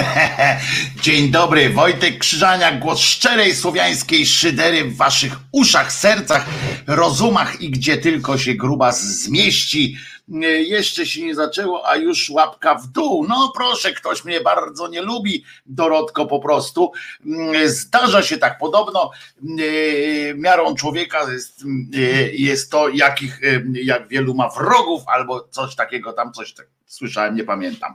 Dzień dobry, Wojtek Krzyżania, głos szczerej słowiańskiej szydery w waszych uszach, sercach, rozumach i gdzie tylko się gruba zmieści. Jeszcze się nie zaczęło, a już łapka w dół. No proszę, ktoś mnie bardzo nie lubi, Dorotko po prostu. Zdarza się tak podobno. Miarą człowieka jest, jest to, jakich, jak wielu ma wrogów, albo coś takiego tam, coś takiego słyszałem, nie pamiętam.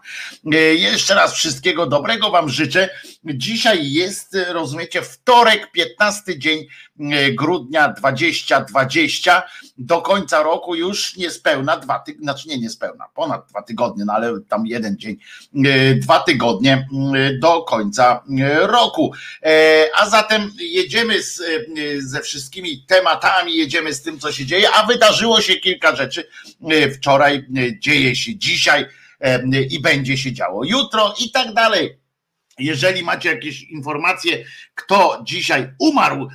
E, jeszcze raz wszystkiego dobrego Wam życzę. Dzisiaj jest, rozumiecie, wtorek, 15 dzień e, grudnia 2020. Do końca roku już niespełna dwa tygodnie, znaczy nie niespełna, ponad dwa tygodnie, no ale tam jeden dzień, e, dwa tygodnie do końca roku. A zatem jedziemy z, ze wszystkimi tematami, jedziemy z tym, co się dzieje, a wydarzyło się kilka rzeczy. Wczoraj dzieje się dzisiaj i będzie się działo jutro i tak dalej. Jeżeli macie jakieś informacje, kto dzisiaj umarł,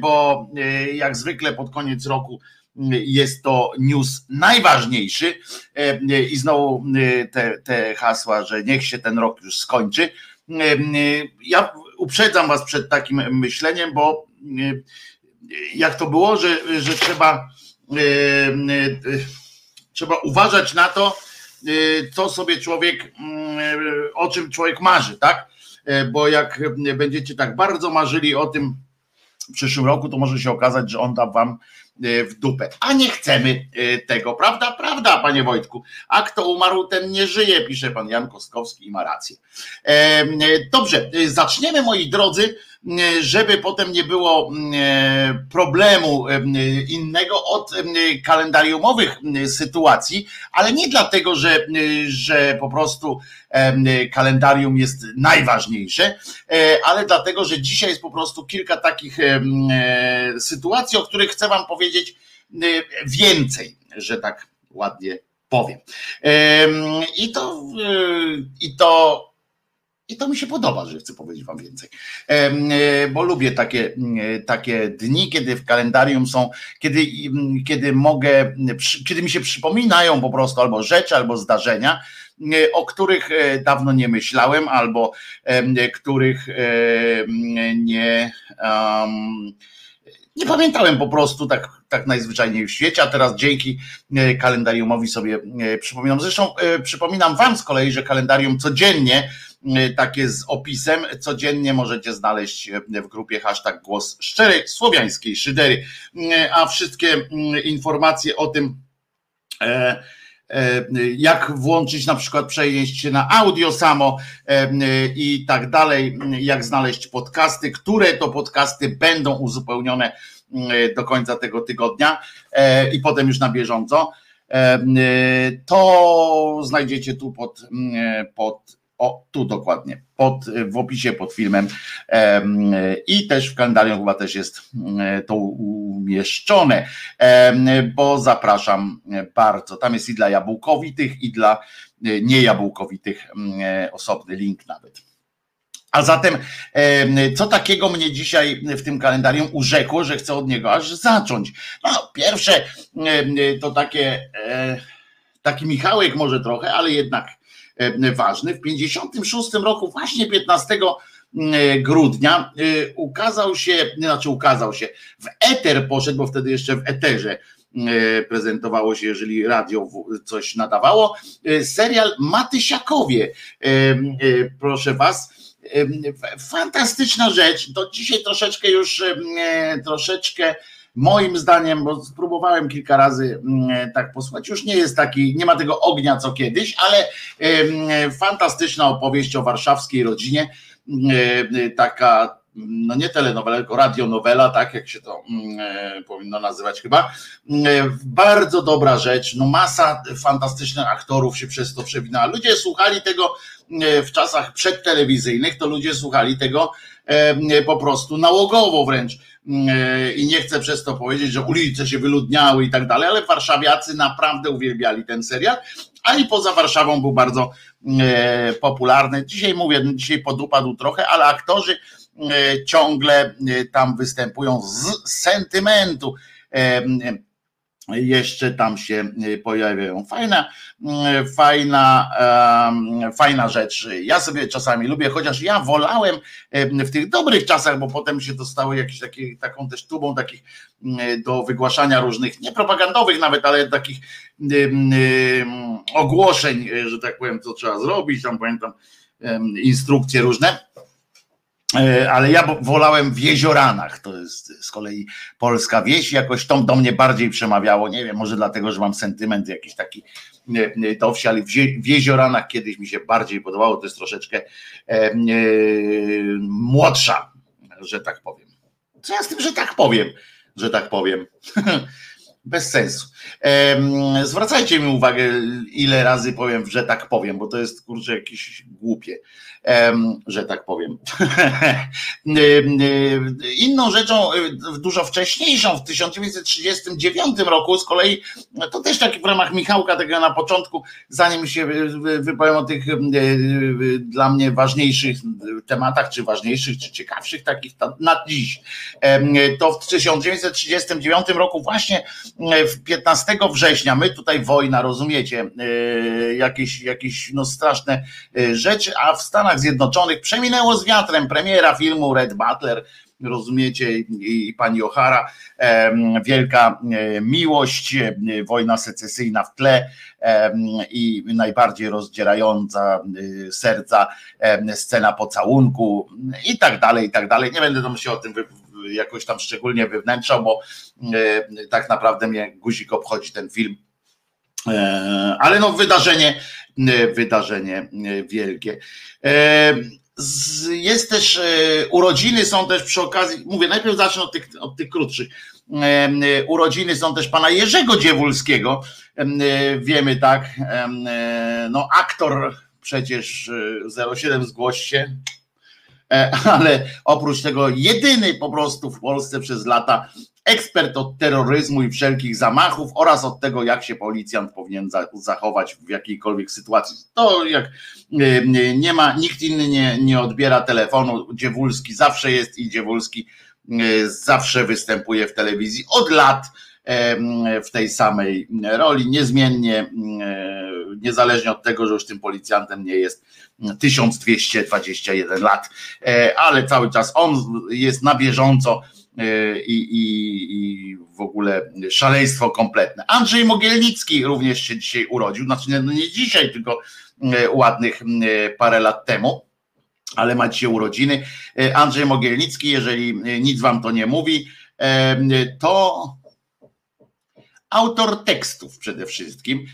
bo e, jak zwykle pod koniec roku jest to news najważniejszy i znowu te, te hasła, że niech się ten rok już skończy. Ja uprzedzam was przed takim myśleniem, bo jak to było, że, że trzeba, trzeba uważać na to, co sobie człowiek, o czym człowiek marzy, tak? E, bo jak będziecie tak bardzo marzyli o tym w przyszłym roku, to może się okazać, że on da wam e, w dupę. A nie chcemy e, tego, prawda? Prawda, panie Wojtku. A kto umarł, ten nie żyje, pisze pan Jan Kostkowski i ma rację. Dobrze, zaczniemy moi drodzy żeby potem nie było e, problemu e, innego od e, kalendariumowych sytuacji, ale nie dlatego, że, że po prostu kalendarium jest najważniejsze, ale dlatego, że dzisiaj jest po prostu kilka takich sytuacji, o których chcę Wam powiedzieć więcej, że tak ładnie powiem. I to, i to i to mi się podoba, że chcę powiedzieć Wam więcej. E, bo lubię takie, takie dni, kiedy w kalendarium są, kiedy, kiedy mogę, kiedy mi się przypominają po prostu albo rzeczy, albo zdarzenia, o których e, dawno nie myślałem, albo których nie. Nie pamiętałem po prostu tak, tak najzwyczajniej w świecie, a teraz dzięki e, kalendariumowi sobie przypominam. Zresztą przypominam Wam z kolei, że kalendarium codziennie E, takie z opisem. Codziennie możecie znaleźć e, w grupie hashtag głos szczerej słowiańskiej szydery. E, a wszystkie informacje o tym, jak włączyć na przykład przenieść się na audio samo i tak dalej, jak znaleźć podcasty, które to podcasty będą uzupełnione do końca tego tygodnia i potem już na bieżąco, to znajdziecie tu pod, pod o, tu dokładnie, pod, w opisie pod filmem i też w kalendarium chyba też jest to umieszczone, bo zapraszam bardzo. Tam jest i dla jabłkowitych, i dla e, niejabłkowitych osobny link nawet. A zatem, co takiego mnie dzisiaj w tym kalendarium urzekło, że chcę od niego aż zacząć? No, pierwsze to takie, e, taki Michałek może trochę, ale jednak E, ważny. W 56 roku, właśnie 15 e, grudnia, e, ukazał się, znaczy ukazał się, w eter poszedł, bo wtedy jeszcze w eterze prezentowało się, jeżeli radio coś nadawało, serial Matysiakowie. Proszę was, fantastyczna rzecz. Do dzisiaj troszeczkę już troszeczkę moim zdaniem, bo spróbowałem kilka razy mm, tak posłuchać, już nie jest taki, nie ma tego ognia co kiedyś, ale fantastyczna opowieść o warszawskiej rodzinie, mm, taka no nie telenowela, tylko radionowela, tak jak się to mm, powinno nazywać chyba. Bardzo dobra rzecz, no masa fantastycznych aktorów się przez to przewinęła. Ludzie słuchali tego w czasach przedtelewizyjnych, to ludzie słuchali tego po prostu nałogowo wręcz E, i nie chcę przez to powiedzieć, że ulice się wyludniały i tak dalej, ale warszawiacy naprawdę uwielbiali ten serial, a i poza Warszawą był bardzo e, popularny. Dzisiaj mówię, dzisiaj podupadł trochę, ale aktorzy e, ciągle tam występują z sentymentu jeszcze tam się y, pojawiają. Fajna, y, fajna, fajna rzecz. Ja sobie czasami lubię, chociaż ja wolałem y, w tych dobrych czasach, bo potem się dostały jakieś takie, taką też tubą takich do wygłaszania różnych, nie propagandowych nawet, ale takich ogłoszeń, że tak powiem, co trzeba zrobić, tam pamiętam instrukcje różne ale ja wolałem w Jezioranach, to jest z kolei polska wieś, jakoś to do mnie bardziej przemawiało, nie wiem, może dlatego, że mam sentyment jakiś taki do wsi, ale w Jezioranach kiedyś mi się bardziej podobało, to jest troszeczkę e, e, młodsza, że tak powiem. Co ja z tym, że tak powiem, że tak powiem. Bez sensu. Zwracajcie mi uwagę, ile razy powiem, że tak powiem, bo to jest kurczę jakieś głupie że tak powiem. Inną rzeczą, e, dużo wcześniejszą, w 1939 roku, z kolei, to też tak w ramach Michałka, tego na początku, zanim się wypowiem o tych dla mnie ważniejszych tematach, czy ważniejszych, czy ciekawszych takich na dziś, to w 1939 roku, właśnie w 15 września, my tutaj wojna, rozumiecie, e, jakieś, jakieś no straszne e, rzeczy, a w Stanach Stanach Zjednoczonych przeminęło z wiatrem premiera filmu Red Butler, rozumiecie, i, pani O'Hara, wielka e, miłość, e, wojna secesyjna w tle i najbardziej rozdzierająca e, serca scena pocałunku i tak dalej, i tak dalej. Nie będę tam się o tym jakoś tam szczególnie wywnętrzał, bo tak naprawdę mnie guzik obchodzi ten film. Ale no wydarzenie wydarzenie e, wielkie. E, jest też, urodziny są też przy okazji, mówię, najpierw zacznę od tych, od tych krótszych. Urodziny są też pana Jerzego Dziewulskiego. Wiemy tak, no aktor przecież 07 zgłoś się, ale oprócz tego jedyny po prostu w Polsce przez lata ekspert od terroryzmu i wszelkich zamachów oraz od tego, jak się policjant powinien zachować w jakiejkolwiek sytuacji. To jak nie ma, nikt inny nie, nie odbiera telefonu, Dziewulski zawsze jest i Dziewulski zawsze występuje w telewizji od lat w tej samej roli, niezmiennie, niezależnie od tego, że już tym policjantem nie jest 1221 lat, e, ale cały czas on jest na bieżąco i, i, i w ogóle szaleństwo kompletne. Andrzej Mogielnicki również się dzisiaj urodził, znaczy nie, no dzisiaj, tylko e, ładnych e, parę lat temu ale ma dzisiaj urodziny. Andrzej Mogielnicki, jeżeli nic wam to nie mówi, to autor tekstów przede wszystkim.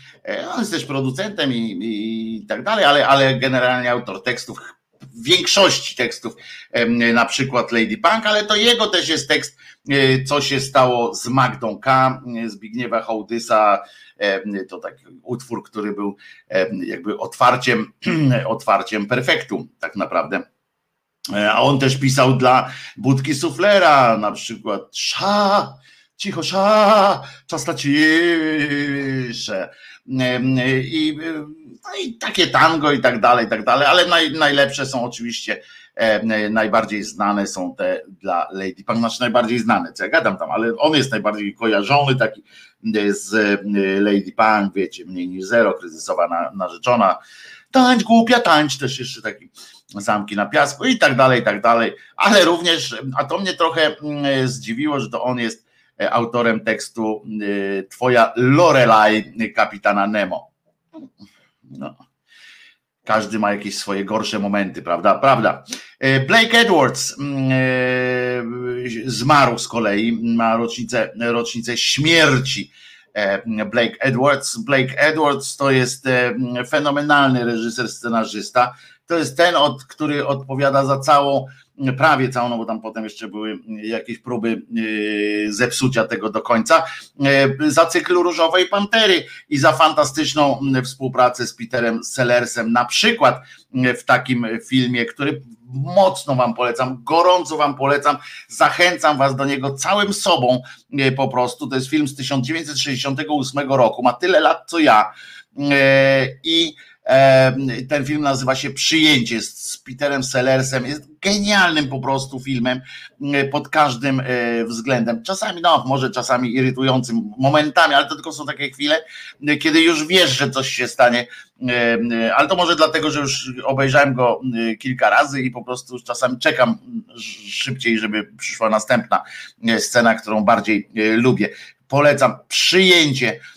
On jest też producentem i, i tak dalej, ale, ale generalnie autor tekstów większości tekstów, na przykład Lady Punk, ale to jego też jest tekst, e, co się stało z Magdą K, Zbigniewa Hołdysa, to taki utwór, który był jakby otwarciem, otwarciem perfektu tak naprawdę. E, a on też pisał dla Budki Suflera, na przykład Sza, cicho, sza, czas na ciszę. I no i takie tango i tak dalej, i tak dalej, ale naj, najlepsze są oczywiście, e, najbardziej znane są te dla Lady. Punk, znaczy najbardziej znane, co ja gadam tam, ale on jest najbardziej kojarzony taki e, z e, Lady Punk, wiecie, mniej niż zero, kryzysowa na, narzeczona, tańcz głupia, tańcz, też jeszcze taki zamki na piasku i tak dalej, i tak dalej, ale również, a to mnie trochę mm, zdziwiło, że to on jest autorem tekstu Twoja Lorelai kapitana Nemo. No. Każdy ma jakieś swoje gorsze momenty, prawda? Prawda. E, Blake Edwards mm, e, zmarł z kolei, ma rocznicę, rocznicę śmierci. E, Blake Edwards. Blake Edwards to jest fenomenalny reżyser, scenarzysta. To jest ten, od, który odpowiada za całą prawie całą, no bo tam potem jeszcze były jakieś próby e, zepsucia tego do końca, e, za cykl Różowej Pantery i za fantastyczną współpracę z Peterem Sellersem, na przykład w takim filmie, który mocno wam polecam, gorąco wam polecam, zachęcam was do niego całym sobą po prostu. To jest film z 1968 roku, ma tyle lat co ja i Ten film nazywa się Przyjęcie z Peterem Sellersem. Jest genialnym po prostu filmem pod każdym względem. Czasami, no może czasami irytującym momentami, ale to tylko są takie chwile, kiedy już wiesz, że coś się stanie. Ale to może dlatego, że już obejrzałem go kilka razy i po prostu czasami czekam szybciej, żeby przyszła następna scena, którą bardziej lubię. Polecam przyjęcie E,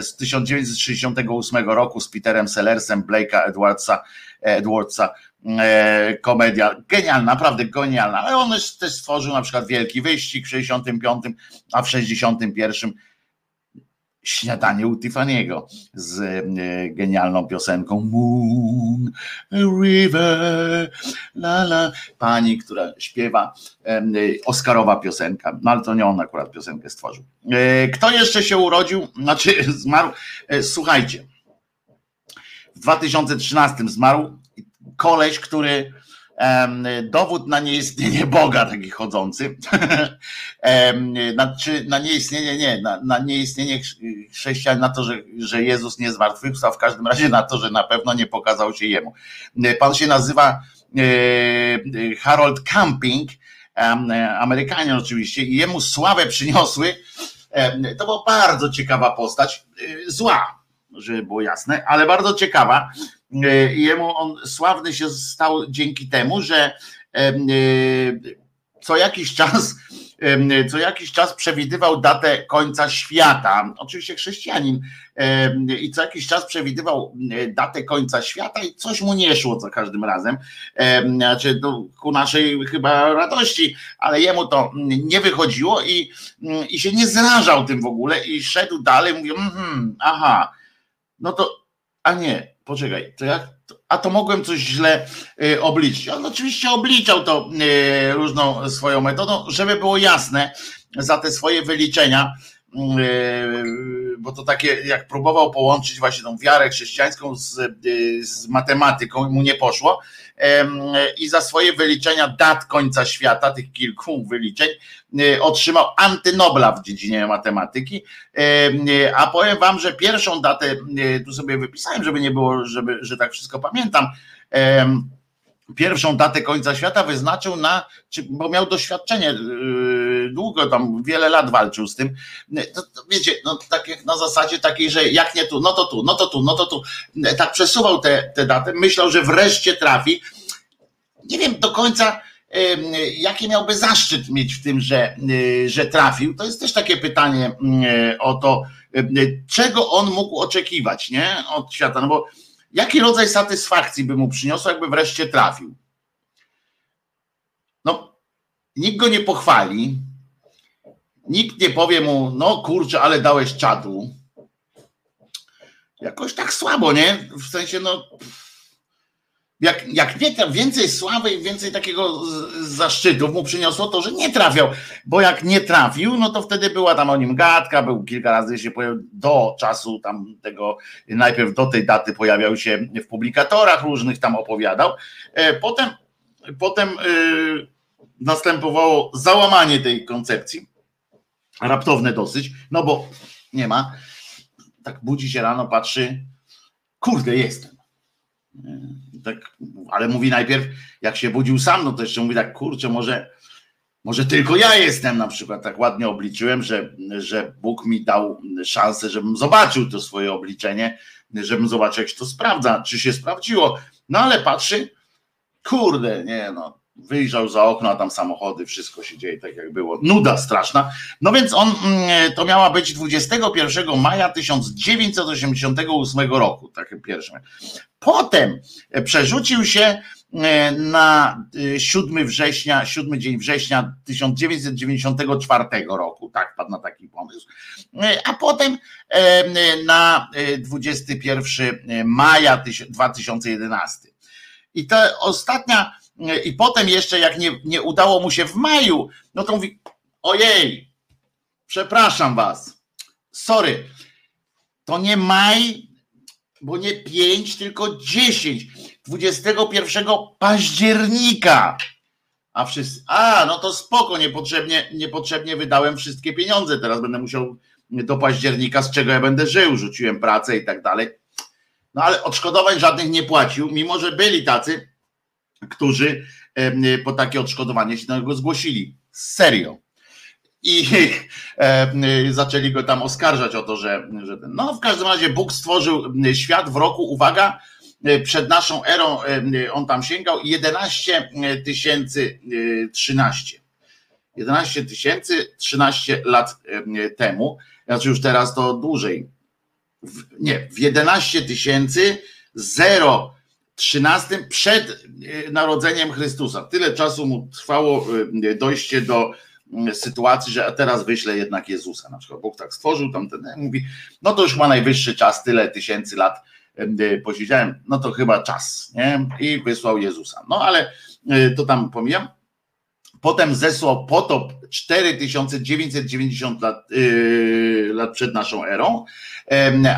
z 1968 roku z Peterem Sellersem, Blake'a Edwardsa, Edwardsa e, komedia. Genialna, naprawdę genialna, ale on też stworzył na przykład Wielki Wyścig w 65, a w 61 Śniadanie u Tiffany'ego z e, genialną piosenką Moon River, la la. Pani, która śpiewa e, Oscarowa piosenka, no ale to nie on akurat piosenkę stworzył. E, kto jeszcze się urodził, znaczy zmarł? Słuchajcie, w 2013 zmarł koleś, który dowód na nieistnienie Boga, taki chodzący, czy na nieistnienie, nie, na, na nieistnienie chrześcijan, na to, że, że Jezus nie zmartwychwstał, w każdym razie na to, że na pewno nie pokazał się jemu. Pan się nazywa e, Harold Camping, Amerykanin oczywiście, i jemu sławę przyniosły, to była bardzo ciekawa postać, e, zła, żeby było jasne, ale bardzo ciekawa, E, jemu on sławny się stał dzięki temu, że e, co jakiś czas co jakiś czas przewidywał datę końca świata. Oczywiście chrześcijanin i co jakiś czas przewidywał datę końca świata i coś mu nie szło za każdym razem. Znaczy, no, ku naszej chyba radości, ale jemu to nie wychodziło i, i się nie zrażał tym w ogóle i szedł dalej, mówił, mm, aha, no to, a nie, poczekaj, to jak, a to mogłem coś źle y, obliczyć. On oczywiście obliczał to y, różną swoją metodą, żeby było jasne, za te swoje wyliczenia, bo to takie, jak próbował połączyć właśnie tą wiarę chrześcijańską z, z matematyką, mu nie poszło. I za swoje wyliczenia dat końca świata, tych kilku wyliczeń, E, otrzymał antynobla w dziedzinie matematyki, a powiem wam, że pierwszą datę, tu sobie wypisałem, żeby nie było, żeby, że tak wszystko pamiętam, pierwszą datę końca świata wyznaczył na, bo miał doświadczenie, długo tam, wiele lat walczył z tym, to, to wiecie, no tak jak na zasadzie takiej, że jak nie tu, no to tu, no to tu, no to tu, tak przesuwał te, te daty, myślał, że wreszcie trafi, nie wiem do końca, jaki miałby zaszczyt mieć w tym, że, y, że trafił? To jest też takie pytanie y, o to, czego on mógł oczekiwać nie? od świata. No bo jaki rodzaj satysfakcji by mu przyniosło, jakby wreszcie trafił? No, nikt go nie pochwali, nikt nie powie mu, no kurczę, ale dałeś czadu. Jakoś tak słabo, nie? W sensie, no. Pff jak, jak nie więcej sławy i więcej takiego zaszczytów mu przyniosło to, że nie trafiał, bo jak nie trafił, no to wtedy była tam o nim gadka, był kilka razy się pojawił do czasu tam tego, najpierw do tej daty pojawiał się w publikatorach różnych, tam opowiadał, e, potem, potem yy, następowało załamanie tej koncepcji, raptowne dosyć, no bo nie ma, tak budzi się rano, patrzy, kurde jestem, tak, ale mówi najpierw, jak się budził sam, no to jeszcze mówi tak, kurczę, może, może tylko ja jestem na przykład, tak ładnie obliczyłem, że, że Bóg mi dał szansę, żebym zobaczył to swoje obliczenie, żebym zobaczył, jak się to sprawdza, czy się sprawdziło. No ale patrzy, kurde, nie no, wyjrzał za okno, a tam samochody, wszystko się dzieje tak jak było. Nuda straszna. No więc on, mm, to miała być 21 maja 1988 roku, takie pierwsze. Potem przerzucił się e, na 7 e, września, 7 dzień września 1994 roku, tak, padł na taki pomysł, e, a potem na 21 maja 2011. I to ostatnia i potem jeszcze jak nie, nie udało mu się w maju, no to mówi, ojej, przepraszam was, sorry, to nie maj, bo nie 5, tylko 10, 21 października. A wszyscy, a no to spoko, niepotrzebnie, niepotrzebnie wydałem wszystkie pieniądze, teraz będę musiał do października, z czego ja będę żył, rzuciłem pracę i tak dalej. No ale odszkodowań żadnych nie płacił, mimo że byli tacy, którzy po takie odszkodowanie się do niego zgłosili. Serio. I e, zaczęli go tam oskarżać o to, że, że. No, w każdym razie Bóg stworzył świat w roku, uwaga, przed naszą erą on tam sięgał 11 tysięcy 13. 11 tysięcy 13 lat temu, znaczy już teraz to dłużej. W, nie, w 11 tysięcy 0 13 przed e, narodzeniem Chrystusa. Tyle czasu mu trwało e, dojście do sytuacji, że teraz wyślę jednak Jezusa. Na przykład Bóg tak stworzył, tam ten mówi, no to już ma najwyższy czas, tyle tysięcy lat e, posiedziałem, no to chyba czas, nie? I wysłał Jezusa. No ale to tam pomijam. Potem zesłał potop 4990 lat, yy, lat przed naszą erą,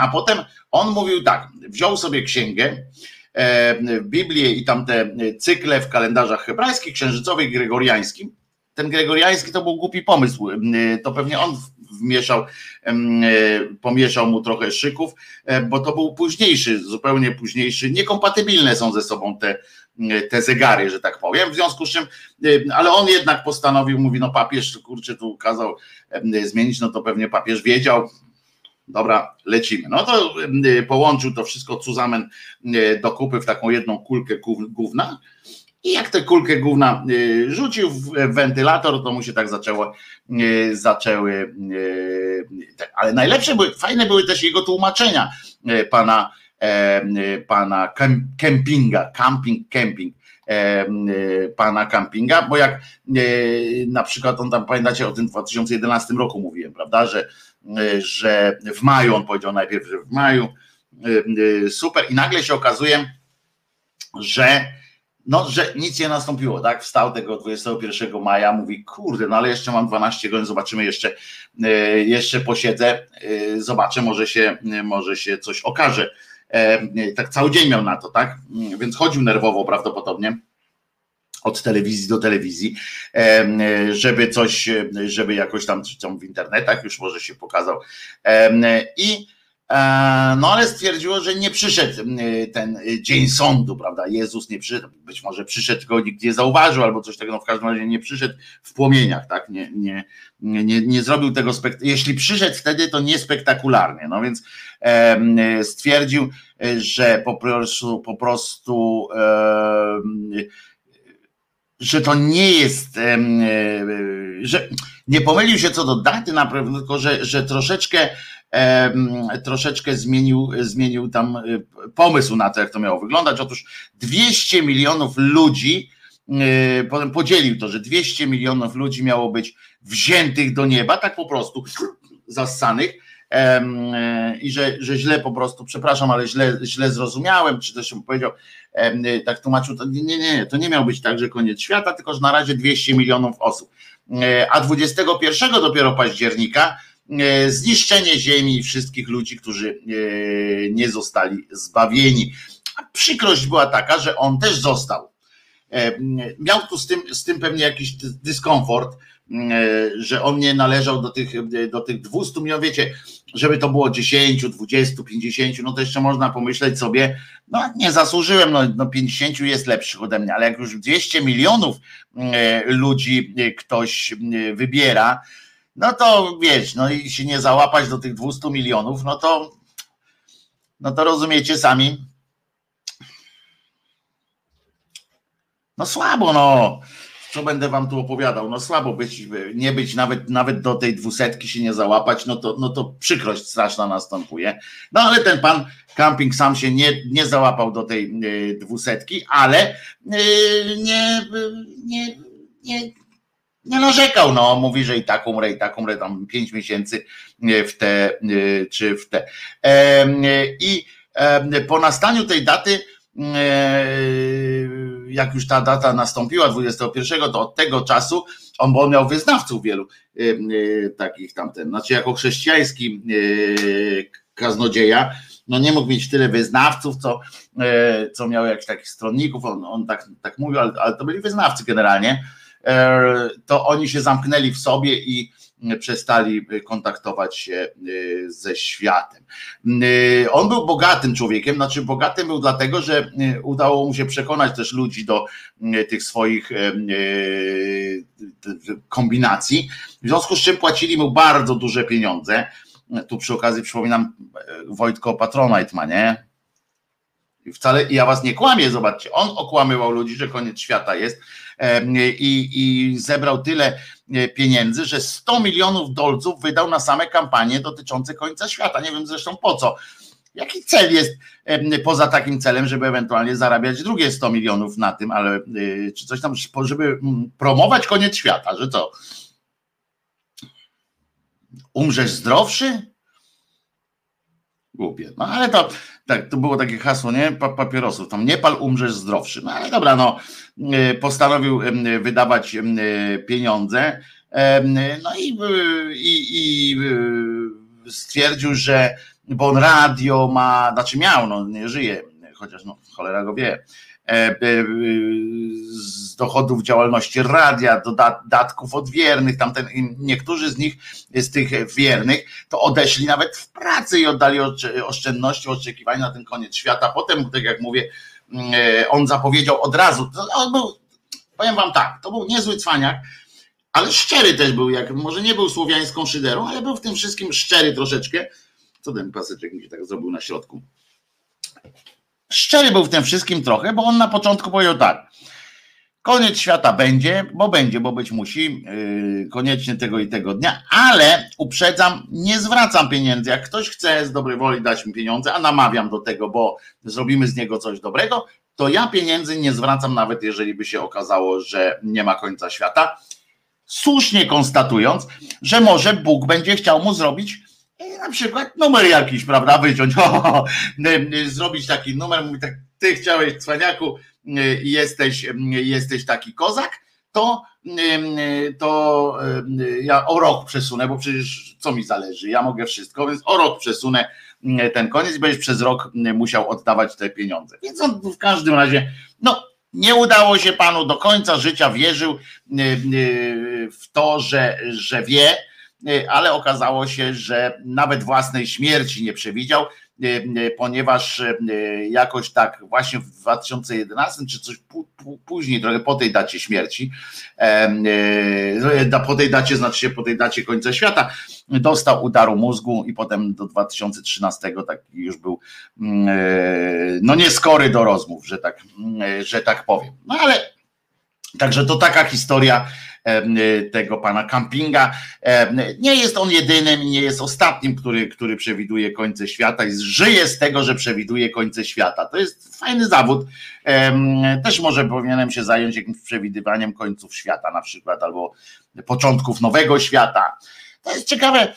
a potem on mówił tak, wziął sobie księgę, Biblię i tamte cykle w kalendarzach hebrajskich, księżycowych, gregoriańskim. Ten gregoriański to był głupi pomysł. To pewnie on wmieszał, pomieszał mu trochę szyków, bo to był późniejszy, zupełnie późniejszy, niekompatybilne są ze sobą te, te zegary, że tak powiem. W związku z czym, ale on jednak postanowił, mówi, no papież, kurczę, tu kazał zmienić, no to pewnie papież wiedział, Dobra, lecimy. No to y, połączył to wszystko Cuzamen y, do kupy w taką jedną kulkę gówna i jak tę kulkę gówna y, rzucił w wentylator, to mu się tak zaczęło, zaczęły, ale najlepsze były, fajne były też jego tłumaczenia pana, pana Kempinga, camping, camping pana Campinga, bo jak na przykład on tam, pamiętacie, o tym w 2011 roku mówiłem, prawda, że że w maju, on powiedział najpierw, że w maju, y, y, super, i nagle się okazuje, że no, że nic nie nastąpiło, tak? Wstał tego 21 maja, mówi, kurde, no ale jeszcze mam 12 godzin, zobaczymy jeszcze, jeszcze posiedzę, zobaczę, może się, może się coś okaże. Tak cały dzień miał na to, tak? Więc chodził nerwowo prawdopodobnie od telewizji do telewizji, żeby coś, żeby jakoś tam, tam w internetach już może się pokazał. I e, no ale stwierdziło, że nie przyszedł ten dzień sądu, prawda? Jezus nie przyszedł, być może przyszedł, tylko nikt nie zauważył, albo coś takiego, no w każdym razie nie przyszedł w płomieniach, tak? Nie, nie, nie, nie zrobił tego spektakularnie. Jeśli przyszedł wtedy, to nie spektakularnie. No więc stwierdził, że po prostu, po prostu że to nie jest, e, że nie pomylił się co do daty na pewno, tylko że, że troszeczkę troszeczkę zmienił, zmienił tam e, pomysł na to, jak to miało wyglądać. Otóż 200 milionów ludzi, e, potem podzielił to, że 200 milionów ludzi miało być wziętych do nieba, tak po prostu zassanych, i że, że źle po prostu, przepraszam, ale źle, źle zrozumiałem, czy też powiedział, tak tłumaczył, to nie, nie, nie, to nie miał być tak, że koniec świata, tylko że na razie 200 milionów osób. E, a 21 dopiero października e, zniszczenie ziemi i wszystkich ludzi, którzy e, nie zostali zbawieni. Przykrość była taka, że on też został. Miał tu z tym, z tym pewnie jakiś dyskomfort, że on nie należał do tych, do tych 200 milionów, wiecie, żeby to było 10, 20, 50, no to jeszcze można pomyśleć sobie, no nie zasłużyłem, no, no 50 jest lepszych ode mnie, ale jak już 200 milionów e, ludzi e, ktoś e, wybiera, no to wiesz, no i się nie załapać do tych 200 milionów, no to no to rozumiecie sami. No słabo, no co będę wam tu opowiadał? No słabo być, nie być nawet, nawet do tej dwusetki się nie załapać, no to, no to przykrość straszna następuje. No ale ten pan camping sam się nie, nie załapał do tej y, dwusetki, ale y, nie, nie, nie, nie narzekał, no mówi, że i tak umrę, i tak umrę, tam pięć miesięcy w te, czy w te. I po nastaniu tej daty jak już ta data nastąpiła, 21, to od tego czasu on, bo on miał wyznawców wielu takich tamten, znaczy jako chrześcijański kaznodzieja, no nie mógł mieć tyle wyznawców, co, co miał jakichś takich stronników, on, on tak, tak mówił, ale, ale to byli wyznawcy generalnie, e, to oni się zamknęli w sobie i przestali kontaktować się ze światem. On był bogatym człowiekiem, znaczy bogatym był dlatego, że udało mu się przekonać też ludzi do tych swoich kombinacji, w związku z czym płacili mu bardzo duże pieniądze. Tu przy okazji przypominam, Wojtko Patronite ma, nie? Wcale ja was nie kłamię, zobaczcie, on okłamywał ludzi, że koniec świata jest i, i zebrał tyle e, pieniędzy, że 100 milionów dolców wydał na same kampanie dotyczące końca świata. Nie wiem zresztą po co. Jaki cel jest poza takim celem, żeby ewentualnie zarabiać drugie 100 milionów na tym, ale e, czy coś tam, żeby mm, promować koniec świata, że co? Umrzesz zdrowszy? Głupie. No ale to, tak, to było takie hasło, nie? Pa, papierosów. Tam nie pal, umrzesz zdrowszy. No ale dobra, no e, postanowił wydawać pieniądze. No i, i, i stwierdził, że bo on radio ma, znaczy miał, no nie żyje, chociaż no cholera go wie E, e, z dochodów działalności radia, dodatków odwiernych, tamten, niektórzy z nich, z tych wiernych, to odeszli nawet w pracy i oddali oszczędności, oczekiwania na ten koniec świata. Potem, tak jak mówię, mm, e, on zapowiedział od razu, on był, powiem wam tak, to był niezły cwaniak, ale szczery też był, jak może nie był słowiańską szyderą, ale był w tym wszystkim szczery troszeczkę. Co ten paseczek mi się tak zrobił na środku? Szczery był w tym wszystkim trochę, bo on na początku powiedział tak. Koniec świata będzie, bo będzie, bo być musi, yy, koniecznie tego i tego dnia, ale uprzedzam, nie zwracam pieniędzy. Jak ktoś chce z dobrej woli dać mi pieniądze, a namawiam do tego, bo zrobimy z niego coś dobrego, to ja pieniędzy nie zwracam, nawet jeżeli by się okazało, że nie ma końca świata. Słusznie konstatując, że może Bóg będzie chciał mu zrobić na przykład numer jakiś, prawda, wyciąć, o, zrobić taki numer, mówi tak, ty chciałeś cwaniaku, jesteś, jesteś taki kozak, to, to ja o rok przesunę, bo przecież co mi zależy, ja mogę wszystko, więc o rok przesunę ten koniec i będziesz przez rok musiał oddawać te pieniądze. Więc on w każdym razie, no nie udało się panu do końca życia, wierzył w to, że, że wie, ale okazało się, że nawet własnej śmierci nie przewidział, e, e, ponieważ jakoś tak właśnie w 2011 czy coś później, trochę po tej dacie śmierci, po tej dacie, znaczy się po tej dacie końca świata, dostał udaru mózgu i potem do 2013 tak już był mm, no nieskory do rozmów, że tak, mm, że tak powiem. No ale także to taka historia tego pana Campinga. Nie jest on jedynym nie jest ostatnim, który, który przewiduje końce świata i żyje z tego, że przewiduje końce świata. To jest fajny zawód. Też może powinienem się zająć jakimś przewidywaniem końców świata na przykład, albo początków nowego świata. To jest ciekawe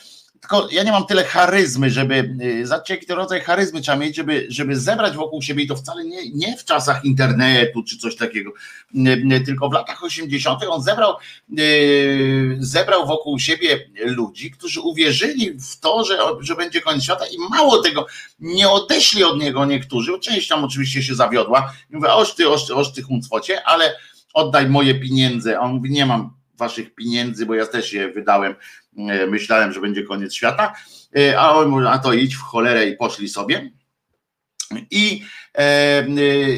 tylko ja nie mam tyle charyzmy, żeby, y, zobaczcie jaki to rodzaj charyzmy trzeba mieć, żeby, żeby zebrać wokół siebie i to wcale nie, nie w czasach internetu czy coś takiego, y, tylko w latach 80. on zebrał, y, zebrał wokół siebie ludzi, którzy uwierzyli w to, że, że będzie koniec świata i mało tego, nie odeszli od niego niektórzy, część tam oczywiście się zawiodła. Mówię, oż ty, oż, oż ty ale oddaj moje pieniądze, a on mówi, nie mam waszych pieniędzy, bo ja też je wydałem E, myślałem, że będzie koniec świata, e, a on mówi, a to idź w cholerę i poszli sobie. I, e,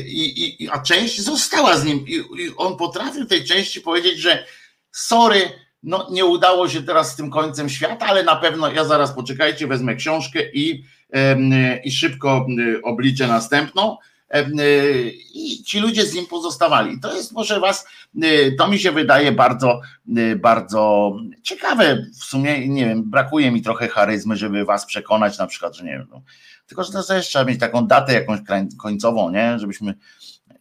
i, i, a część została z nim. I, on potrafił tej części powiedzieć, że sorry, no nie udało się teraz z tym końcem świata, ale na pewno ja zaraz poczekajcie, wezmę książkę i, i szybko obliczę następną. Y, i ci ludzie z nim pozostawali. To jest może was, y, to mi się wydaje bardzo, y, bardzo ciekawe. W sumie, nie wiem, brakuje mi trochę charyzmy, żeby was przekonać na przykład, że nie wiem, no, tylko że to też trzeba mieć taką datę jakąś końcową, nie, żebyśmy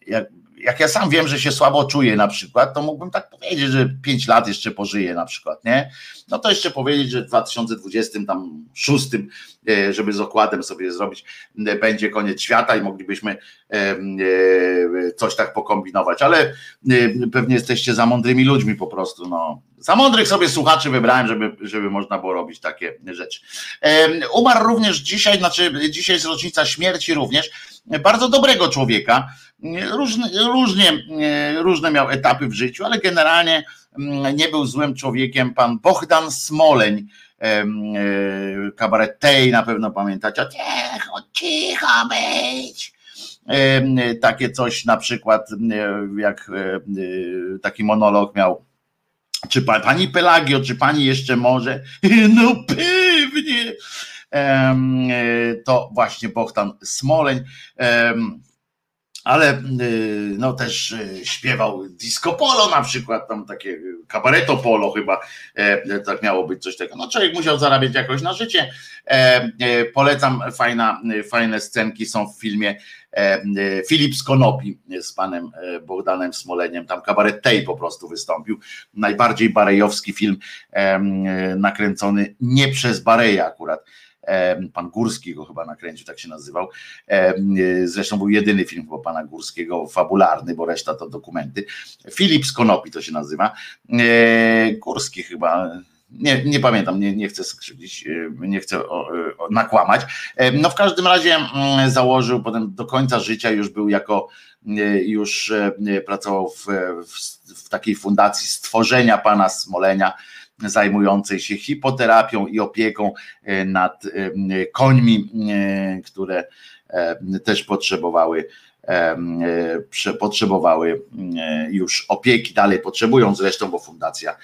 jak, jak ja sam wiem, że się słabo czuję na przykład, to mógłbym tak powiedzieć, że 5 lat jeszcze pożyję na przykład, nie? No to jeszcze powiedzieć, że w 2020 tam szóstym, e, żeby z okładem sobie zrobić, e, będzie koniec świata i moglibyśmy e, coś tak pokombinować, ale pewnie jesteście za mądrymi ludźmi po prostu, no. Za mądrych sobie słuchaczy wybrałem, żeby, żeby można było robić takie rzeczy. Umarł również dzisiaj, znaczy dzisiaj jest rocznica śmierci również, bardzo dobrego człowieka, różnie, różne miał etapy w życiu, ale generalnie nie był złym człowiekiem. Pan Bohdan Smoleń, kabaret tej na pewno pamiętacie, cicho, cicho być takie coś na przykład, jak taki monolog miał. Czy pani Pelagio, czy pani jeszcze może? No pewnie. To właśnie Bohdan Smoleń ale y, no też y, śpiewał disco polo na przykład, tam takie kabareto polo chyba, e, tak miało być coś takiego. No człowiek musiał zarabiać jakoś na życie. E, e, polecam, fajna, fajne scenki są w filmie Filip Skonopi z panem Bogdanem Smoleniem, tam kabaret tej po prostu wystąpił. Najbardziej barejowski film nakręcony nie przez Bareja akurat Pan Górski go chyba nakręcił, tak się nazywał. Zresztą był jedyny film chyba pana Górskiego, fabularny, bo reszta to dokumenty. Filip z Konopi to się nazywa. E, Górski chyba, nie, nie pamiętam, nie, nie chcę skrzywdzić, e, nie chcę o, o, nakłamać. No w każdym razie mm, założył, potem do końca życia już był jako, e, już pracował w, w, w takiej fundacji stworzenia pana Smolenia, zajmującej się hipoterapią i opieką e, nad e, końmi, e, które też potrzebowały potrzebowały już opieki, dalej potrzebują zresztą, bo fundacja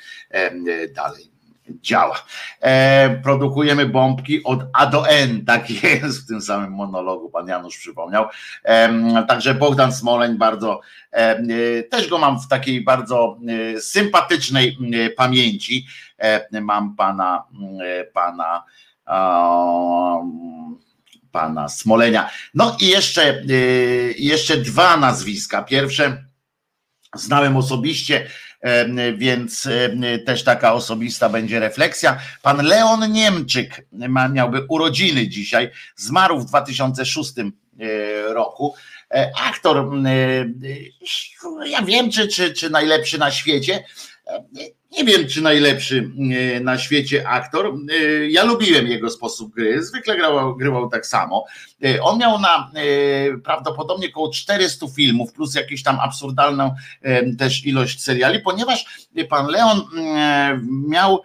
dalej działa. E, produkujemy bombki od A do N, tak jest w tym samym monologu, pan Janusz przypomniał. E, także Bogdan Smoleń bardzo, e, też go mam w takiej bardzo sympatycznej pamięci. E, mam pana, pana pana Smolenia. No i jeszcze, jeszcze dwa nazwiska. Pierwsze znałem osobiście, więc też taka osobista będzie refleksja. Pan Leon Niemczyk miałby urodziny dzisiaj, zmarł w 2006 e, roku. E, aktor, e, ja wiem, czy, czy, czy najlepszy na świecie, nie wiem, czy najlepszy e, na świecie aktor. E, ja lubiłem jego sposób gry, zwykle grał, grywał tak samo. E, on miał na prawdopodobnie około 400 filmów, plus jakąś tam absurdalną też ilość seriali, ponieważ pan Leon miał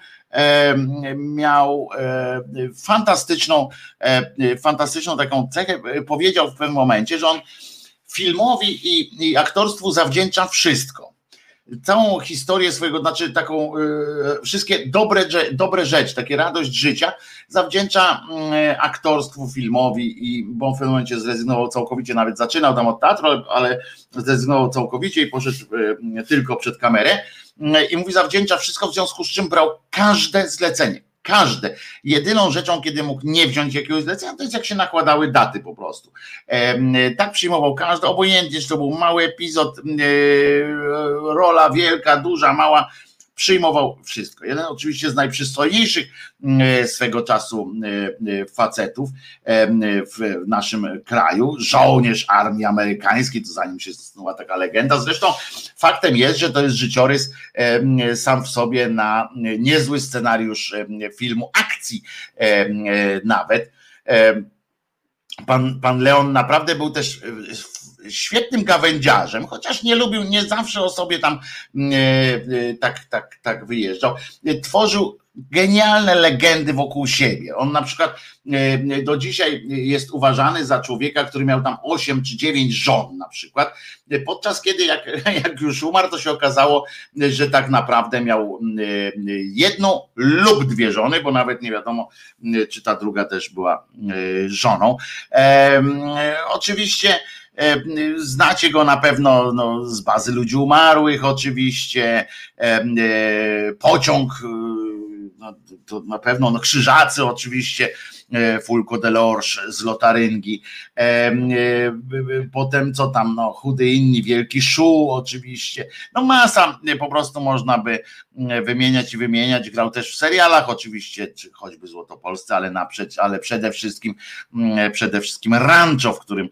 miał fantastyczną, fantastyczną taką cechę. Powiedział w pewnym momencie, że on filmowi i, i aktorstwu zawdzięcza wszystko całą historię swojego, znaczy taką, y, wszystkie dobre, dobre rzeczy, takie radość życia zawdzięcza y, aktorstwu, filmowi i bo w pewnym momencie zrezygnował całkowicie, nawet zaczynał tam od teatru, ale zrezygnował całkowicie i poszedł y, tylko przed kamerę i mówi zawdzięcza wszystko, w związku z czym brał każde zlecenie Każde. Jedyną rzeczą, kiedy mógł nie wziąć jakiegoś zlecenia, to jest jak się nakładały daty po prostu. tak przyjmował każdy, obojętnie, czy to był mały epizod, rola wielka, duża, mała przyjmował wszystko. Jeden oczywiście z najprzystojniejszych mm, swego czasu mm, facetów w naszym kraju, żołnierz armii amerykańskiej, to zanim się snuła taka legenda. Zresztą faktem jest, że to jest życiorys sam w sobie na niezły scenariusz filmu akcji nawet. Pan, pan Leon naprawdę był też świetnym gawędziarzem, chociaż nie lubił, nie zawsze o sobie tam mm, e, e, tak, tak, tak wyjeżdżał. Tworzył genialne legendy wokół siebie. On na przykład e, do dzisiaj jest uważany za człowieka, który miał tam 8 czy 9 żon na przykład, podczas kiedy jak, jak już umarł, to się okazało, że tak naprawdę miał jedną lub dwie żony, bo nawet nie wiadomo, czy ta druga też była żoną. Oczywiście E, znacie go na pewno no, z bazy ludzi umarłych, oczywiście. E, e, pociąg, no, to na pewno, no, krzyżacy, oczywiście E, Fulco Delorge z Lotaryngi, e, e, potem co tam, no chudy inni, Wielki Szu oczywiście, no masa po prostu można by wymieniać i wymieniać, grał też w serialach oczywiście, czy choćby Złotopolsce, ale naprzeć, ale przede wszystkim przede wszystkim Rancho, w którym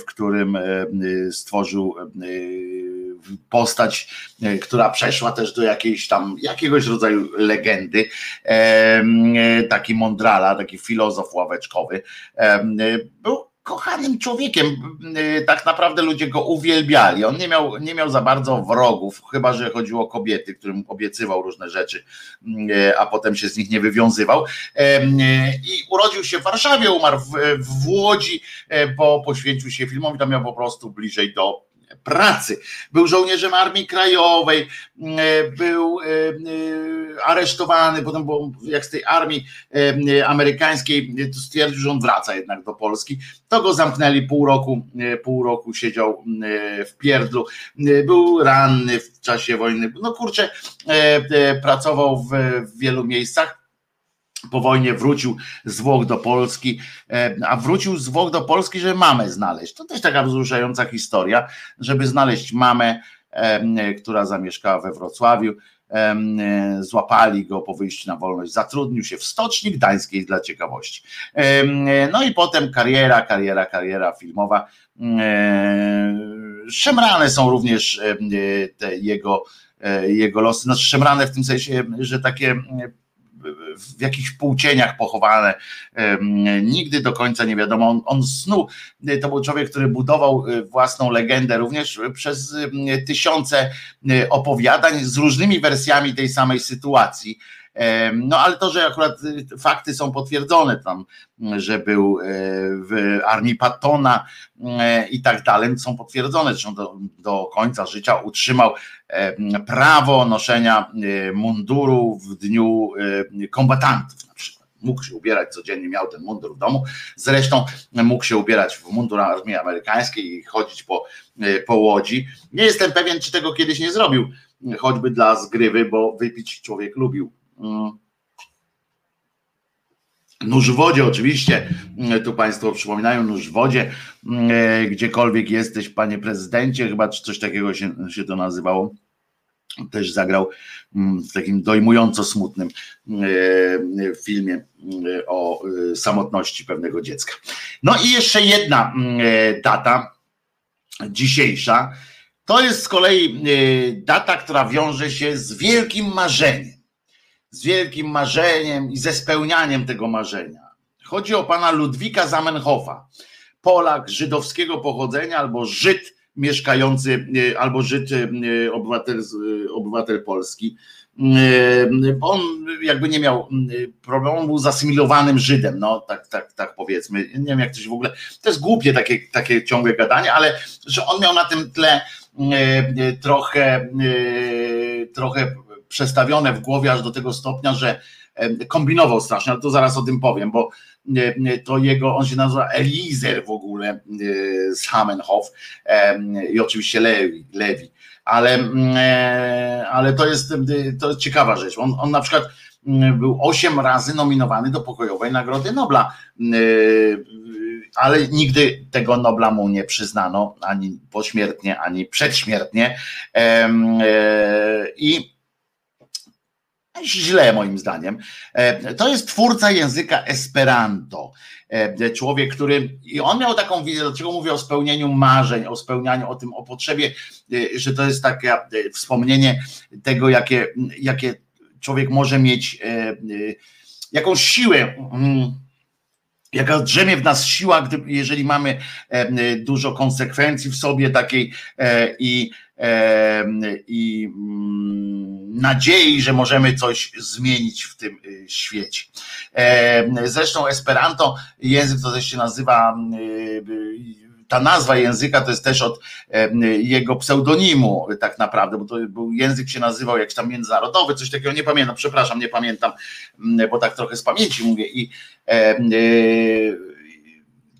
w którym stworzył postać, która przeszła też do jakiejś tam, jakiegoś rodzaju legendy, taki mądrala, taki filozof ławeczkowy. Był kochanym człowiekiem. Tak naprawdę ludzie go uwielbiali. On nie miał, nie miał za bardzo wrogów, chyba że chodziło o kobiety, którym obiecywał różne rzeczy, a potem się z nich nie wywiązywał. I urodził się w Warszawie, umarł w, w Łodzi, bo poświęcił się filmowi, tam miał po prostu bliżej do pracy. Był żołnierzem Armii Krajowej, e, był e, e, aresztowany, potem bo jak z tej armii amerykańskiej stwierdził, że on wraca jednak do Polski, to go zamknęli pół roku, pół roku siedział w pierdlu, był ranny w czasie wojny, no kurczę, pracował w wielu miejscach, po wojnie wrócił z Włoch do Polski, e, a wrócił z Włoch do Polski, żeby mamę znaleźć. To też taka wzruszająca historia, żeby znaleźć mamę, która zamieszkała we Wrocławiu. E, złapali go po wyjściu na wolność, zatrudnił się w Stoczni Gdańskiej dla ciekawości. No i potem kariera, kariera, kariera filmowa. E, szemrane są również te jego, jego losy, znaczy szemrane w tym sensie, że takie w jakichś półcieniach pochowane. Nigdy do końca nie wiadomo. On, on snuł. To był człowiek, który budował e, własną legendę również przez tysiące opowiadań z różnymi wersjami tej samej sytuacji. No ale to, że akurat y, fakty są potwierdzone tam, że był e, w armii Pattona e, i tak dalej, są potwierdzone, zresztą do, do końca życia utrzymał prawo noszenia e, munduru w dniu kombatantów na przykład mógł się ubierać codziennie, miał ten mundur w domu. Zresztą mógł się ubierać w mundur armii amerykańskiej i chodzić po, po łodzi. Nie jestem pewien, czy tego kiedyś nie zrobił, choćby dla zgrywy, bo wypić człowiek lubił. Mm. Nóż w wodzie, oczywiście, mm, tu Państwo przypominają, nóż w wodzie, mm, e, gdziekolwiek jesteś, panie prezydencie, chyba coś takiego się, się to nazywało. Też zagrał w takim dojmująco smutnym e, filmie e, o samotności pewnego dziecka. No i jeszcze jedna data dzisiejsza. To jest z kolei data, która wiąże się z wielkim marzeniem z wielkim marzeniem i ze spełnianiem tego marzenia. Chodzi o pana Ludwika Zamenhofa, Polak żydowskiego pochodzenia albo Żyd mieszkający, e, albo Żyd e, obywatel, e, obywatel Polski. On jakby nie miał problemu, był zasymilowanym Żydem, no tak, tak, tak powiedzmy. Nie wiem, jak to się w ogóle. To jest głupie takie, takie ciągłe gadanie, ale że on miał na tym tle trochę, trochę przestawione w głowie aż do tego stopnia, że kombinował strasznie, ale to zaraz o tym powiem, bo to jego, on się nazywa Elizer w ogóle e, z Hamenhof i oczywiście Lewi, Lewi. Ale, e, ale to jest, to jest ciekawa rzecz. On, on na przykład był osiem razy nominowany do pokojowej Nagrody Nobla, ale nigdy tego Nobla mu nie przyznano, ani pośmiertnie, ani przedśmiertnie. E, I źle moim zdaniem. E, to jest twórca języka Esperanto. E, człowiek, który. I on miał taką wizję, dlaczego mówię o spełnieniu marzeń, o spełnianiu, o tym, o potrzebie, e, że to jest takie wspomnienie tego, jakie, jakie człowiek może mieć, jaką siłę mm, jaka drzemie w nas siła, gdy, jeżeli mamy dużo konsekwencji w sobie takiej i, i mm, nadziei, że możemy coś zmienić w tym y, świecie. Zresztą Esperanto, język to też się nazywa y, ta nazwa języka to jest też od jego pseudonimu tak naprawdę, bo to był język się nazywał jakiś tam międzynarodowy, coś takiego, nie pamiętam, przepraszam, nie pamiętam, bo tak trochę z pamięci mówię i e,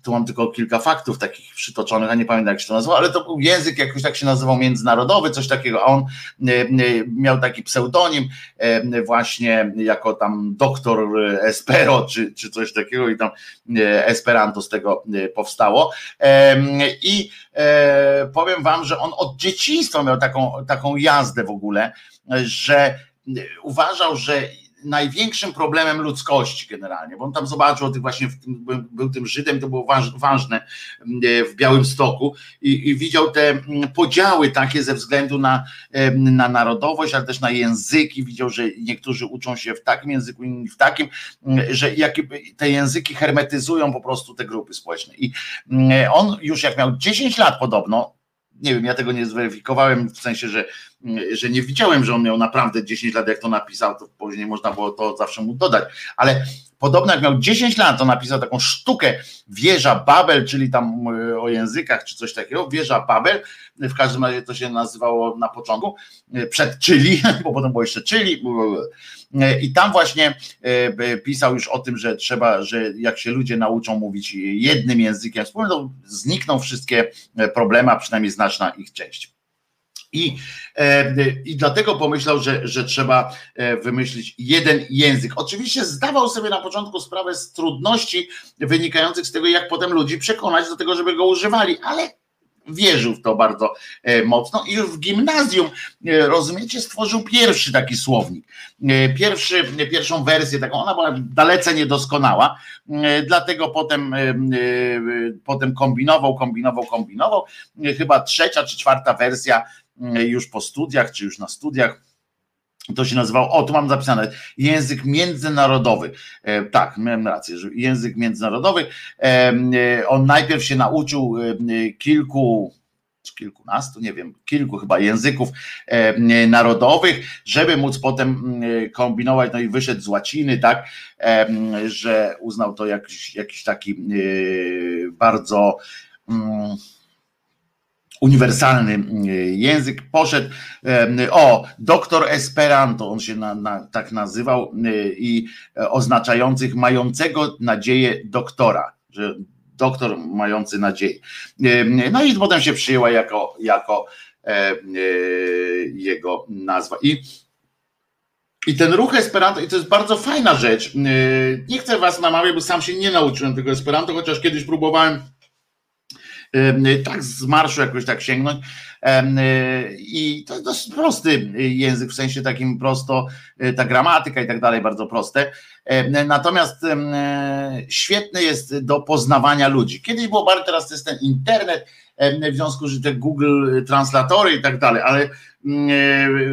tu mam tylko kilka faktów takich przytoczonych, a nie pamiętam jak się to nazywało, ale to był język jakoś tak się nazywał międzynarodowy, coś takiego, a on e, e, miał taki pseudonim e, właśnie jako tam doktor Espero, czy, czy coś takiego i tam Esperanto z tego powstało. I powiem wam, że on od dzieciństwa miał taką, taką jazdę w ogóle, że uważał, że największym problemem ludzkości generalnie, bo on tam zobaczył tych właśnie, tym, był tym Żydem, to było ważne w Białym Stoku i, i, widział te podziały takie ze względu na, na narodowość, ale też na języki, widział, że niektórzy uczą się w takim języku, inni w takim, że jakie te języki hermetyzują po prostu te grupy społeczne. I on już jak miał 10 lat podobno, nie wiem, ja tego nie zweryfikowałem, w sensie, że, że nie widziałem, że on miał naprawdę 10 lat, jak to napisał, to później można było to zawsze mu dodać, ale podobno jak miał 10 lat, to napisał taką sztukę Wieża Babel, czyli tam e, o językach czy coś takiego, Wieża Babel, w każdym razie to się nazywało na początku, e, przed Czyli, bo potem było jeszcze Czyli. E, i tam właśnie pisał już o tym, że trzeba, że jak się ludzie nauczą mówić jednym językiem wspólnym, to znikną wszystkie problemy, a przynajmniej znaczna ich część. I, e, I dlatego pomyślał, że, że trzeba e, wymyślić jeden język. Oczywiście zdawał sobie na początku sprawę z trudności wynikających z tego, jak potem ludzi przekonać do tego, żeby go używali, ale wierzył w to bardzo e, mocno i już w gimnazjum, rozumiecie, stworzył pierwszy taki słownik. Pierwszy, pierwszą wersję taką, ona była dalece niedoskonała, dlatego potem, potem kombinował, kombinował, kombinował. Chyba trzecia czy czwarta wersja już po studiach, czy już na studiach. To się nazywał, o tu mam zapisane, język międzynarodowy. E, tak, miałem rację, że język międzynarodowy. E, e, on najpierw się nauczył kilku, kilkunastu, nie wiem, kilku chyba języków narodowych, żeby móc potem kombinować, no i wyszedł z łaciny, tak, że uznał to jakiś, jakiś taki bardzo mm, uniwersalny mm, język, poszedł, o, doktor Esperanto, on się na, na, tak nazywał i e, oznaczających mającego nadzieję doktora, że doktor mający nadzieję. No i potem się przyjęła jako, jako e, jego nazwa. I i ten ruch Esperanto, i to jest bardzo fajna rzecz. Nie chcę was namawiać, bo sam się nie nauczyłem tego Esperanto, chociaż kiedyś próbowałem tak z marszu jakoś tak sięgnąć. I to jest prosty język, w sensie takim prosto, e, ta gramatyka i tak dalej, bardzo proste. Natomiast świetny jest do poznawania ludzi. Kiedyś było bardzo, teraz jest ten internet, w związku z te Google translatory i tak dalej, ale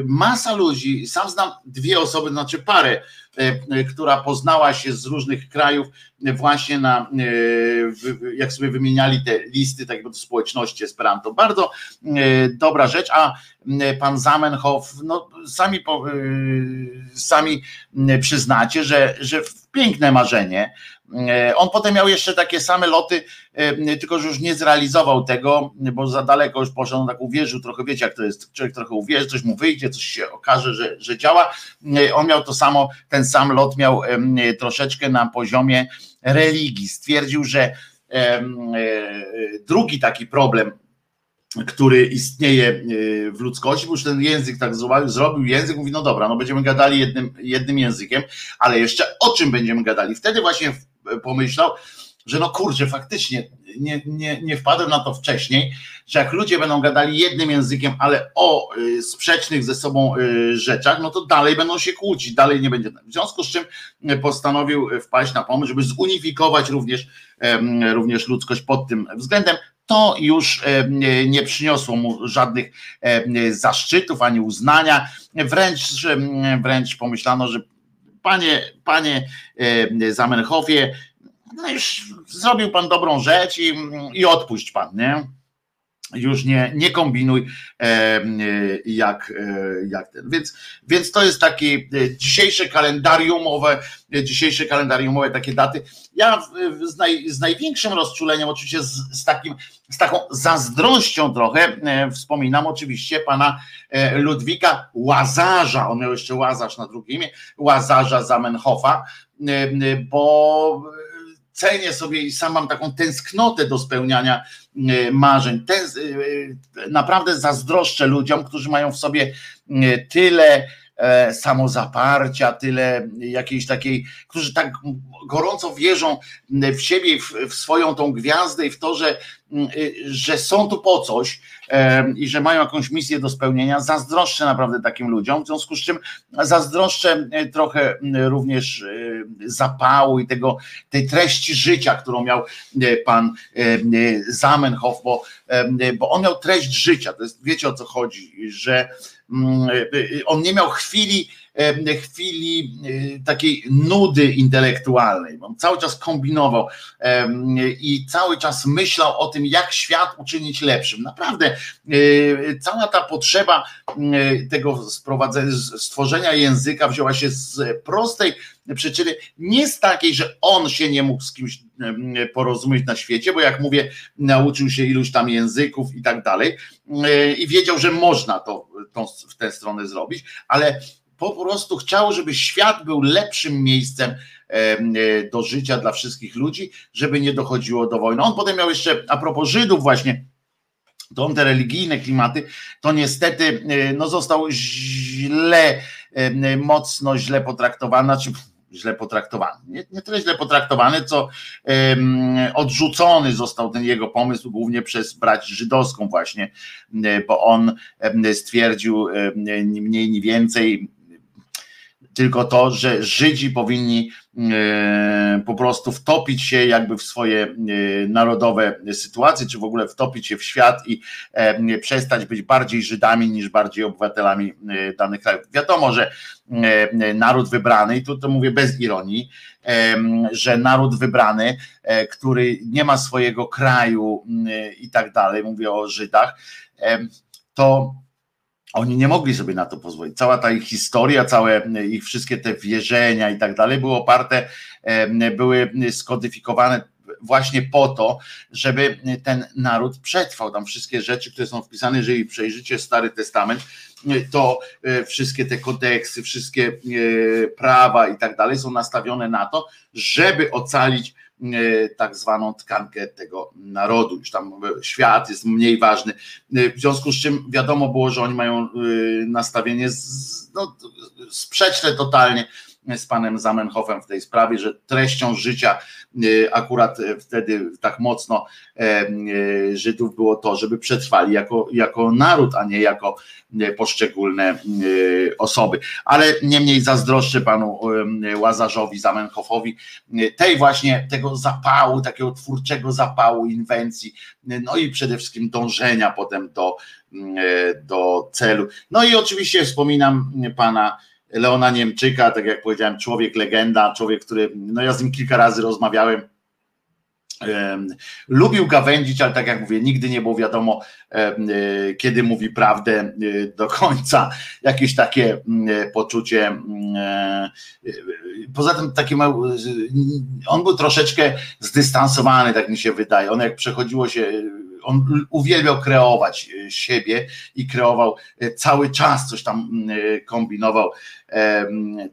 masa ludzi, sam znam dwie osoby, znaczy parę, E, która poznała się z różnych krajów właśnie na, e, jak sobie wymieniali te listy tak do społeczności Esperanto. Bardzo e, dobra rzecz, a pan Zamenhof, no sami, sami przyznacie, że, że piękne marzenie, E, on potem miał jeszcze takie same loty, e, tylko że już nie zrealizował tego, bo za daleko już poszedł, on tak uwierzył trochę, wiecie jak to jest, człowiek trochę uwierzy, coś mu wyjdzie, coś się okaże, że, że działa. E, on miał to samo, ten sam lot miał troszeczkę na poziomie religii. Stwierdził, że drugi taki problem, który istnieje w ludzkości, bo już ten język tak zrobił język, mówi, no dobra, no będziemy gadali jednym, jednym językiem, ale jeszcze o czym będziemy gadali? Wtedy właśnie pomyślał, że no kurczę, faktycznie nie, nie, nie wpadłem na to wcześniej, że jak ludzie będą gadali jednym językiem, ale o y, sprzecznych ze sobą y, rzeczach, no to dalej będą się kłócić, dalej nie będzie. W związku z czym postanowił wpaść na pomysł, żeby zunifikować również, y, również ludzkość pod tym względem. To już nie przyniosło mu żadnych zaszczytów ani uznania. Wręcz, wręcz pomyślano, że panie, panie Zamenhofie, no już zrobił pan dobrą rzecz i, i odpuść pan, nie? już nie, nie kombinuj e, jak, e, jak ten. Więc, więc to jest takie dzisiejsze kalendariumowe, dzisiejsze kalendariumowe takie daty. Ja z, naj, z największym rozczuleniem, oczywiście z, z, takim, z taką zazdrością trochę wspominam oczywiście pana Ludwika Łazarza, on miał jeszcze Łazarz na drugim imię, Łazarza Zamenhofa, bo cenię sobie i sam mam taką tęsknotę do spełniania e, marzeń. Ten, e, naprawdę zazdroszczę ludziom, którzy mają w sobie e, tyle samozaparcia, tyle jakiejś takiej, którzy tak gorąco wierzą w siebie, w, swoją tą gwiazdę i w to, że że są tu po coś i że mają jakąś misję do spełnienia. Zazdroszczę naprawdę takim ludziom, w związku z czym zazdroszczę trochę również zapału i tego, tej treści życia, którą miał pan Zamenhof, bo, bo on miał treść życia. To jest, wiecie o co chodzi, że on nie miał chwili, chwili y, takiej nudy intelektualnej. On cały czas kombinował i cały czas myślał o tym, jak świat uczynić lepszym. Naprawdę cała ta potrzeba tego stworzenia języka wzięła się z prostej przyczyny, nie z takiej, że on się nie mógł z kimś porozumieć na świecie, bo jak mówię, nauczył się iluś tam języków i tak dalej i wiedział, że można to, to w tę stronę zrobić, ale po prostu chciał, żeby świat był lepszym miejscem e, do życia dla wszystkich ludzi, żeby nie dochodziło do wojny. On potem miał jeszcze, a propos Żydów właśnie, to on te religijne klimaty, to niestety e, no, został źle, e, mocno źle potraktowany, znaczy źle potraktowany. Nie, nie tyle źle potraktowany, co odrzucony został ten jego pomysł głównie przez brać żydowską właśnie, bo on stwierdził ni mniej, ni więcej, tylko to, że Żydzi powinni e, po prostu wtopić się jakby w swoje e, narodowe sytuacje, czy w ogóle wtopić się w świat i e, przestać być bardziej Żydami niż bardziej obywatelami danych krajów. Wiadomo, że naród wybrany, i tu to mówię bez ironii, że naród wybrany, który nie ma swojego kraju i tak dalej, mówię o Żydach, to oni nie mogli sobie na to pozwolić. Cała ta ich historia, całe ich wszystkie te wierzenia i tak dalej były oparte, były skodyfikowane właśnie po to, żeby ten naród przetrwał. Tam wszystkie rzeczy, które są wpisane, jeżeli przejrzycie Stary Testament, to e, wszystkie te kodeksy, wszystkie e, prawa i tak dalej są nastawione na to, żeby ocalić E, tak zwaną tkankę tego narodu. Już tam świat jest mniej ważny. E, w związku z czym wiadomo było, że oni mają e, nastawienie z, no, sprzeczne totalnie z panem Zamenhofem w tej sprawie, że treścią życia akurat wtedy tak mocno Żydów było to, żeby przetrwali jako, jako naród, a nie jako poszczególne osoby. Ale niemniej zazdroszczę panu Łazarzowi Zamenhofowi tej właśnie, tego zapału, takiego twórczego zapału, inwencji, no i przede wszystkim dążenia potem do, do celu. No i oczywiście wspominam pana Leona Niemczyka, tak jak powiedziałem, człowiek legenda, człowiek, który, no ja z nim kilka razy rozmawiałem, Lubił gawędzić, ale tak jak mówię, nigdy nie było wiadomo, e, kiedy mówi prawdę e, do końca. Jakieś takie poczucie. E, poza tym takie on był troszeczkę zdystansowany, tak mi się wydaje. On jak przechodziło się on uwielbiał kreować siebie i kreował cały czas coś tam e, kombinował,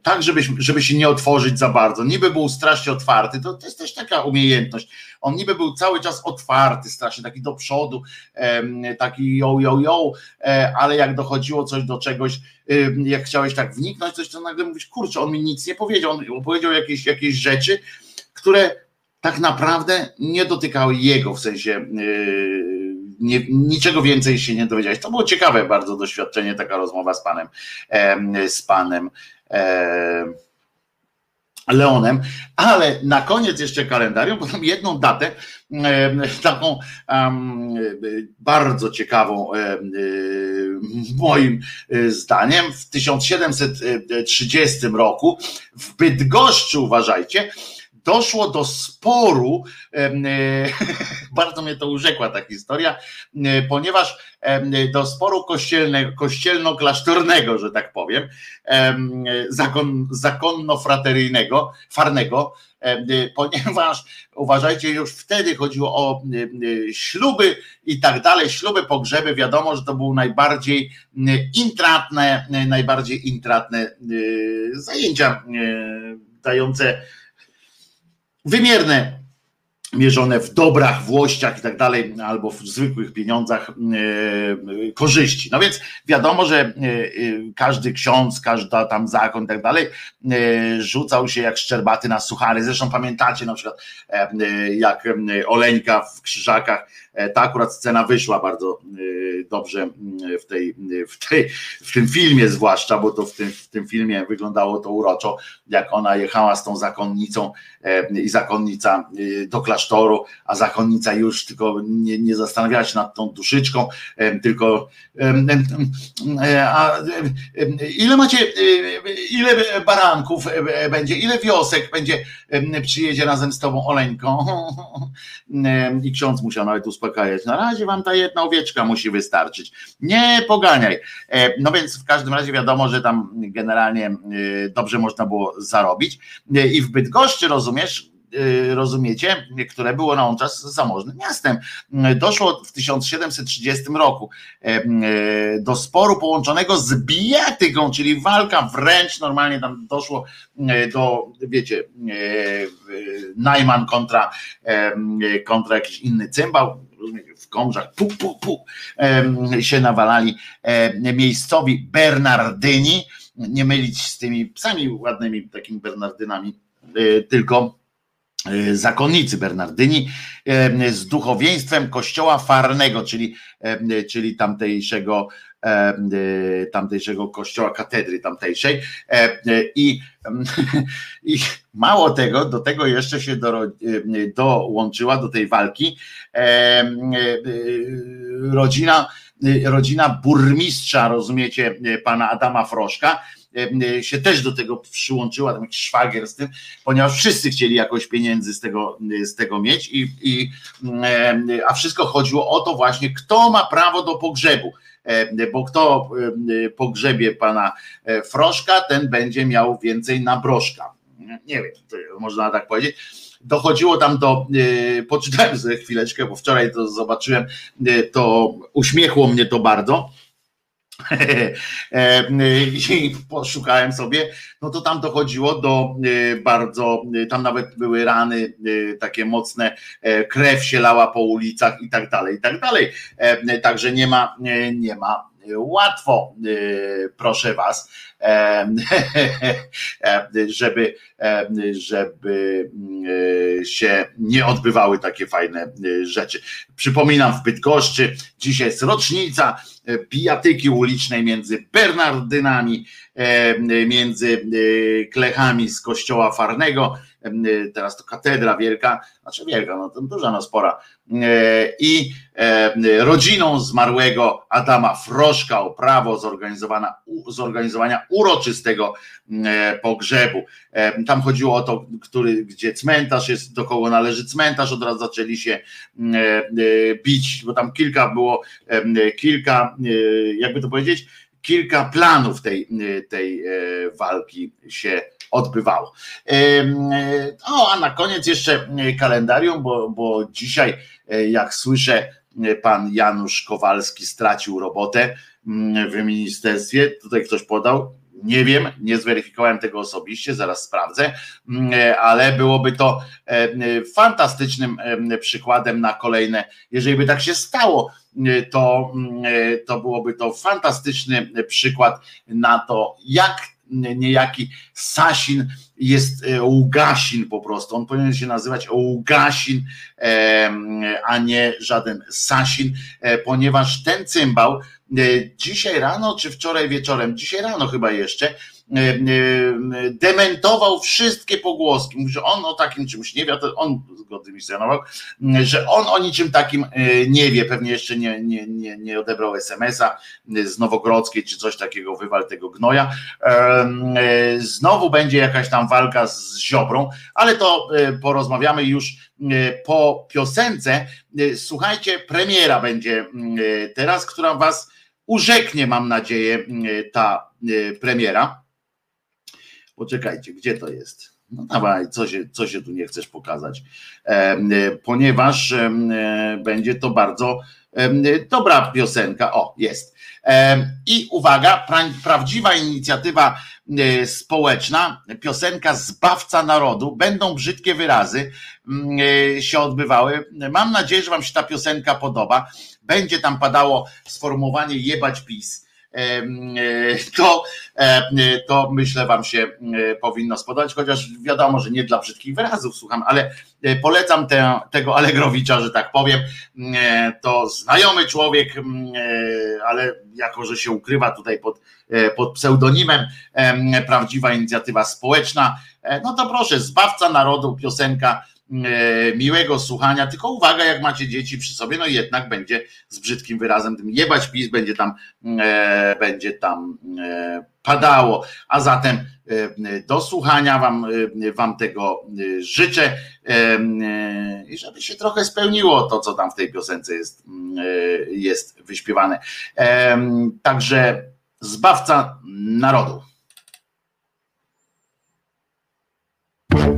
tak żeby, żeby się nie otworzyć za bardzo. Niby był strasznie otwarty, to, to jest też taka umiejętność. On niby był cały czas otwarty, strasznie taki do przodu, taki yo, yo, yo, ale jak dochodziło coś do czegoś, jak chciałeś tak wniknąć, coś to nagle mówisz, kurczę, on mi nic nie powiedział, on powiedział jakieś, jakieś rzeczy, które tak naprawdę nie dotykały jego, w sensie yy, nie, niczego więcej się nie dowiedziałeś. To było ciekawe bardzo doświadczenie, taka rozmowa z panem, z panem Leonem, ale na koniec jeszcze kalendarium, bo tam jedną datę, taką um, bardzo ciekawą moim zdaniem, w 1730 roku w Bydgoszczy, uważajcie, doszło do sporu, e, bardzo mnie to urzekła ta historia, e, ponieważ do sporu kościelno-klasztornego, że tak powiem, zakon, zakonno-frateryjnego, farnego, ponieważ uważajcie, już wtedy chodziło o śluby i tak dalej, śluby, pogrzeby, wiadomo, że to było najbardziej intratne, najbardziej intratne zajęcia dające wymierne mierzone w dobrach, włościach i tak dalej, albo w zwykłych pieniądzach e, korzyści. No więc wiadomo, że e, każdy ksiądz, każda tam zakon i tak dalej rzucał się jak szczerbaty na suchary. Zresztą pamiętacie na przykład jak Oleńka w Krzyżakach E, ta akurat scena wyszła bardzo e, dobrze w, tej, w, tej, w tym filmie zwłaszcza, bo to w tym, w tym filmie wyglądało to uroczo, jak ona jechała z tą zakonnicą e, i zakonnica do klasztoru, a zakonnica już tylko nie, nie zastanawiała się nad tą duszyczką, tylko a ile macie, ile baranków będzie, ile wiosek będzie, przyjedzie razem z tobą Oleńką i ksiądz musiał nawet uspokajać. Na razie wam ta jedna owieczka musi wystarczyć. Nie poganiaj. E, no więc w każdym razie wiadomo, że tam generalnie e, dobrze można było zarobić. E, I w Bydgoszczy, rozumiesz, rozumiecie, które było na on czas zamożnym miastem. Doszło w 1730 roku do sporu połączonego z bijatyką, czyli walka wręcz normalnie tam doszło do, wiecie, Najman kontra, kontra jakiś inny cymbał, w komrzach pu, pu, pu, się nawalali miejscowi Bernardyni, nie mylić z tymi psami ładnymi takimi Bernardynami, tylko zakonnicy Bernardyni z duchowieństwem kościoła farnego, czyli, czyli tamtejszego tamtejszego kościoła katedry tamtejszej. I, i mało tego, do tego jeszcze się do, dołączyła do tej walki rodzina, rodzina burmistrza, rozumiecie, pana Adama Froszka, się też do tego przyłączyła, tam jakiś szwagier z tym, ponieważ wszyscy chcieli jakoś pieniędzy z tego, z tego mieć, i, i, a wszystko chodziło o to właśnie, kto ma prawo do pogrzebu bo kto pogrzebie pana Froszka, ten będzie miał więcej na broszka. Nie wiem, można tak powiedzieć dochodziło tam do, poczytałem sobie chwileczkę, bo wczoraj to zobaczyłem, to uśmiechło mnie to bardzo. I poszukałem sobie, no to tam dochodziło do bardzo, tam nawet były rany takie mocne, krew się lała po ulicach i tak dalej, i tak dalej. Także nie ma, nie ma łatwo, proszę was, żeby, żeby się nie odbywały takie fajne rzeczy. Przypominam w Bydgoszczy, dzisiaj jest rocznica pijatyki ulicznej między Bernardynami, między klechami z kościoła Farnego, teraz to katedra wielka, znaczy wielka, no to duża, no spora, i rodziną zmarłego Adama Froszka o prawo zorganizowania, zorganizowania uroczystego pogrzebu. Tam chodziło o to, który, gdzie cmentarz jest, do kogo należy cmentarz, od razu zaczęli się bić, bo tam kilka było, kilka, jakby to powiedzieć, kilka planów tej, tej walki się odbywało. O, a na koniec jeszcze kalendarium, bo, bo dzisiaj, jak słyszę, pan Janusz Kowalski stracił robotę w ministerstwie. Tutaj ktoś podał, nie wiem, nie zweryfikowałem tego osobiście, zaraz sprawdzę, ale byłoby to fantastycznym przykładem na kolejne, jeżeli by tak się stało, to, to byłoby to fantastyczny przykład na to, jak niejaki Sasin jest e, Ługasin po prostu. On powinien się nazywać Ługasin, a nie żaden Sasin, e, ponieważ ten cymbał e, dzisiaj rano czy wczoraj wieczorem, dzisiaj rano chyba jeszcze, dementował wszystkie pogłoski. Mówi, że on o takim czymś nie wie, to on zgodnie mi scenował, że on o niczym takim e, nie wie, pewnie jeszcze nie, nie, nie, nie odebrał SMS-a z Nowogrodzkiej czy coś takiego, wywal tego gnoja. Znowu będzie jakaś tam walka z Ziobrą, ale to porozmawiamy już po piosence. Słuchajcie, premiera będzie teraz, która was urzeknie, mam nadzieję, ta premiera. Poczekajcie, gdzie to jest? No dawaj, co się, co się tu nie chcesz pokazać? E, ponieważ e, będzie to bardzo Dobra piosenka, o, jest. I uwaga, pra, prawdziwa inicjatywa e, społeczna, piosenka Zbawca Narodu, będą brzydkie wyrazy mm, e, się odbywały. Mam nadzieję, że Wam się ta piosenka podoba. Będzie tam padało sformułowanie jebać PiS E, to, e, to myślę Wam się e, powinno spodobać, chociaż wiadomo, że nie dla brzydkich wyrazów słucham, ale polecam te, tego Alegrowicza, że tak powiem. To znajomy człowiek, ale jako, że się ukrywa tutaj pod, pod pseudonimem, prawdziwa inicjatywa społeczna, no to proszę, zbawca narodu, piosenka E, miłego słuchania, tylko uwaga, jak macie dzieci przy sobie, no jednak będzie z brzydkim wyrazem, tym jebać pis będzie tam, e, będzie tam e, padało, a zatem do słuchania wam, wam tego życzę i żeby się trochę spełniło to, co tam w tej piosence jest, jest wyśpiewane. Także zbawca narodu.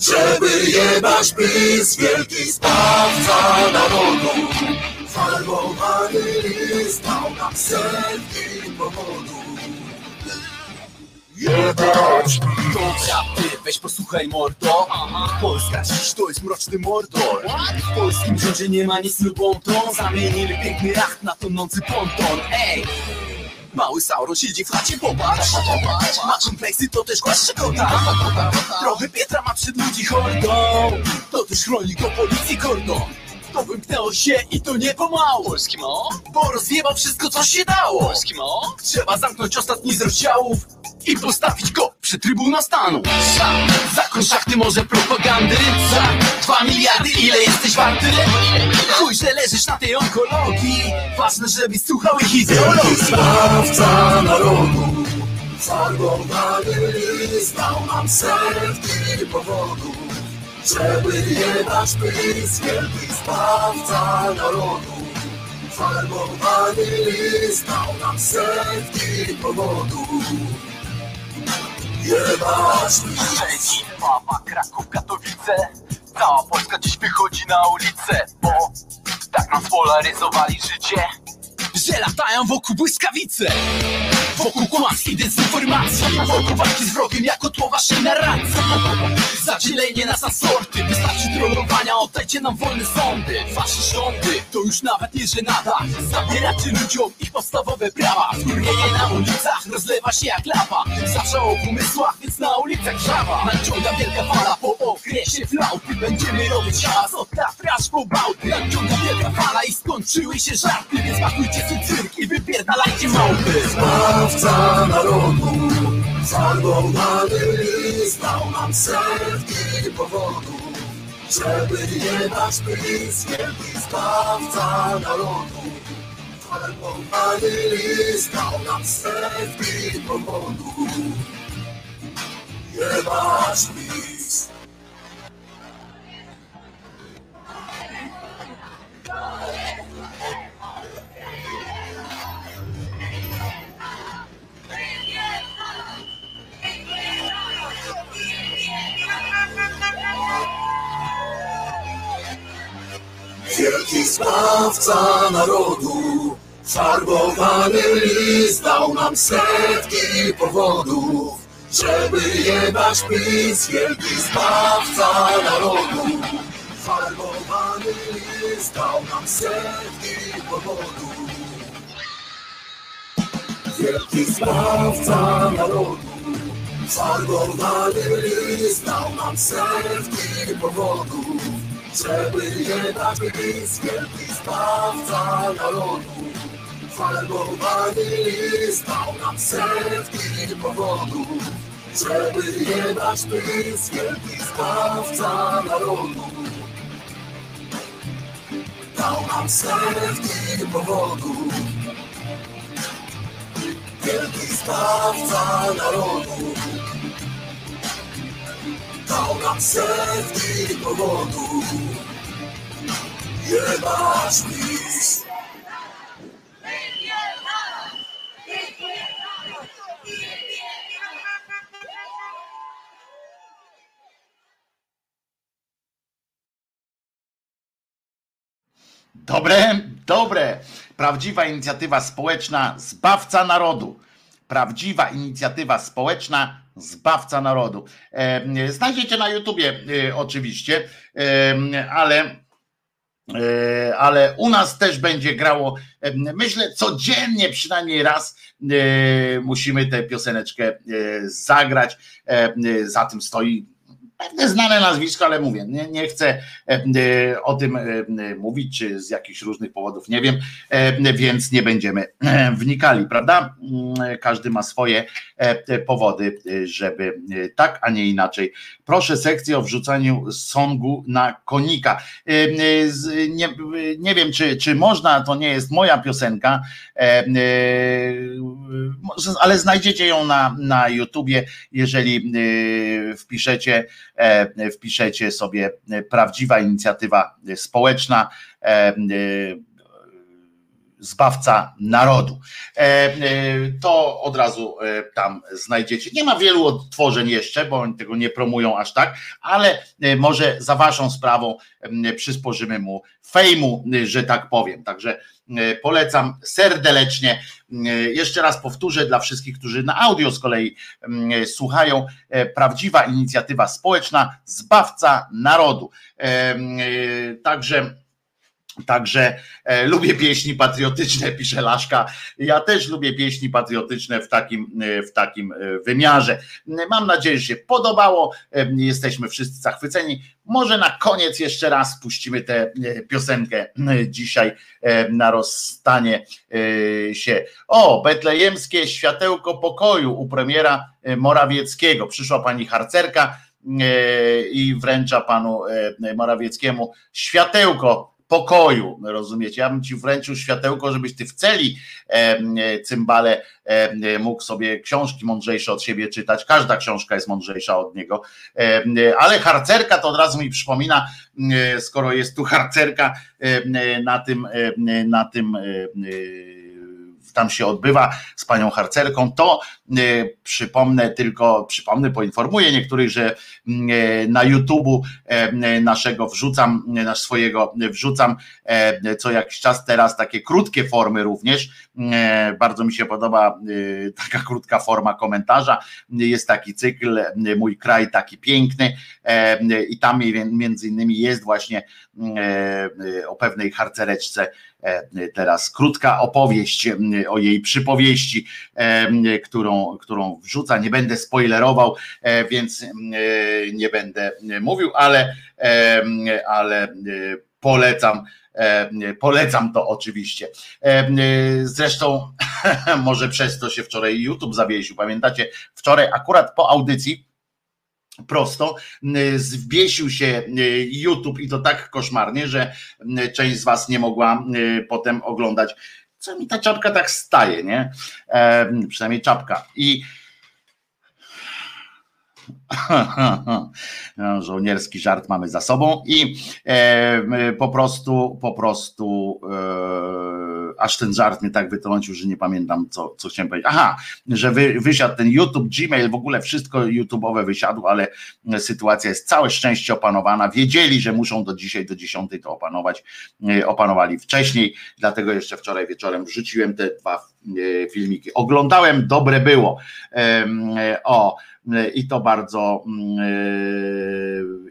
żeby jebać PiS, wielki sprawca narodu. Farbowany list dał nam setki powodów. Jebać Dobra, ty weź posłuchaj mordo. Polska dziś to jest mroczny mordor. W polskim rządzie nie ma nic lubą tą Zamienili piękny racht na tonący ponton. Ej! Mały Sauron siedzi w chacie, popatrz. Ma kompleksy, to też głaszcze kota Trochę Pietra ma przed ludzi hordą. To też chroni go policji kordon to wymknęło się i to nie pomału Polski mo? Bo rozjebał wszystko co się dało Polski mo? Trzeba zamknąć ostatni z rozdziałów i postawić go przy Trybunał Stanu. Zakon szachty może propagandy za dwa miliardy, ile jesteś warty? Chuj, że leżysz na tej onkologii, ważne, żebyś słuchał ich ideologii. Sprawca narodu, farbowany list dał nam setki powodów, żeby jebać PiS, wielki sprawca narodu. Farbowany list dał nam setki powodów. Jebać Szczecin, Wawa, Kraków, Katowice Cała Polska dziś wychodzi na ulicę Bo tak nam spolaryzowali życie że latają wokół błyskawice Wokół kłamstw i dezinformacji. Wokół walki z wrogiem jako tło waszej narracji. Zadzielenie nas na sorty. Wystarczy trollowania, oddajcie nam wolne sądy. Wasze rządy to już nawet nie żenada. Zabieracie ludziom ich podstawowe prawa. Wkurwienie na ulicach rozlewa się jak lawa Zawsze o pomysłach, więc na ulicach żawa. Nadciąga wielka fala po okresie flauty. Będziemy robić hałas od Tatry aż po Bałty. Nadciąga wielka fala i skończyły się żarty. Więc pakujcie sobie cyrk i wypierdalajcie małpy Sprawca narodu, farbowany list dał nam setki powodów, żeby jebać PiS, wielki sprawca narodu. Farbowany list dał nam setki powodów, jebać PiS. Wielki sprawca narodu, farbowany list dał nam setki powodów, żeby jebać PiS, wielki sprawca narodu. Farbowany list dał nam setki powodów. Wielki sprawca narodu, farbowany list dał nam setki powodów. Żeby jebać PiS, wielki sprawca narodu. Farbowany list dał nam setki powodów. Żeby jebać PiS, wielki sprawca narodu. Dał nam setki powodów. Zbawca narodu Dał nam powodów Jebać Dobre, dobre. Prawdziwa inicjatywa społeczna Zbawca Narodu. Prawdziwa inicjatywa społeczna Zbawca Narodu. E, znajdziecie na YouTubie e, oczywiście, e, ale ale u nas też będzie grało, myślę, codziennie przynajmniej raz musimy tę pioseneczkę zagrać. Za tym stoi pewne znane nazwisko, ale mówię, nie, nie chcę e, e, o tym e, mówić, czy z jakichś różnych powodów nie wiem, więc nie będziemy wnikali, prawda? Mm, każdy ma swoje powody, żeby tak, a nie inaczej. Proszę sekcję o wrzucaniu songu na konika. Nie, nie wiem, czy, czy można, to nie jest moja piosenka, ale znajdziecie ją na, na YouTubie, jeżeli wpiszecie wpiszecie sobie e, prawdziwa inicjatywa społeczna e, zbawca narodu. To od razu tam znajdziecie. Nie ma wielu odtworzeń jeszcze, bo oni tego nie promują aż tak, ale może za waszą sprawą przysporzymy mu fejmu, że tak powiem. Także polecam serdecznie. Jeszcze raz powtórzę dla wszystkich, którzy na audio z kolei słuchają, prawdziwa inicjatywa społeczna, zbawca narodu. Także Także e, lubię pieśni patriotyczne, pisze Laszka. Ja też lubię pieśni patriotyczne w takim, e, w takim e, wymiarze. Mam nadzieję, że się podobało. E, jesteśmy wszyscy zachwyceni. Może na koniec jeszcze raz puścimy tę e, piosenkę e, dzisiaj na rozstanie się. O, betlejemskie światełko pokoju u premiera Morawieckiego. Przyszła pani harcerka i wręcza panu Morawieckiemu światełko pokoju, rozumiecie? Ja bym ci wręczył światełko, żebyś ty w celi e, cymbale e, mógł sobie książki mądrzejsze od siebie czytać. Każda książka jest mądrzejsza od niego. E, ale harcerka to od razu mi przypomina, e, skoro jest tu harcerka e, na tym, e, na tym tam się odbywa z panią harcerką, to przypomnę tylko, przypomnę, poinformuję niektórych, że mm, y, na YouTube'u y, naszego wrzucam, na swojego wrzucam co jakiś czas teraz takie krótkie formy również. Bardzo mi się podoba taka krótka forma komentarza. Jest taki cykl Mój kraj taki piękny i tam między innymi jest właśnie o pewnej harcereczce E, teraz krótka opowieść o jej przypowieści, e, którą, wrzuca. Nie będę spoilerował, e, więc nie będę mówił, ale, ale polecam. Polecam to oczywiście. Zresztą, może przez to się wczoraj YouTube zawiesił. Pamiętacie, wczoraj akurat po audycji prosto, zwiesił się YouTube i to tak koszmarnie, że część z was nie mogła potem oglądać. Co mi ta czapka tak staje, nie? E, przynajmniej czapka. I żołnierski żart mamy za sobą i e, po prostu, po prostu e, aż ten żart mnie tak wytrącił, że nie pamiętam, co, co chciałem powiedzieć. Aha, że wy, wysiadł ten YouTube, Gmail, w ogóle wszystko YouTube'owe wysiadło, ale sytuacja jest całe szczęście opanowana. Wiedzieli, że muszą do dzisiaj, do dziesiątej to opanować. E, opanowali wcześniej, dlatego jeszcze wczoraj wieczorem wrzuciłem te dwa e, filmiki. Oglądałem, dobre było. E, o, i to bardzo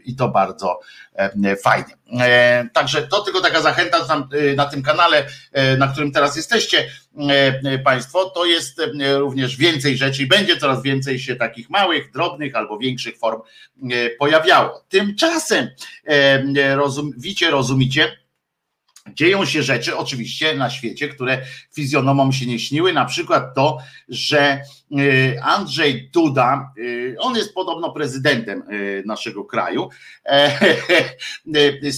i to bardzo fajnie. Także to tylko taka zachęta na tym kanale, na którym teraz jesteście Państwo, to jest również więcej rzeczy i będzie coraz więcej się takich małych, drobnych albo większych form pojawiało. Tymczasem, wicie, rozumicie, Dzieją się rzeczy oczywiście na świecie, które fizjonomom się nie śniły, na przykład to, że y, Andrzej Duda, y, on jest podobno prezydentem y, naszego kraju,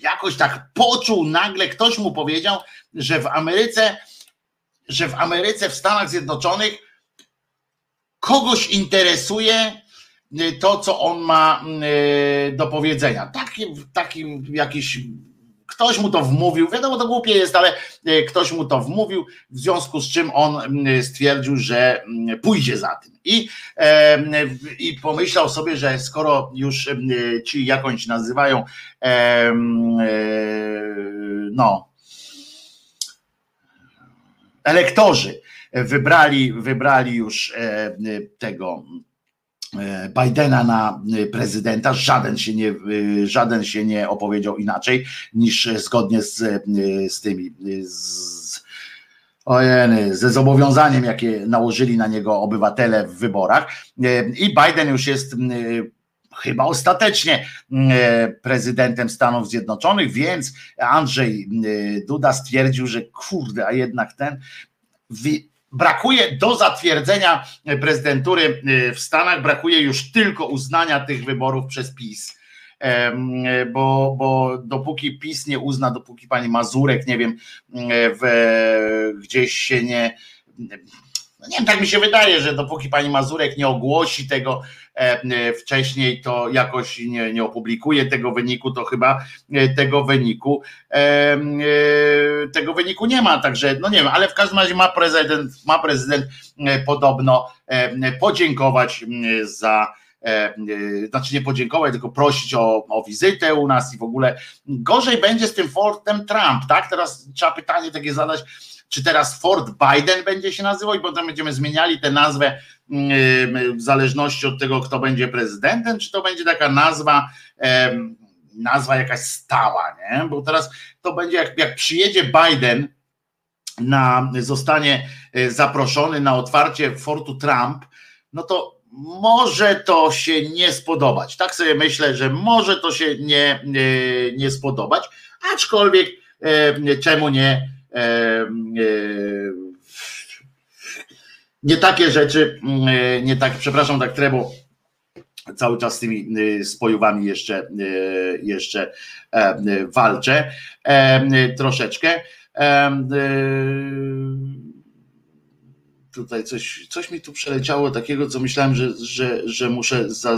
jakoś tak poczuł nagle, ktoś mu powiedział, że w Ameryce, że w Ameryce, w Stanach Zjednoczonych kogoś interesuje to, co on ma do powiedzenia. Taki, taki jakiś ktoś mu to wmówił, wiadomo, to głupie jest, ale ktoś mu to wmówił, w związku z czym on stwierdził, że pójdzie za tym. I, i pomyślał sobie, że skoro już ci jakąś nazywają no elektorzy wybrali, wybrali już e, tego e, Bidena na prezydenta, żaden się nie, żaden się nie opowiedział inaczej niż zgodnie z, z tymi z, ojeny, ze zobowiązaniem, jakie nałożyli na niego obywatele w wyborach. E, I Biden już jest chyba ostatecznie prezydentem Stanów Zjednoczonych, więc Andrzej Duda stwierdził, że kurde, a jednak ten brakuje do zatwierdzenia prezydentury y, w Stanach, brakuje już tylko uznania tych wyborów przez PiS. Bo, bo dopóki PiS nie uzna, dopóki pani Mazurek, nie wiem, w, gdzieś się nie no nie wiem, tak mi się wydaje, że dopóki pani Mazurek nie ogłosi tego e, e, wcześniej, to jakoś nie, nie opublikuje tego wyniku, to chyba e, tego wyniku tego wyniku nie ma. Także no nie wiem, ale w każdym razie ma prezydent, ma prezydent podobno podziękować za znaczy nie podziękować, tylko prosić o, o wizytę u nas i w ogóle gorzej będzie z tym Fortem Trump, tak? Teraz trzeba pytanie takie zadać, czy teraz Fort Biden będzie się nazywał i potem będziemy zmieniali tę nazwę mm, w zależności od tego, kto będzie prezydentem, czy to będzie taka nazwa, nazwa jakaś stała, nie? Bo teraz to będzie, jak, jak przyjedzie Biden, na, zostanie e, zaproszony na otwarcie Fortu Trump, no to może to się nie spodobać. Tak sobie myślę, że może to się nie, nie, nie spodobać, aczkolwiek e, czemu nie nie takie rzeczy, e, nie tak, przepraszam, tak trebo cały czas z tymi spojowami jeszcze, jeszcze walczę. Troszeczkę tutaj coś, coś mi tu przeleciało takiego, co myślałem, że, że, że muszę za,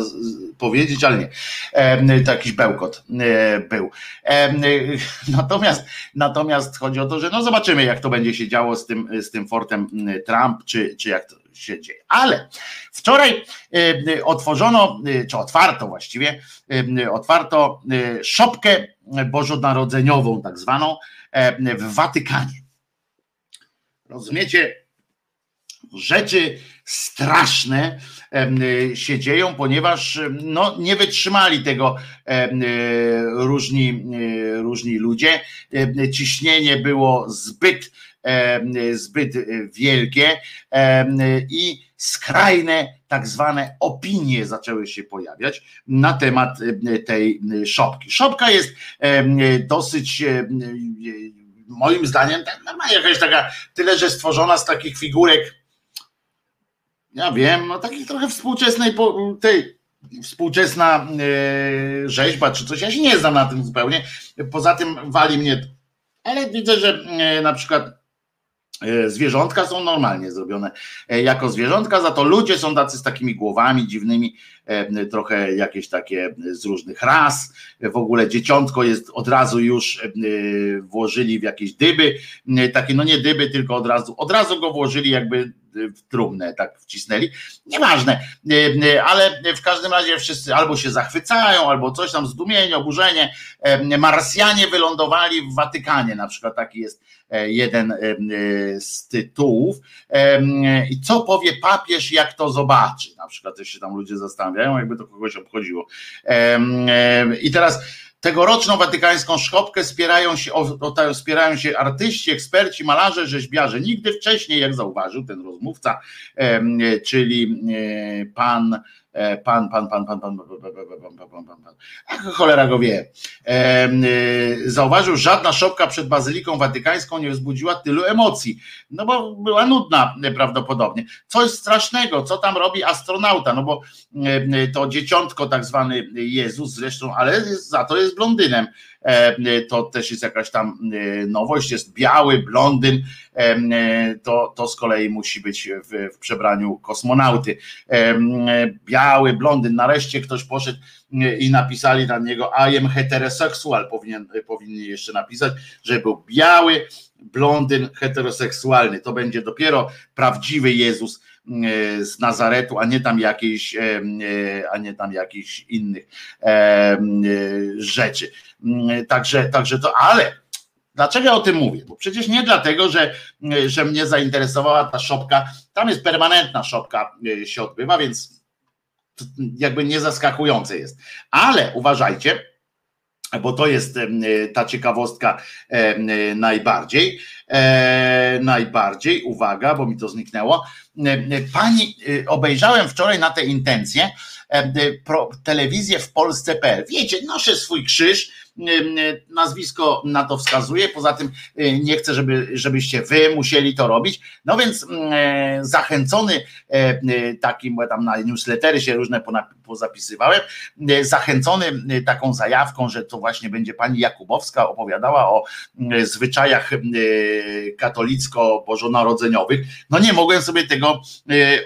powiedzieć, ale nie. E, to jakiś bełkot e, był. E, natomiast, natomiast chodzi o to, że no zobaczymy, jak to będzie się działo z tym, z tym fortem Trump, czy, czy jak to się dzieje. Ale wczoraj e, otworzono, e, czy otwarto właściwie, e, otwarto szopkę bożonarodzeniową, tak zwaną, w Watykanie. Rozumiecie? Rzeczy straszne się dzieją, ponieważ no, nie wytrzymali tego różni, różni ludzie. Ciśnienie było zbyt, zbyt wielkie i skrajne tak zwane opinie zaczęły się pojawiać na temat tej szopki. Szopka jest dosyć moim zdaniem jakaś taka, tyle że stworzona z takich figurek ja wiem, no takich trochę współczesnej, tej współczesna e, rzeźba czy coś, ja się nie znam na tym zupełnie, poza tym wali mnie, ale widzę, że e, na przykład e, zwierzątka są normalnie zrobione. Jako zwierzątka, za to ludzie są tacy z takimi głowami dziwnymi, trochę jakieś takie z różnych ras, w ogóle dzieciątko jest od razu już włożyli w jakieś dyby, takie no nie dyby, tylko od razu, od razu go włożyli jakby w trumnę tak wcisnęli. Nieważne, e, e, ale w każdym razie wszyscy albo się zachwycają, albo coś tam, zdumienie, oburzenie. E, Marsjanie wylądowali w Watykanie, na przykład taki jest jeden z tytułów. I co powie papież, jak to zobaczy? Na przykład też się tam ludzie zastanawiają, jakby to kogoś obchodziło. I teraz Tegoroczną watykańską szkopkę wspierają się, o, o, wspierają się artyści, eksperci, malarze, rzeźbiarze. Nigdy wcześniej, jak zauważył ten rozmówca, e, czyli e, pan pan, pan, pan, pan, pan, pan, pan, pan, pan, cholera go wie. Zauważył, żadna szopka przed Bazyliką Watykańską nie wzbudziła tylu emocji, no bo była nudna prawdopodobnie. Coś strasznego, co tam robi astronauta, no bo to dzieciątko tak zwany Jezus zresztą, ale za to jest blondynem to też jest jakaś tam nowość, jest biały, blondyn, to, to z kolei musi być w, w przebraniu kosmonauty. Biały, blondyn, nareszcie ktoś poszedł i napisali na niego I am heteroseksual, powinien, powinni jeszcze napisać, że był biały, blondyn, heteroseksualny. To będzie dopiero prawdziwy Jezus e, z Nazaretu, a nie tam jakiejś, e, e, a nie tam jakichś innych rzeczy. Także, także to, ale Dlaczego ja o tym mówię? Bo przecież nie dlatego, że, że mnie zainteresowała ta szopka. Tam jest permanentna szopka się odbywa, więc jakby nie zaskakujące jest. Ale uważajcie, bo to jest ta ciekawostka najbardziej. E, najbardziej, uwaga, bo mi to zniknęło. Pani, obejrzałem wczoraj na te intencje telewizję w Polsce.pl. Wiecie, noszę swój krzyż, nazwisko na to wskazuje, poza tym y, nie chcę, żeby, żebyście wy musieli to robić. No więc zachęcony takim, bo tam na newslettery się różne pozapisywałem, zachęcony taką zajawką, że to właśnie będzie pani Jakubowska opowiadała o zwyczajach katolicko-bożonarodzeniowych. No nie mogłem sobie tego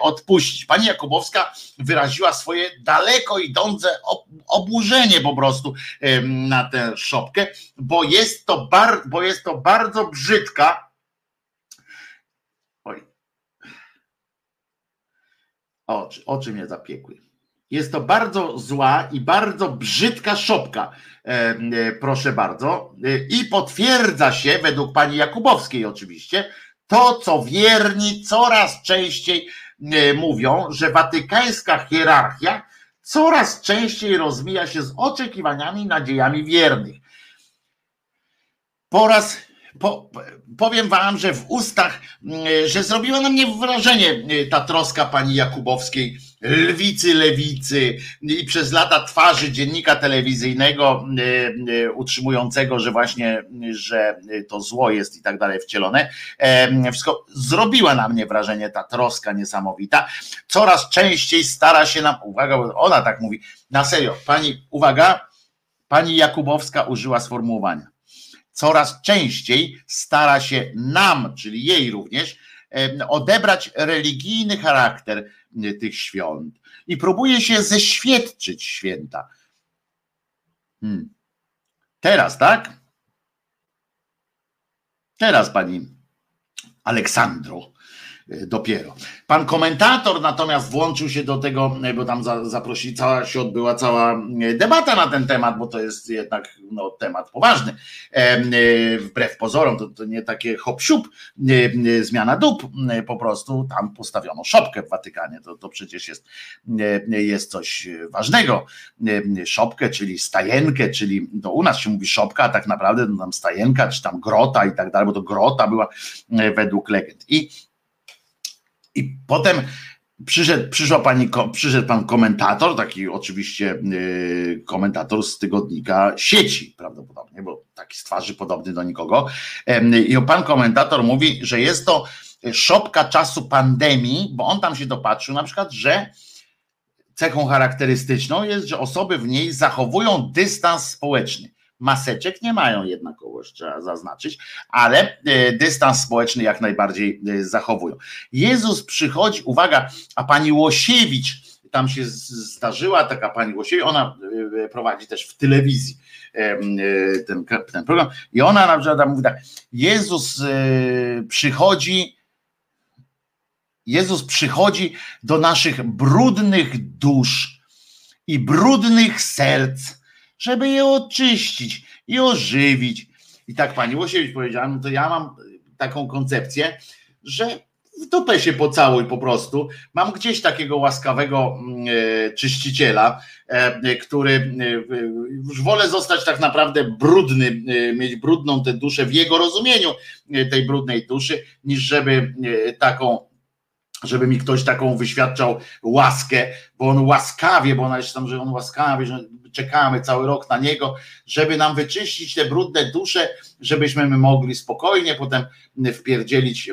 odpuścić. Pani Jakubowska wyraziła swoje daleko idące oburzenie po prostu na szopkę, bo jest to, bar, bo jest to bardzo brzydka. Oj. Oczy, oczy mnie zapiekły. Jest to bardzo zła i bardzo brzydka szopka, e, proszę bardzo. E, I potwierdza się, według pani Jakubowskiej oczywiście, to, co wierni coraz częściej e, mówią, że watykańska hierarchia coraz częściej rozmija się z oczekiwaniami i nadziejami wiernych. Po raz po, powiem wam, że w ustach, mm, że zrobiła na mnie wrażenie y, ta troska pani Jakubowskiej, lwicy, lewicy i przez lata twarzy dziennika telewizyjnego y, y, utrzymującego, że właśnie, że to zło jest i tak dalej wcielone. Wszystko zrobiła na mnie wrażenie ta troska niesamowita. Coraz częściej stara się nam, uwaga, ona tak mówi, na serio, pani, uwaga, pani Jakubowska użyła sformułowania coraz częściej stara się nam, czyli jej również, odebrać religijny charakter tych świąt i próbuje się zeświadczyć święta. Hmm. Teraz, tak? Teraz pani Aleksandro. E, dopiero. Pan komentator natomiast włączył się do tego, e, bo tam zaprosili, cała się odbyła cała e, debata na ten temat, bo to jest jednak no, temat poważny. Wbrew pozorom, to, to nie takie hop zmiana dup, po prostu tam postawiono szopkę w Watykanie. To, to przecież jest, jest coś ważnego. Szopkę, czyli stajenkę, czyli to u nas się mówi szopka, a tak naprawdę no, tam stajenka, czy tam grota i tak dalej, bo to grota była według legend. I i potem przyszedł, przyszła pani, przyszedł pan komentator, taki oczywiście yy, komentator z tygodnika sieci prawdopodobnie, bo taki z twarzy podobny do nikogo. I pan komentator mówi, że jest to szopka czasu pandemii, bo on tam się dopatrzył na przykład, że cechą charakterystyczną jest, że osoby w niej zachowują dystans społeczny. Maseczek nie mają trzeba zaznaczyć, ale e, dystans społeczny jak najbardziej e, zachowują. Jezus przychodzi, uwaga, a pani Łosiewicz, tam się zdarzyła taka pani Łosiewicz, ona e, prowadzi też w telewizji ten, ten program i ona na przykład mówi tak, Jezus przychodzi Jezus przychodzi do naszych brudnych dusz i brudnych serc, żeby je oczyścić i ożywić. I tak pani Łosiewicz powiedziała, no to ja mam taką koncepcję, że w dupę się pocałuj po prostu. Mam gdzieś takiego łaskawego mm, e, czyściciela, e, który e, już wolę zostać tak naprawdę brudny, mieć brudną tę duszę w jego rozumieniu tej brudnej duszy, niż żeby taką żeby mi ktoś taką wyświadczał łaskę, bo on łaskawie, bo ona jeszcze tam, że on łaskawie, że czekamy cały rok na niego, żeby nam wyczyścić te brudne dusze, żebyśmy my mogli spokojnie potem wpierdzielić e,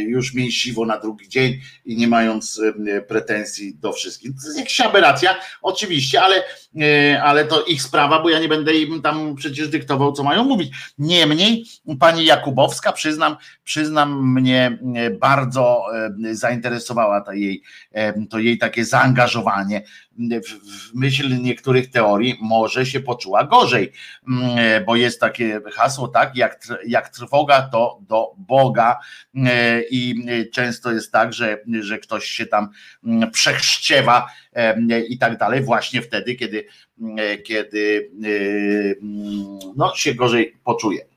już mięsiwo na drugi dzień i nie mając e, pretensji do wszystkich. To jest jakaś aberracja, oczywiście, ale, e, ale to ich sprawa, bo ja nie będę im tam przecież dyktował, co mają mówić. Niemniej pani Jakubowska, przyznam, przyznam mnie bardzo zainteresowała ta jej, to jej takie zaangażowanie w myśl niektórych teorii może się poczuła gorzej, mm, bo jest takie hasło, tak, jak, jak trwoga to do Boga mm, i często jest tak, że, że ktoś się tam mm, przechrzciewa i tak dalej, właśnie wtedy, kiedy, kiedy no, się gorzej poczuje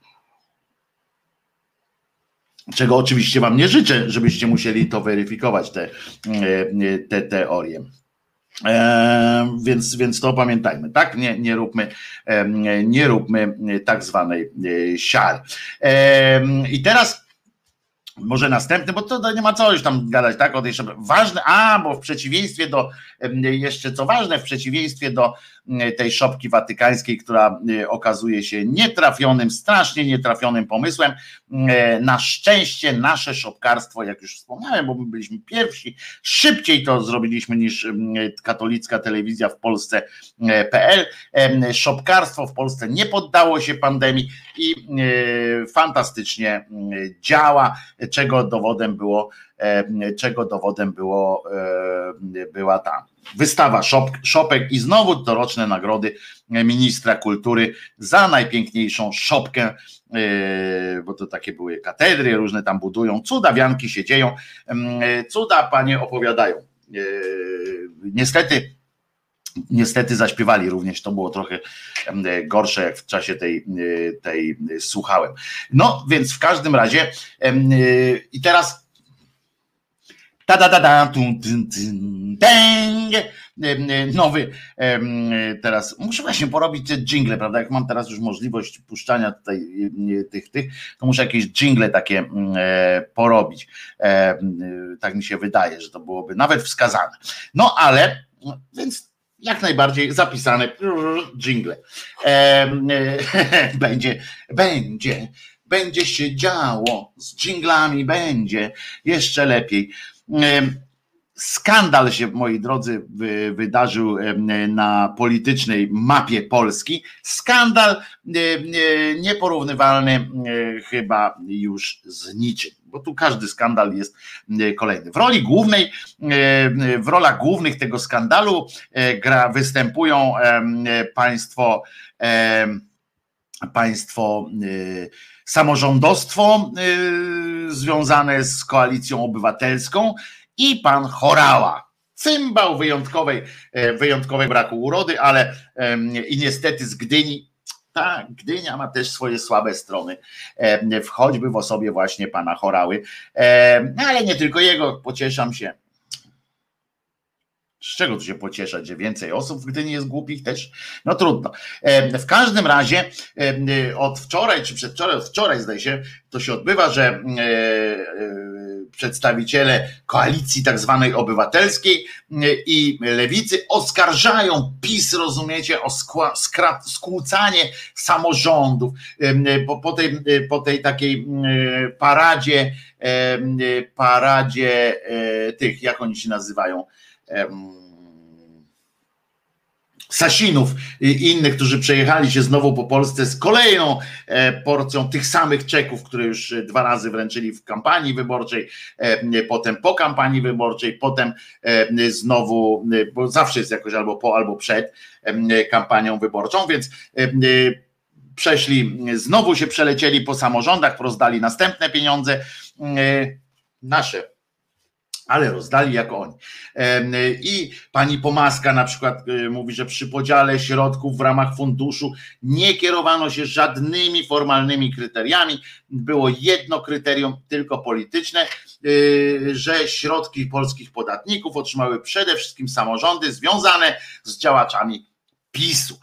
czego oczywiście Wam nie życzę, żebyście musieli to weryfikować, te, te teorie. E, więc, więc to pamiętajmy, tak? Nie, nie, róbmy, nie róbmy tak zwanej e, siary. I teraz może następny, bo to, nie ma co już tam gadać, tak? O tej ważne, a bo w przeciwieństwie do, jeszcze co ważne, w przeciwieństwie do tej szopki watykańskiej, która okazuje się nietrafionym, strasznie nietrafionym pomysłem. Na szczęście nasze szopkarstwo, jak już wspomniałem, bo my byliśmy pierwsi, szybciej to zrobiliśmy niż katolicka telewizja w Polsce.pl. Szopkarstwo w Polsce nie poddało się pandemii i fantastycznie działa, czego dowodem było, czego dowodem było, była ta Wystawa szop, szopek i znowu doroczne nagrody ministra kultury za najpiękniejszą szopkę, e, bo to takie były katedry, różne tam budują, cuda wianki się dzieją, cuda panie opowiadają. E, niestety Niestety zaśpiewali również, to było trochę gorsze, jak w czasie tej, tej słuchałem. No więc w każdym razie i teraz ta da da da tum, tum, tum, Nowy teraz muszę właśnie porobić te jingle, prawda? Jak mam teraz już możliwość puszczania tutaj tych, tych, to muszę jakieś jingle takie e, porobić. Tak mi się wydaje, że to byłoby nawet wskazane. No ale więc jak najbardziej zapisane jingle. Będzie, będzie, będzie się działo z jinglami, będzie jeszcze lepiej. Skandal się, moi drodzy, wydarzył na politycznej mapie Polski. Skandal nieporównywalny chyba już z niczym, bo tu każdy skandal jest kolejny. W roli głównej, w rolach głównych tego skandalu e, gra, występują państwo, państwo e, samorządostwo związane z koalicją obywatelską i pan Chorała. Cymbał wyjątkowej, e, wyjątkowej braku urody, ale i niestety z Gdyni tak, Gdynia ma też swoje słabe strony, choćby w osobie właśnie pana Chorały, ale nie tylko jego, pocieszam się, z czego tu się pocieszać, że więcej osób gdy nie jest głupich też? No trudno. W każdym razie od wczoraj, czy przedwczoraj, od wczoraj zdaje się, to się odbywa, że e, e, przedstawiciele koalicji tak zwanej obywatelskiej i lewicy oskarżają PiS, rozumiecie, o skłócanie samorządów po, po, tej, po tej takiej paradzie, paradzie e, tych, jak oni się nazywają, Sasinów i innych, którzy przejechali się znowu po Polsce z kolejną e, porcją tych samych czeków, które już dwa razy wręczyli w kampanii wyborczej, e, potem po kampanii wyborczej, potem e, znowu, bo zawsze jest jakoś albo po, albo przed kampanią wyborczą, więc przeszli, znowu się przelecieli po samorządach, rozdali następne pieniądze, nasze ale rozdali jako oni. I pani Pomaska na przykład y, mówi, że przy podziale środków w ramach funduszu nie kierowano się żadnymi formalnymi kryteriami. Było jedno kryterium, tylko polityczne, y, że środki polskich podatników otrzymały przede wszystkim samorządy związane z działaczami PiSu.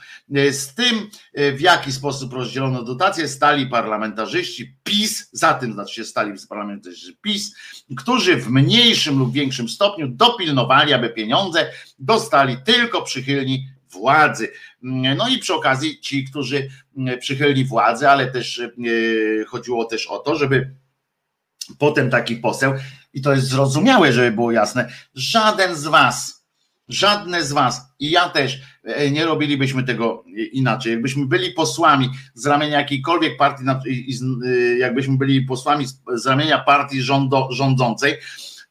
Z tym, w jaki sposób rozdzielono dotacje, stali parlamentarzyści PiS, za tym znaczy się stali parlamentarzyści PiS, którzy w mniejszym lub większym stopniu dopilnowali, aby pieniądze dostali tylko przychylni władzy. No i przy okazji ci, którzy przychylni władzy, ale też e, chodziło też o to, żeby potem taki poseł, i to jest zrozumiałe, żeby było jasne, żaden z was, żadne z was, i ja też e, nie robilibyśmy tego inaczej. Jakbyśmy byli posłami z ramienia jakiejkolwiek partii, e, jakbyśmy byli posłami z ramienia partii rządo, rządzącej,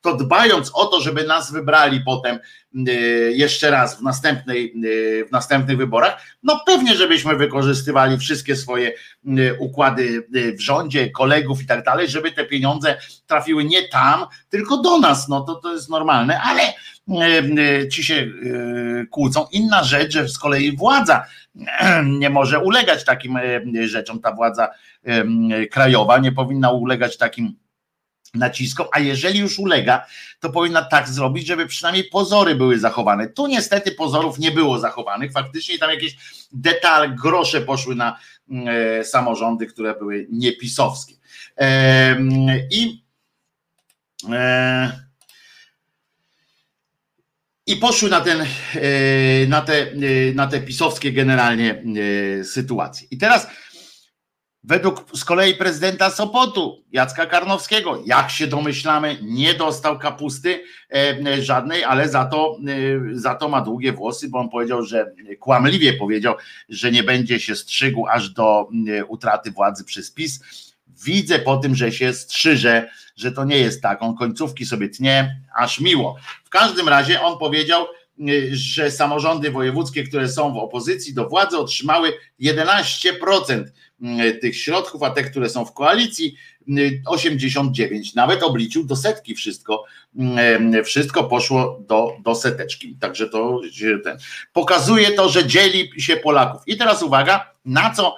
to dbając o to, żeby nas wybrali potem y, jeszcze raz w, następnej, y, w następnych wyborach, no pewnie, żebyśmy wykorzystywali wszystkie swoje y, układy w rządzie, kolegów i tak dalej, żeby te pieniądze trafiły nie tam, tylko do nas. No to, to jest normalne, ale ci się kłócą. Inna rzecz, że z kolei władza nie może ulegać takim rzeczom. Ta władza krajowa nie powinna ulegać takim naciskom, a jeżeli już ulega, to powinna tak zrobić, żeby przynajmniej pozory były zachowane. Tu niestety pozorów nie było zachowanych, faktycznie tam jakieś detal, grosze poszły na e, samorządy, które były niepisowskie. E, I e, i poszły na, ten, e, na, te, e, na te pisowskie generalnie e, sytuacje. I teraz Według z kolei prezydenta Sopotu, Jacka Karnowskiego, jak się domyślamy, nie dostał kapusty e, żadnej, ale za to, e, za to ma długie włosy, bo on powiedział, że kłamliwie powiedział, że nie będzie się strzygł aż do e, utraty władzy przez PiS. Widzę po tym, że się strzyże, że to nie jest tak. On końcówki sobie tnie, aż miło. W każdym razie on powiedział, że samorządy wojewódzkie, które są w opozycji do władzy, otrzymały 11% E, tych środków, a te, które są w koalicji, 89, e, nawet obliczył do setki wszystko, e, wszystko poszło do, do seteczki. Także to ten, pokazuje to, że dzieli się Polaków. I teraz uwaga, na co,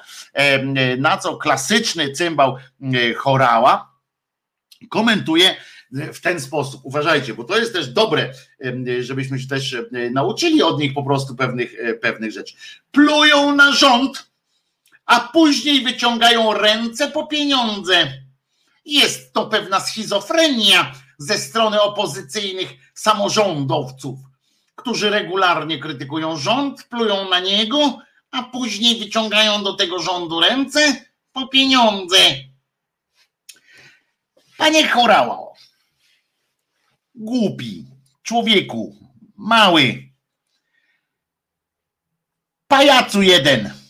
na co klasyczny cymbał chorała komentuje w ten sposób. Uważajcie, bo to jest też dobre, żebyśmy się też nauczyli od nich po prostu pewnych, pewnych rzeczy. Plują na rząd, a później wyciągają ręce po pieniądze. Jest to pewna schizofrenia ze strony opozycyjnych samorządowców, którzy regularnie krytykują rząd, plują na niego, a później wyciągają do tego rządu ręce po pieniądze. Panie Chorało, głupi, człowieku, mały, pajacu jeden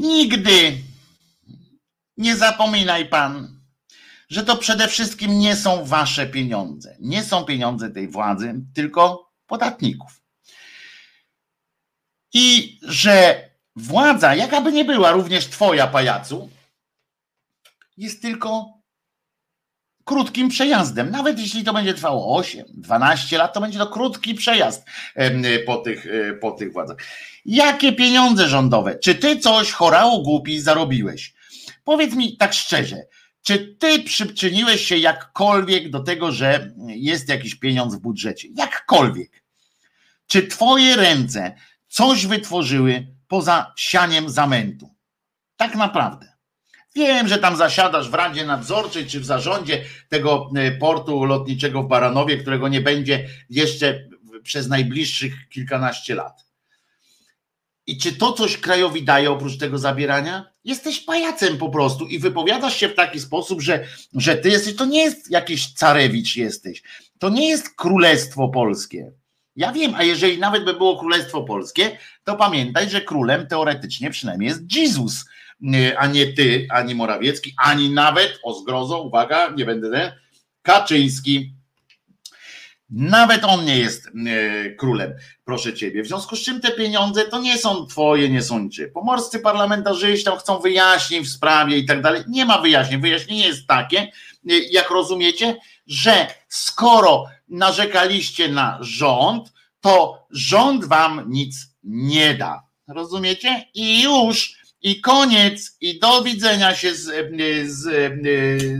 Nigdy nie zapominaj pan, że to przede wszystkim nie są wasze pieniądze. Nie są pieniądze tej władzy, tylko podatników. I że władza, jakaby nie była, również twoja pajacu, jest tylko krótkim przejazdem. Nawet jeśli to będzie trwało 8, 12 lat, to będzie to krótki przejazd po tych, e, po tych władzach. Jakie pieniądze rządowe? Czy ty coś chorało głupi zarobiłeś? Powiedz mi tak szczerze, czy ty przyczyniłeś się jakkolwiek do tego, że jest jakiś pieniądz w budżecie? Jakkolwiek. Czy twoje ręce coś wytworzyły poza sianiem zamętu? Tak naprawdę. Wiem, że tam zasiadasz w Radzie Nadzorczej czy w zarządzie tego e, portu lotniczego w Baranowie, którego nie będzie jeszcze przez najbliższych kilkanaście lat. I czy to coś krajowi daje oprócz tego zabierania? Jesteś pajacem po prostu i wypowiadasz się w taki sposób, że, że ty jesteś, to nie jest jakiś carewicz jesteś, to nie jest królestwo polskie. Ja wiem, a jeżeli nawet by było królestwo polskie, to pamiętaj, że królem teoretycznie przynajmniej jest Jezus a nie ty, ani Morawiecki, ani nawet, o zgrozo, uwaga, nie będę Kaczyński. Nawet on nie jest e, królem, proszę ciebie. W związku z czym te pieniądze to nie są twoje, nie są niczyje. Pomorscy parlamentarzyści tam chcą wyjaśnień w sprawie i tak dalej. Nie ma wyjaśnień. Wyjaśnienie jest takie, e, jak rozumiecie, że skoro narzekaliście na rząd, to rząd wam nic nie da. Rozumiecie? I już i koniec, i do widzenia się z, z,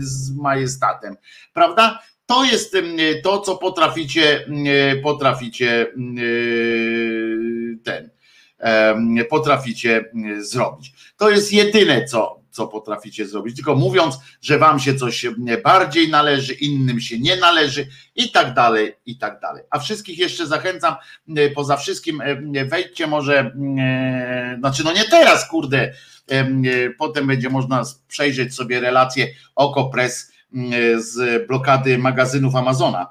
z majestatem. Prawda? To jest to, co potraficie, potraficie ten, potraficie zrobić. To jest jedyne, co, co potraficie zrobić. Tylko mówiąc, że wam się coś bardziej należy, innym się nie należy i tak dalej, i tak dalej. A wszystkich jeszcze zachęcam, poza wszystkim wejdźcie może, znaczy no nie teraz, kurde, potem będzie można przejrzeć sobie relacje Okopres z blokady magazynów Amazona,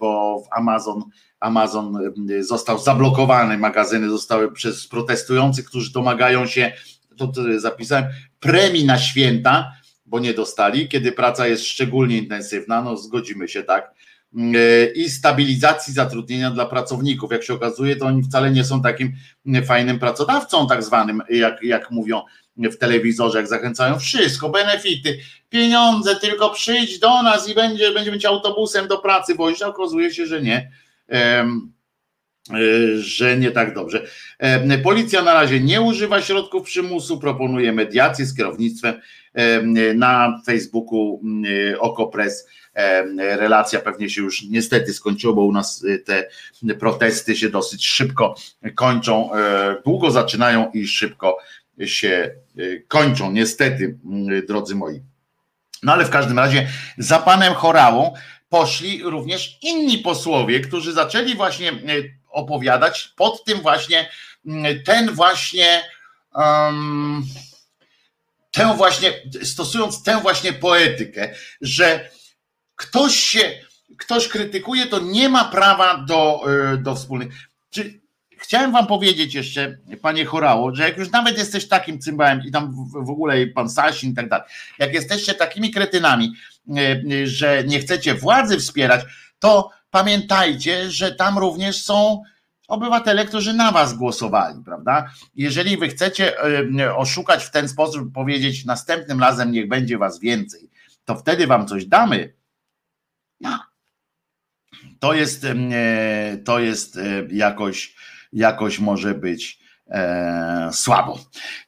bo w Amazon Amazon został zablokowany, magazyny zostały przez protestujących, którzy domagają się, to, to zapisałem, premii na święta, bo nie dostali, kiedy praca jest szczególnie intensywna, no zgodzimy się tak, i stabilizacji zatrudnienia dla pracowników. Jak się okazuje, to oni wcale nie są takim fajnym pracodawcą, tak zwanym, jak, jak mówią w telewizorze, jak zachęcają wszystko, benefity, pieniądze, tylko przyjdź do nas i będzie, będziemy cię autobusem do pracy wozić. Okazuje się, że nie E, że nie tak dobrze. Policja na razie nie używa środków przymusu, proponuje mediację z kierownictwem na Facebooku Okopres. Relacja pewnie się już niestety skończyła, bo u nas te protesty się dosyć szybko kończą, e, długo zaczynają i szybko się kończą, niestety, drodzy moi. No ale w każdym razie za panem Chorałą poszli również inni posłowie, którzy zaczęli właśnie e, opowiadać pod tym właśnie, ten właśnie, um, tę właśnie, stosując tę właśnie poetykę, że ktoś się, ktoś krytykuje, to nie ma prawa do, e, do wspólnych. Czy chciałem wam powiedzieć jeszcze, panie Chorało, że jak już nawet jesteś takim cymbałem i tam w, ogóle pan Sasin i tak dalej, jak jesteście takimi kretynami, E, że nie chcecie władzy wspierać, to pamiętajcie, że tam również są obywatele, którzy na was głosowali, prawda? Jeżeli wy chcecie e, oszukać w ten sposób, powiedzieć następnym razem niech będzie was więcej, to wtedy wam coś damy. No. To jest, e, to jest jakoś, jakoś może być e, słabo.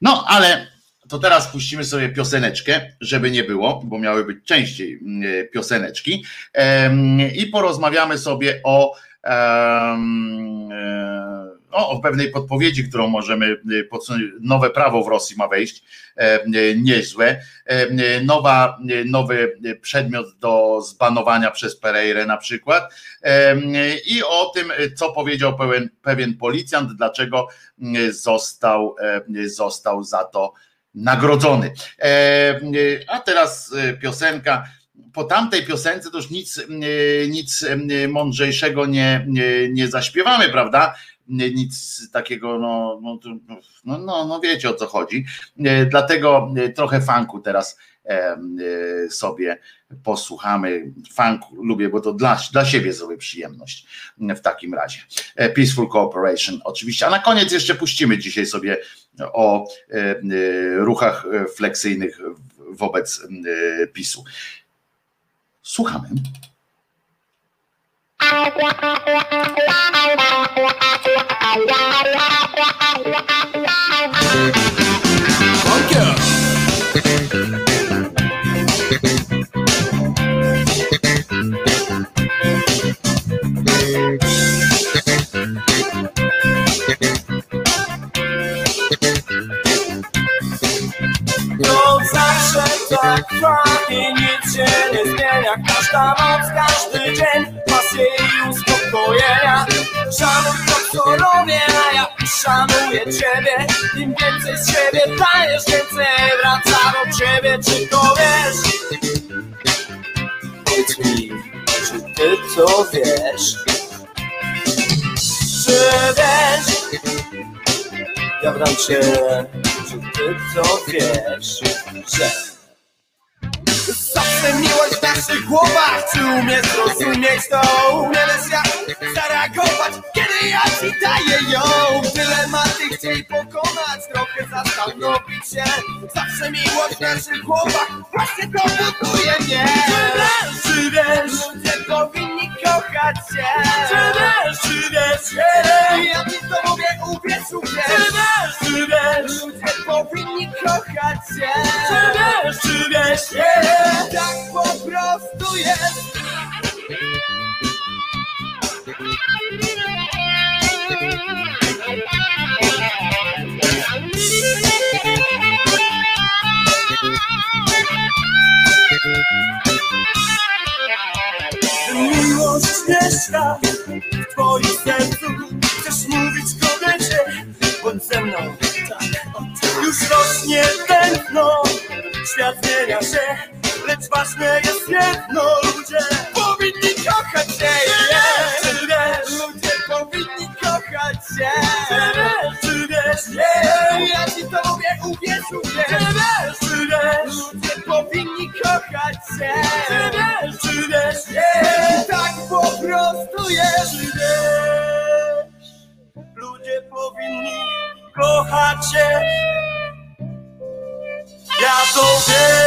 No, ale to teraz puścimy sobie pioseneczkę, żeby nie było, bo miały być częściej mm, e, pioseneczki i porozmawiamy sobie o, e, o, o pewnej podpowiedzi, którą możemy e, podsunąć. Nowe prawo w Rosji ma wejść, niezłe. Nowa, nowy przedmiot do zbanowania przez Pereirę na przykład i o tym, co powiedział pewien, pewien policjant, dlaczego został, został za to nagrodzony. E, e, a teraz e, piosenka. Po tamtej piosence to już nic, nic mądrzejszego nie, nie, zaśpiewamy, prawda? Nic takiego, no, no, no, no, no wiecie o co chodzi. Dlatego trochę funku teraz sobie posłuchamy. Funk lubię, bo to dla, dla siebie zrobię przyjemność w takim razie. Peaceful Cooperation oczywiście. A na koniec jeszcze puścimy dzisiaj sobie o e, e, ruchach fleksyjnych wobec e, PiSu. Słuchamy. Funky. tak trwa i nic się nie zmienia Każda noc, każdy dzień pasje i uspokojenia Szanuj to co robię, a ja szanuję ciebie Im więcej z siebie dajesz, więcej wraca do ciebie Czy to wiesz? Powiedz mi, czy ty to wiesz? Czy wiesz? Ja wram cię, czy ty to wiesz? Że Zawsze miłość w naszych głowach. Czy umiesz zrozumieć to? Umiesz jak zareagować Kiedy ja ci daję ją? Dylematy chciej pokonać Trochę zastanowić się. Zawsze miłość w naszych głowach Właśnie to buduje mnie. Czy wiesz, Ludzie powinni kochać się. Czy wiesz, czy wiesz? Ja ci to mówię, uwierz, uwierz. Czy wiesz, czy wiesz? Ludzie powinni kochać się. Czy wiesz, czy wiesz, prostu jest Miłość mieszka w twoim sercu Chcesz mówić kobiecie, bądź ze mną. Już świat zmienia się Lecz ważne jest jedno, ludzie. Powinni kochać się. Czy wiesz, ludzie powinni kochać się. Czy wiesz, nie, ja ci to mówię, uwierz, uwierz Czy wiesz, czy wiesz, ludzie powinni kochać się. Czy wiesz, czy wiesz, nie, tak po prostu jest. Czy wiesz, ludzie powinni kochać się. Ja to wiem,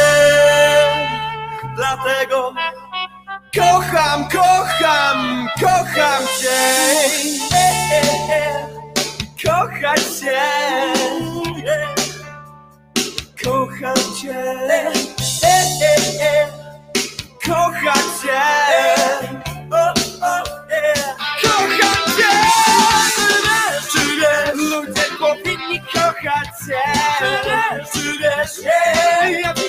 dlatego kocham, kocham, kocham cię. Kochać cię. Kocham cię. Kocham cię. Kocham cię. Czy wiesz, ludzie powinni kochać cię. Czy wiesz, ja ci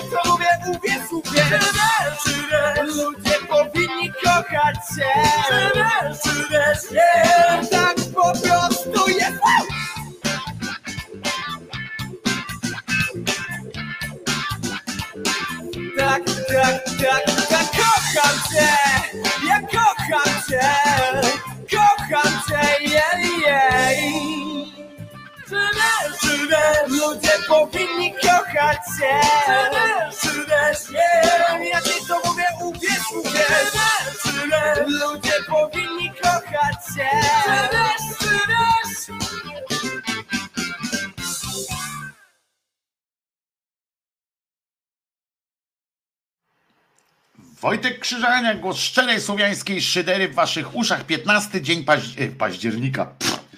ludzie powinni kochać nie, tak po prostu jest. Tak, tak, tak, tak, kocham cię, ja kocham cię, kocham cię, jej, czy wiesz, ludzie powinni kochać się ja ci to mówię, uwierz, uwierz ludzie powinni kochać się Wojtek Krzyżania, głos szczerej słowiańskiej szydery w waszych uszach. 15 dzień paź- października. Pff.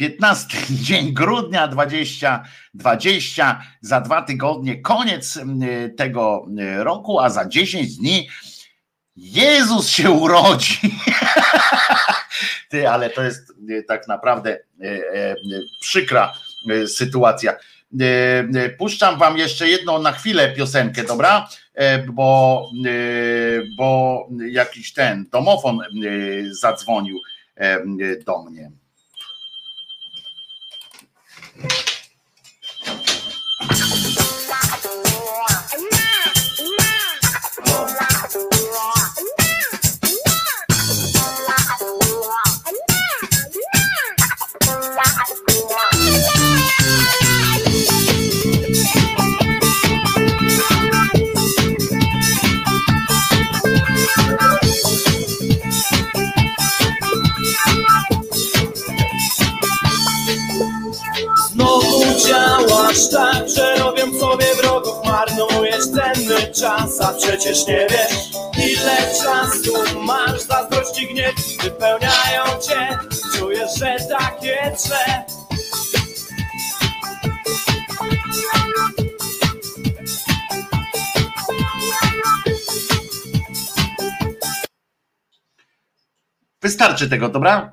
15 dzień grudnia 2020. Za dwa tygodnie koniec m, tego m, roku, a za 10 dni Jezus się urodzi. Ty, ale to jest e, tak naprawdę e, e, przykra sytuacja. Puszczam wam jeszcze jedną na chwilę piosenkę, dobra? E, Bo, bo jakiś ten domofon zadzwonił e, do mnie. Działasz tak, że robię sobie wrogów Marnujesz cenny czas, a przecież nie wiesz Ile czasu masz, zazdrość i gniew Wypełniają cię, czujesz, że takie tle Wystarczy tego, dobra?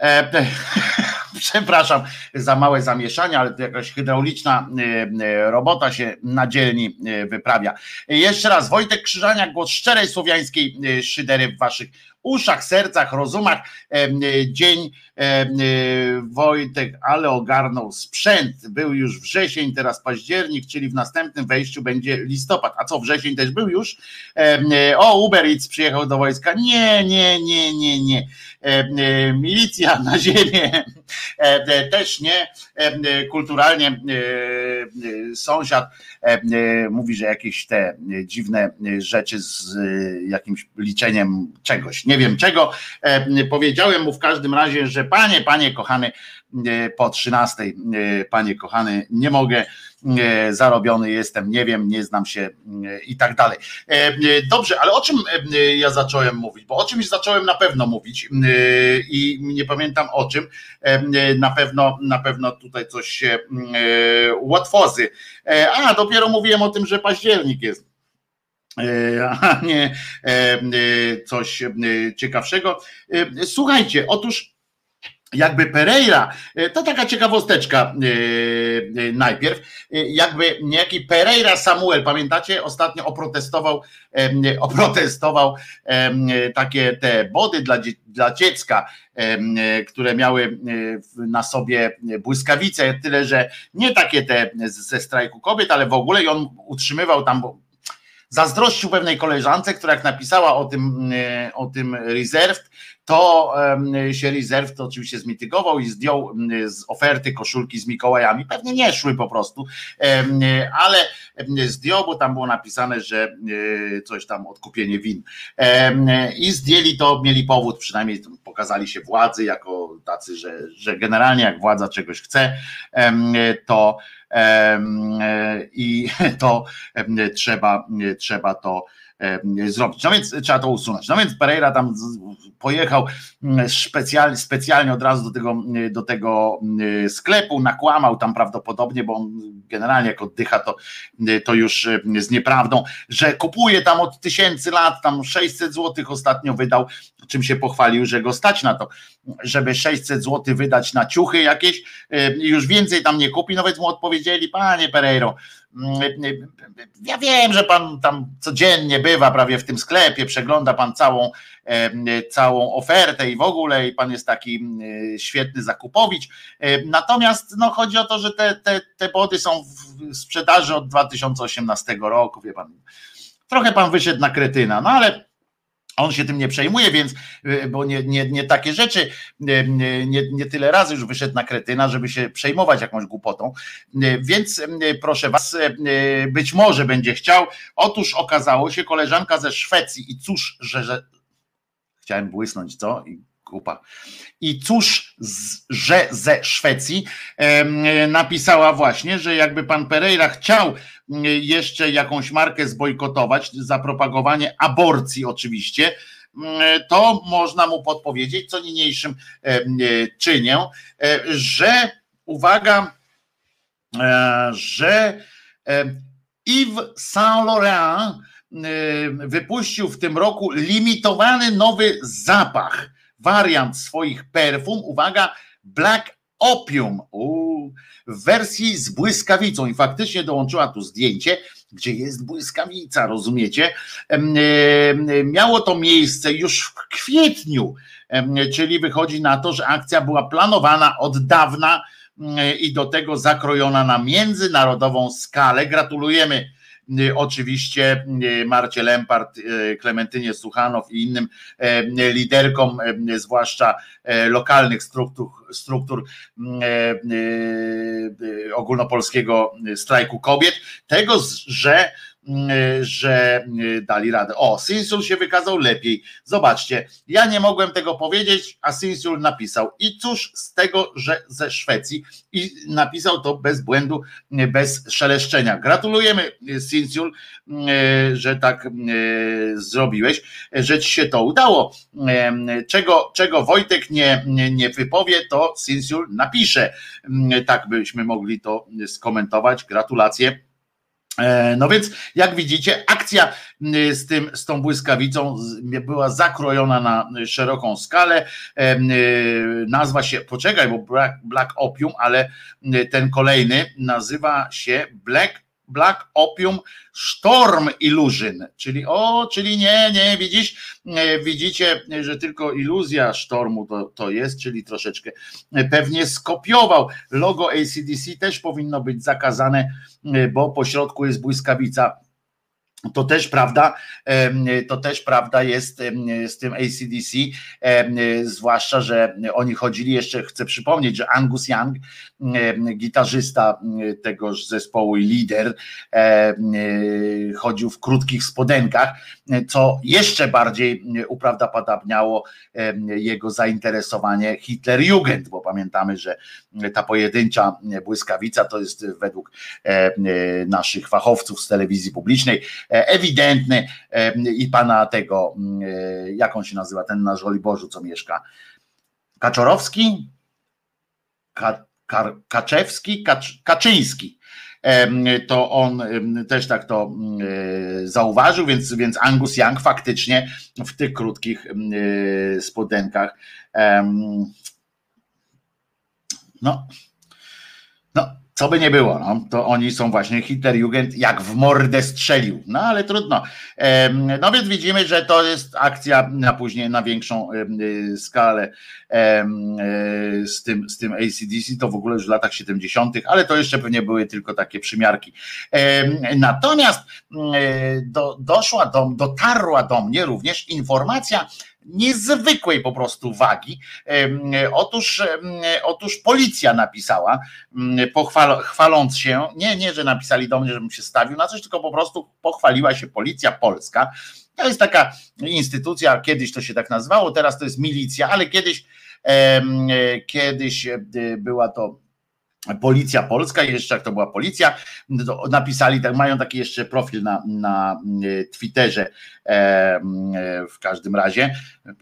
E, przepraszam za małe zamieszanie, ale to jakaś hydrauliczna e, e, robota się na dzielni e, wyprawia. Jeszcze raz, Wojtek Krzyżania, głos szczerej słowiańskiej szydery w waszych uszach, sercach, rozumach. E, Dzień e, Wojtek, ale ogarnął sprzęt. Był już wrzesień, teraz październik, czyli w następnym wejściu będzie listopad. A co, wrzesień też był już? E, O, Uber Eats przyjechał do wojska. Nie, nie, nie, nie, nie. Milicja na ziemię też nie. Kulturalnie sąsiad mówi, że jakieś te e, dziwne e, rzeczy z e, jakimś liczeniem czegoś, nie wiem czego. E, Powiedziałem mu w każdym razie, że panie, panie kochany, e, po 13, e, panie kochany, nie mogę zarobiony jestem, nie wiem, nie znam się i tak dalej. Dobrze, ale o czym ja zacząłem mówić? Bo o czymś zacząłem na pewno mówić i nie pamiętam o czym. Na pewno, na pewno tutaj coś się łatwozy. A, dopiero mówiłem o tym, że październik jest a nie coś ciekawszego. Słuchajcie, otóż jakby Pereira, e, to taka ciekawosteczka e, e, najpierw, jakby niejaki Pereira Samuel, pamiętacie, ostatnio oprotestował, oprotestował takie te body dla, dla dziecka, które miały na sobie błyskawice, tyle że nie takie te ze strajku kobiet, ale w ogóle i on utrzymywał tam, zazdrościł pewnej koleżance, która jak napisała o tym, o tym reserved, to się Reserve to oczywiście zmitygował i zdjął z oferty koszulki z Mikołajami. Pewnie nie szły po prostu, ale zdjął, bo tam było napisane, że e, coś tam odkupienie win. I zdjęli to, mieli powód, przynajmniej pokazali się władzy jako tacy, że, że generalnie jak władza czegoś chce, to i to trzeba, trzeba to zrobić. No więc trzeba to usunąć. No więc Pereira tam pojechał mm, specjalnie, specjalnie od razu do tego, do tego mm, sklepu, nakłamał tam prawdopodobnie, bo on generalnie jak oddycha, to, to już z nieprawdą, że kupuje tam od tysięcy lat, tam 600 złotych ostatnio wydał, czym się pochwalił, że go stać na to, żeby 600 złotych wydać na ciuchy jakieś, już więcej tam nie kupi, no więc mu odpowiedzieli, panie Pereiro, ja wiem, że pan tam codziennie bywa prawie w tym sklepie, przegląda pan całą, całą ofertę i w ogóle i pan jest taki świetny zakupowicz. Natomiast no, chodzi o to, że te, te, te body są w sprzedaży od 2018 roku, wie pan. Trochę pan wyszedł na kretyna, no ale on się tym nie przejmuje, więc, y, bo nie, nie, nie takie rzeczy, y, nie, nie tyle razy już wyszedł na kretyna, żeby się przejmować jakąś głupotą. Y, więc proszę was, być może będzie chciał. Otóż okazało się, koleżanka ze Szwecji, i cóż, że, że chciałem błysnąć, co? I kupa. I cóż, że ze Szwecji napisała właśnie, że jakby pan Pereira chciał jeszcze jakąś markę zbojkotować, za propagowanie aborcji oczywiście, to można mu podpowiedzieć, co niniejszym czynię, że uwaga, e, że Yves Saint Laurent wypuścił w tym roku limitowany nowy zapach wariant swoich perfum, uwaga, Black Opium w wersji z błyskawicą i faktycznie dołączyła tu zdjęcie, gdzie jest błyskawica, rozumiecie? Miało to miejsce już w kwietniu, czyli wychodzi na to, że akcja była planowana od dawna i do tego zakrojona na międzynarodową skalę. Gratulujemy oczywiście y, Marcie Lempart, y, Klementynie Suchanow i innym liderkom, zwłaszcza lokalnych struktur, struktur ogólnopolskiego strajku kobiet, tego, że że e, dali radę. O, Sinsul się wykazał lepiej. Zobaczcie, ja nie mogłem tego powiedzieć, a Sinsul napisał. I cóż z tego, że ze Szwecji i napisał to bez błędu, e, bez szeleszczenia. Gratulujemy Sinsul, że tak zrobiłeś, że ci się to udało. Czego, czego Wojtek nie, nie, wypowie, to Sinsul napisze. Tak byśmy mogli to skomentować. Gratulacje no więc, jak widzicie, akcja z, tym, z tą błyskawicą była zakrojona na szeroką skalę. E, nazwa się, poczekaj, bo Black, Black Opium, ale ten kolejny nazywa się Black Black Opium Storm Illusion, czyli o, czyli nie, nie, widzisz, widzicie, że tylko iluzja sztormu to, to jest, czyli troszeczkę pewnie skopiował. Logo ACDC też powinno być zakazane, bo po środku jest błyskawica to też prawda, to też prawda jest z tym ACDC, zwłaszcza, że oni chodzili jeszcze, chcę przypomnieć, że Angus Young, gitarzysta tegoż zespołu i lider, chodził w krótkich spodenkach, co jeszcze bardziej uprawdopodobniało jego zainteresowanie Hitlerjugend, bo pamiętamy, że ta pojedyncza błyskawica to jest według naszych fachowców z telewizji publicznej ewidentny e, i pana tego, e, jak on się nazywa, ten na Żoliborzu, co mieszka, Kaczorowski, Ka, Ka, Kaczewski, Kacz, Kaczyński, to on też tak to zauważył, więc, więc Angus Young faktycznie w tych krótkich spodenkach no co by nie było, no, to oni są właśnie Hitlerjugend jak w mordę strzelił. No ale trudno. No więc widzimy, że to jest akcja na później na większą y, skalę e, z tym, z tym ACDC, to w ogóle już w latach 70., ale to jeszcze pewnie były tylko takie przymiarki. Natomiast mm, e, do, doszła do, dotarła do mnie również informacja, niezwykłej po prostu wagi. Otóż, otóż policja napisała, pochwal, chwaląc się, nie, nie, że napisali do mnie, żebym się stawił na coś, tylko po prostu pochwaliła się policja polska. To jest taka instytucja, kiedyś to się tak nazywało, teraz to jest milicja, ale kiedyś, kiedyś e, była to Policja Polska, jeszcze jak to była policja, napisali, tak, mają taki jeszcze profil na, na e, Twitterze e, w każdym razie,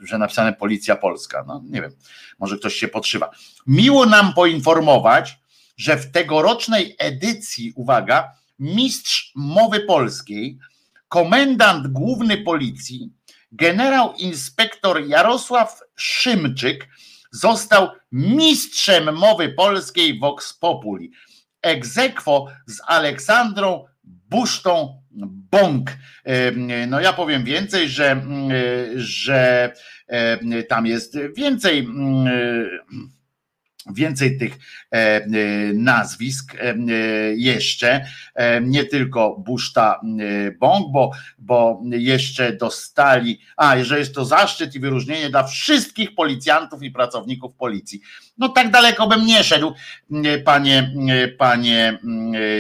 że napisane Policja Polska. No nie wiem, może ktoś się podszywa. Miło nam poinformować, że w tegorocznej edycji, uwaga, mistrz mowy polskiej, komendant główny policji, generał inspektor Jarosław Szymczyk, został mistrzem mowy polskiej Vox Populi. Egzekwo z Aleksandrą Busztą Bąk. No ja powiem więcej, że, że tam jest więcej Więcej tych e, e, nazwisk e, jeszcze, nie tylko Buszta Bąk, bo, bo jeszcze dostali, a że jest to zaszczyt i wyróżnienie dla wszystkich policjantów i pracowników policji. No tak daleko bym nie szedł, panie, panie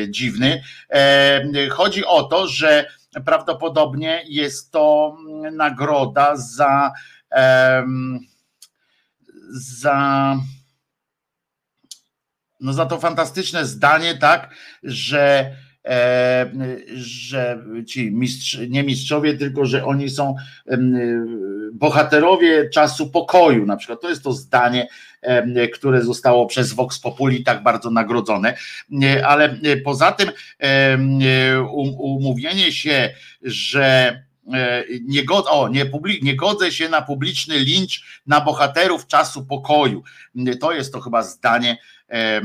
dziwny. Chodzi o to, że prawdopodobnie jest to nagroda za za no za to fantastyczne zdanie, tak, że, e, że ci mistrz, nie mistrzowie, tylko że oni są e, bohaterowie czasu pokoju, na przykład. To jest to zdanie, e, które zostało przez Vox Populi tak bardzo nagrodzone, e, ale poza tym e, um, umówienie się, że nie, god, o, nie, nie godzę się na publiczny lincz na bohaterów czasu pokoju. To jest to chyba zdanie, E,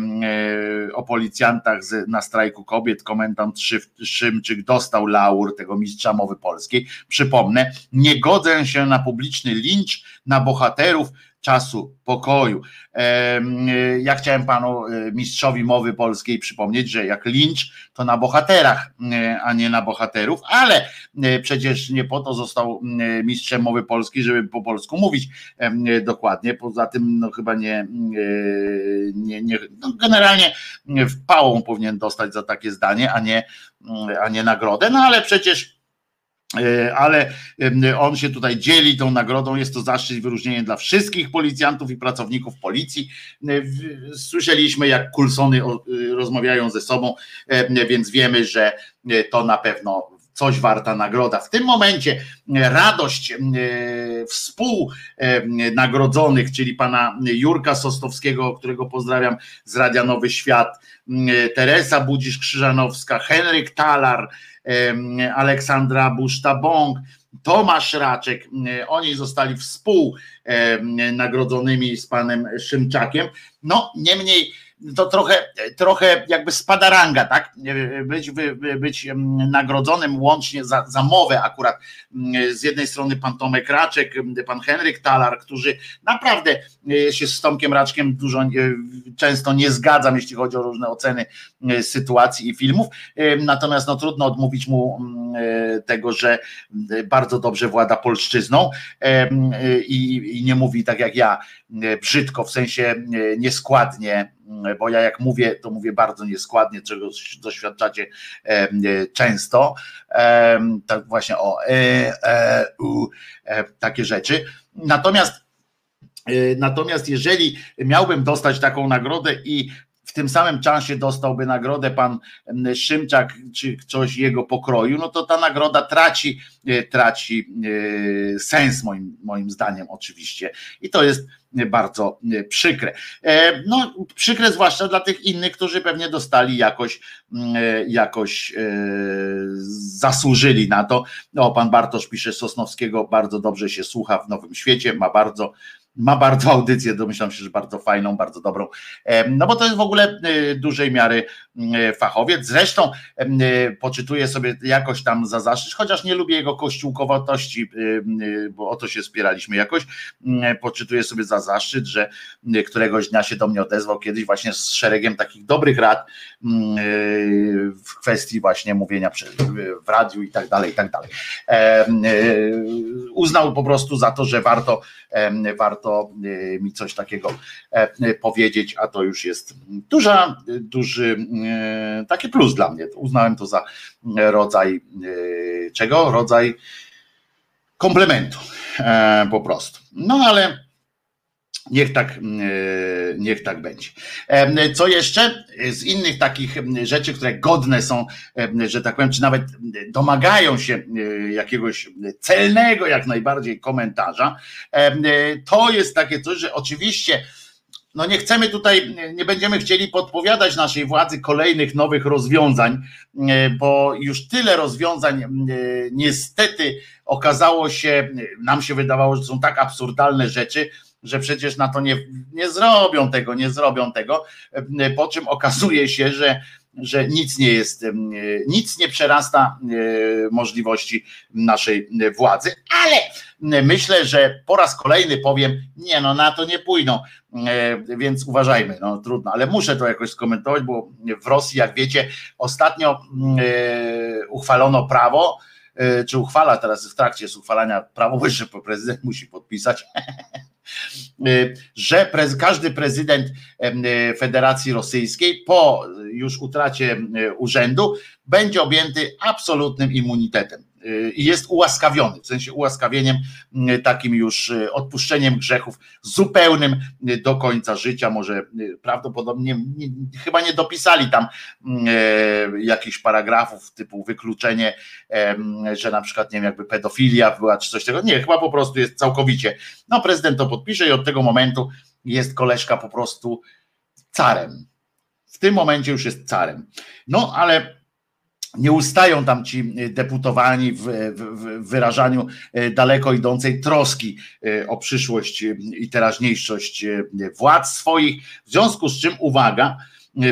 o policjantach na strajku kobiet. Komendant Szymczyk dostał laur tego mistrza mowy polskiej. Przypomnę, nie godzę się na publiczny lincz na bohaterów czasu pokoju. Ja chciałem panu e, mistrzowi mowy polskiej przypomnieć, że jak lincz to na bohaterach, e, a nie na bohaterów, ale e, przecież nie po to został mistrzem mowy polskiej, żeby po polsku mówić dokładnie. Poza tym no chyba nie, nie, nie no generalnie w pałą powinien dostać za takie zdanie, a nie, a nie nagrodę, no ale przecież E, ale on się tutaj dzieli tą nagrodą. Jest to zaszczyt i wyróżnienie dla wszystkich policjantów i pracowników policji. E, słyszeliśmy, jak Kulsony rozmawiają ze sobą, e, więc wiemy, że to na pewno coś warta nagroda. W tym momencie radość współnagrodzonych, czyli pana Jurka Sostowskiego, którego pozdrawiam z Radia Nowy Świat, Teresa Budzisz-Krzyżanowska, Henryk Talar, Aleksandra Buszta-Bąk, Tomasz Raczek, oni zostali współnagrodzonymi z panem Szymczakiem. No, niemniej to trochę, trochę jakby spada ranga, tak? Być, być nagrodzonym łącznie za, za mowę akurat z jednej strony pan Tomek Raczek, pan Henryk Talar, którzy naprawdę się z Tomkiem Raczkiem dużo często nie zgadzam, jeśli chodzi o różne oceny sytuacji i filmów. Natomiast no trudno odmówić mu tego, że bardzo dobrze włada polszczyzną i, i nie mówi tak jak ja brzydko, w sensie nieskładnie, bo ja jak mówię, to mówię bardzo nieskładnie, czego doświadczacie często. Tak właśnie o e, e, u, e, takie rzeczy. Natomiast Natomiast jeżeli miałbym dostać taką nagrodę i w tym samym czasie dostałby nagrodę pan Szymczak czy ktoś jego pokroju, no to ta nagroda traci, traci sens moim, moim zdaniem oczywiście. I to jest bardzo e, przykre. E, no, przykre zwłaszcza dla tych innych, którzy pewnie dostali jakoś, mm, e, jakoś zasłużyli na to. No, pan Bartosz pisze Sosnowskiego, bardzo dobrze się słucha w Nowym Świecie, ma bardzo ma bardzo audycję, domyślam się, że bardzo fajną, bardzo dobrą, no bo to jest w ogóle dużej miary fachowiec. Zresztą poczytuję sobie jakoś tam za zaszczyt, chociaż nie lubię jego kościółkowatości, bo o to się spieraliśmy jakoś. Poczytuję sobie za zaszczyt, że któregoś dnia się do mnie odezwał kiedyś właśnie z szeregiem takich dobrych rad w kwestii właśnie mówienia w radiu i tak dalej, i tak dalej. Uznał po prostu za to, że warto, warto mi coś takiego powiedzieć, a to już jest duża, duży taki plus dla mnie. Uznałem to za rodzaj czego? Rodzaj komplementu po prostu. No ale Niech tak, niech tak będzie. Co jeszcze z innych takich rzeczy, które godne są, że tak powiem, czy nawet domagają się jakiegoś celnego, jak najbardziej komentarza, to jest takie coś, że oczywiście no nie chcemy tutaj, nie będziemy chcieli podpowiadać naszej władzy kolejnych nowych rozwiązań, e, bo już tyle rozwiązań e, niestety okazało się, nam się wydawało, że są tak absurdalne rzeczy, że przecież na to nie, nie zrobią tego, nie zrobią tego, e, po czym okazuje się, że że nic nie jest, nic nie przerasta możliwości naszej władzy, ale myślę, że po raz kolejny powiem, nie no, na to nie pójdą, więc uważajmy, no trudno, ale muszę to jakoś skomentować, bo w Rosji, jak wiecie, ostatnio uchwalono prawo, czy uchwala teraz w trakcie jest uchwalania prawo, jeszcze prezydent musi podpisać, że prez, każdy prezydent y, Federacji Rosyjskiej po już utracie y, urzędu będzie objęty absolutnym immunitetem i jest ułaskawiony, w sensie ułaskawieniem takim już odpuszczeniem grzechów zupełnym do końca życia, może prawdopodobnie nie, chyba nie dopisali tam jakichś paragrafów typu wykluczenie, że na przykład nie wiem, jakby pedofilia była czy coś takiego, nie, chyba po prostu jest całkowicie, no prezydent to podpisze i od tego momentu jest koleżka po prostu carem. W tym momencie już jest carem. No ale nie ustają tam ci deputowani w, w, wyrażaniu e, daleko idącej troski e, o przyszłość i teraźniejszość władz swoich, w związku z czym, uwaga,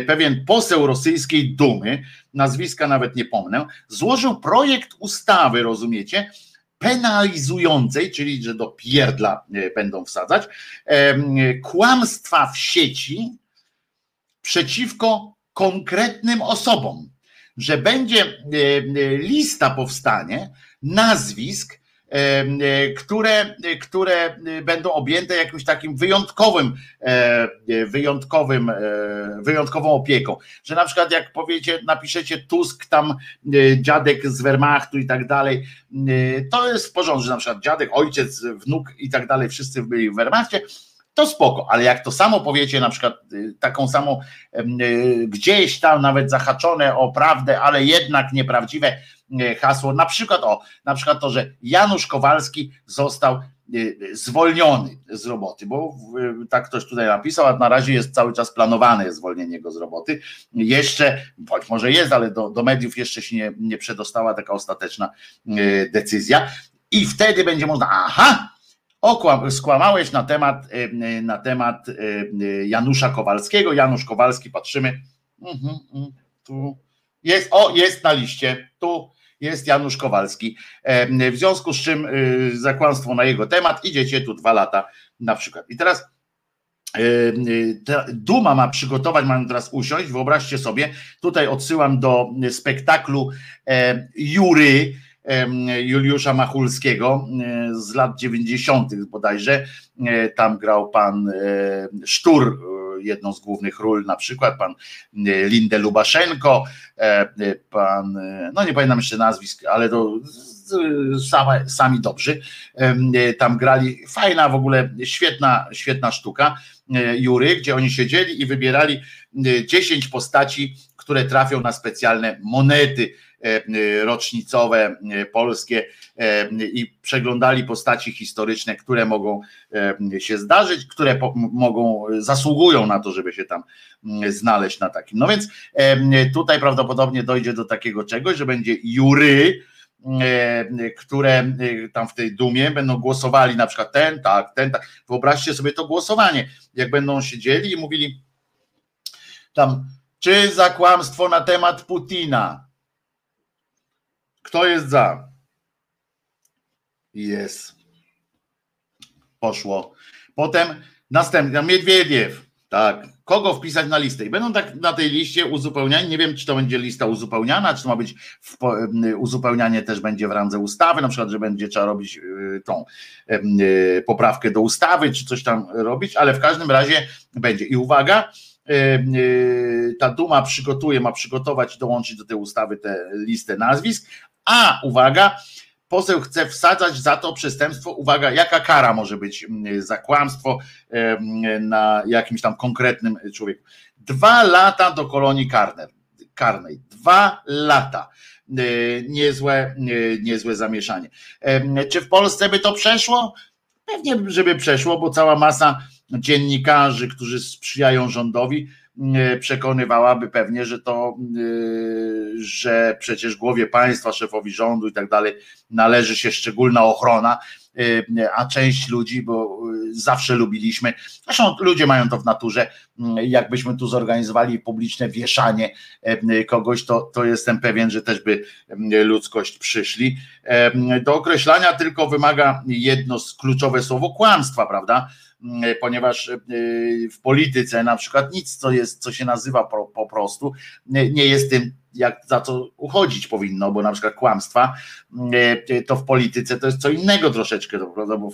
pewien poseł rosyjskiej Dumy, nazwiska nawet nie pomnę, złożył projekt ustawy, rozumiecie, penalizującej, czyli że do pierdla będą wsadzać, kłamstwa w sieci przeciwko konkretnym osobom że będzie e, e, lista powstanie nazwisk, e, które, które będą objęte jakimś takim wyjątkowym, wyjątkowym, wyjątkową opieką. Że na przykład jak powiecie, napiszecie Tusk tam dziadek z Wehrmachtu i tak dalej, to jest w porządku, że na przykład dziadek, ojciec, wnuk i tak dalej, wszyscy byli w Wehrmachcie, to spoko, ale jak to samo powiecie, na przykład y, taką samą y, gdzieś tam nawet zahaczone o prawdę, ale jednak nieprawdziwe y, hasło, na przykład o, na przykład to, że Janusz Kowalski został zwolniony z roboty, bo tak ktoś tutaj napisał, a na razie jest cały czas planowane zwolnienie go z roboty. Jeszcze, choć może jest, ale do, do mediów jeszcze się nie, nie przedostała taka ostateczna decyzja. I wtedy będzie można, aha, Skłamałeś na temat, na temat Janusza Kowalskiego. Janusz Kowalski, patrzymy. Mhm, mhm, tu jest, o, jest na liście. Tu jest Janusz Kowalski. W związku z czym zakłamstwo na jego temat, idziecie tu dwa lata na przykład. I teraz Duma ma przygotować, mają teraz usiąść. Wyobraźcie sobie, tutaj odsyłam do spektaklu Jury Juliusza Machulskiego z lat 90. bodajże. Tam grał pan Sztur, jedną z głównych ról, na przykład pan Linde Lubaszenko, pan, no nie pamiętam jeszcze nazwisk, ale to sami dobrzy tam grali. Fajna w ogóle, świetna, świetna sztuka Jury, gdzie oni siedzieli i wybierali 10 postaci, które trafią na specjalne monety E, rocznicowe e, polskie e, i przeglądali postaci historyczne, które mogą się zdarzyć, które mogą, zasługują na to, żeby się tam znaleźć na takim. No więc tutaj prawdopodobnie dojdzie do takiego czegoś, że będzie jury, które tam w tej dumie będą głosowali na przykład ten, tak, ten, tak. Wyobraźcie sobie to głosowanie, jak będą siedzieli i mówili tam, czy za kłamstwo na temat Putina, kto jest za? Jest. Poszło. Potem następny, Miedwiediew. Tak. Kogo wpisać na listę? I będą tak na tej liście uzupełniani. Nie wiem, czy to będzie lista uzupełniana, czy to ma być uzupełnianie też będzie w randze ustawy, na przykład, że będzie trzeba robić y, tą y, poprawkę do ustawy, czy coś tam robić, ale w każdym razie będzie. I uwaga, y, ta Duma przygotuje, ma przygotować i dołączyć do tej ustawy tę listę nazwisk, a uwaga, poseł chce wsadzać za to przestępstwo, uwaga, jaka kara może być mm, za kłamstwo na jakimś tam konkretnym człowieku. Dwa lata do kolonii karnej. Dwa lata. E, niezłe, e, niezłe zamieszanie. Czy w Polsce by to przeszło? Pewnie, żeby przeszło, bo cała masa dziennikarzy, którzy sprzyjają rządowi, przekonywałaby pewnie, że to, y, że przecież głowie państwa, szefowi rządu i tak dalej należy się szczególna ochrona, y, a część ludzi, bo y, zawsze lubiliśmy, zresztą ludzie mają to w naturze, jakbyśmy tu zorganizowali publiczne wieszanie kogoś, to, to jestem pewien, że też by ludzkość przyszli. Do określania tylko wymaga jedno kluczowe słowo kłamstwa, prawda? Mm, ponieważ y, w polityce na przykład nic, co jest, co się nazywa po, po prostu, nie jest tym, jak za co uchodzić powinno, bo na przykład kłamstwa, y, to w polityce to jest co innego troszeczkę, prawda? bo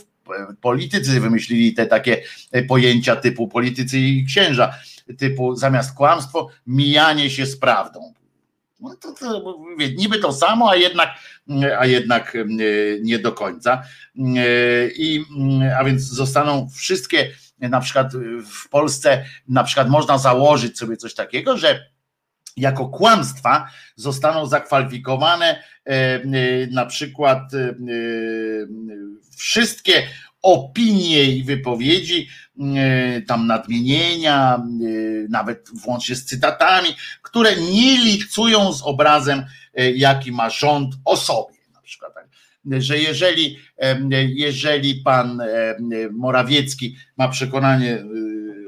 politycy wymyślili te takie pojęcia typu politycy i księża, typu zamiast kłamstwo, mijanie się z prawdą. No to, to, niby to samo, a jednak, a jednak e, nie do końca. E, I, a więc zostaną wszystkie, na przykład w Polsce, na przykład można założyć sobie coś takiego, że jako kłamstwa zostaną zakwalifikowane e, na przykład wszystkie opinie i wypowiedzi, e, tam nadmienienia, e, nawet włącznie z cytatami, które nie licują z obrazem, e, jaki ma rząd o sobie. Na przykład, tak? że jeżeli, jeżeli pan Morawiecki ma przekonanie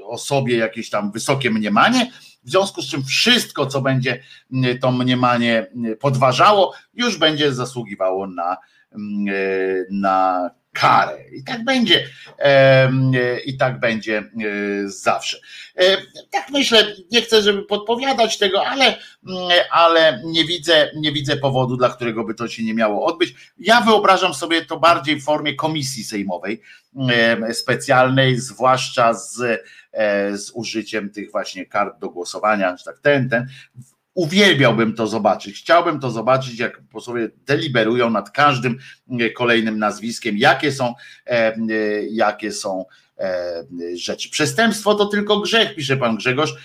o sobie jakieś tam wysokie mniemanie, w związku z czym wszystko, co będzie to mniemanie podważało, już będzie zasługiwało na, na karę. I tak będzie. I tak będzie e, zawsze. E, tak myślę, nie chcę, żeby podpowiadać tego, ale, mm, ale nie widzę, nie widzę powodu, dla którego by to się nie miało odbyć. Ja wyobrażam sobie to bardziej w formie komisji sejmowej specjalnej, zwłaszcza z, e, z użyciem tych właśnie kart do głosowania, tak ten, ten Uwielbiałbym to zobaczyć. Chciałbym to zobaczyć, jak posłowie deliberują nad każdym e, kolejnym nazwiskiem, jakie są, e, e, jakie są rzeczy. Przestępstwo to tylko grzech, pisze pan Grzegorz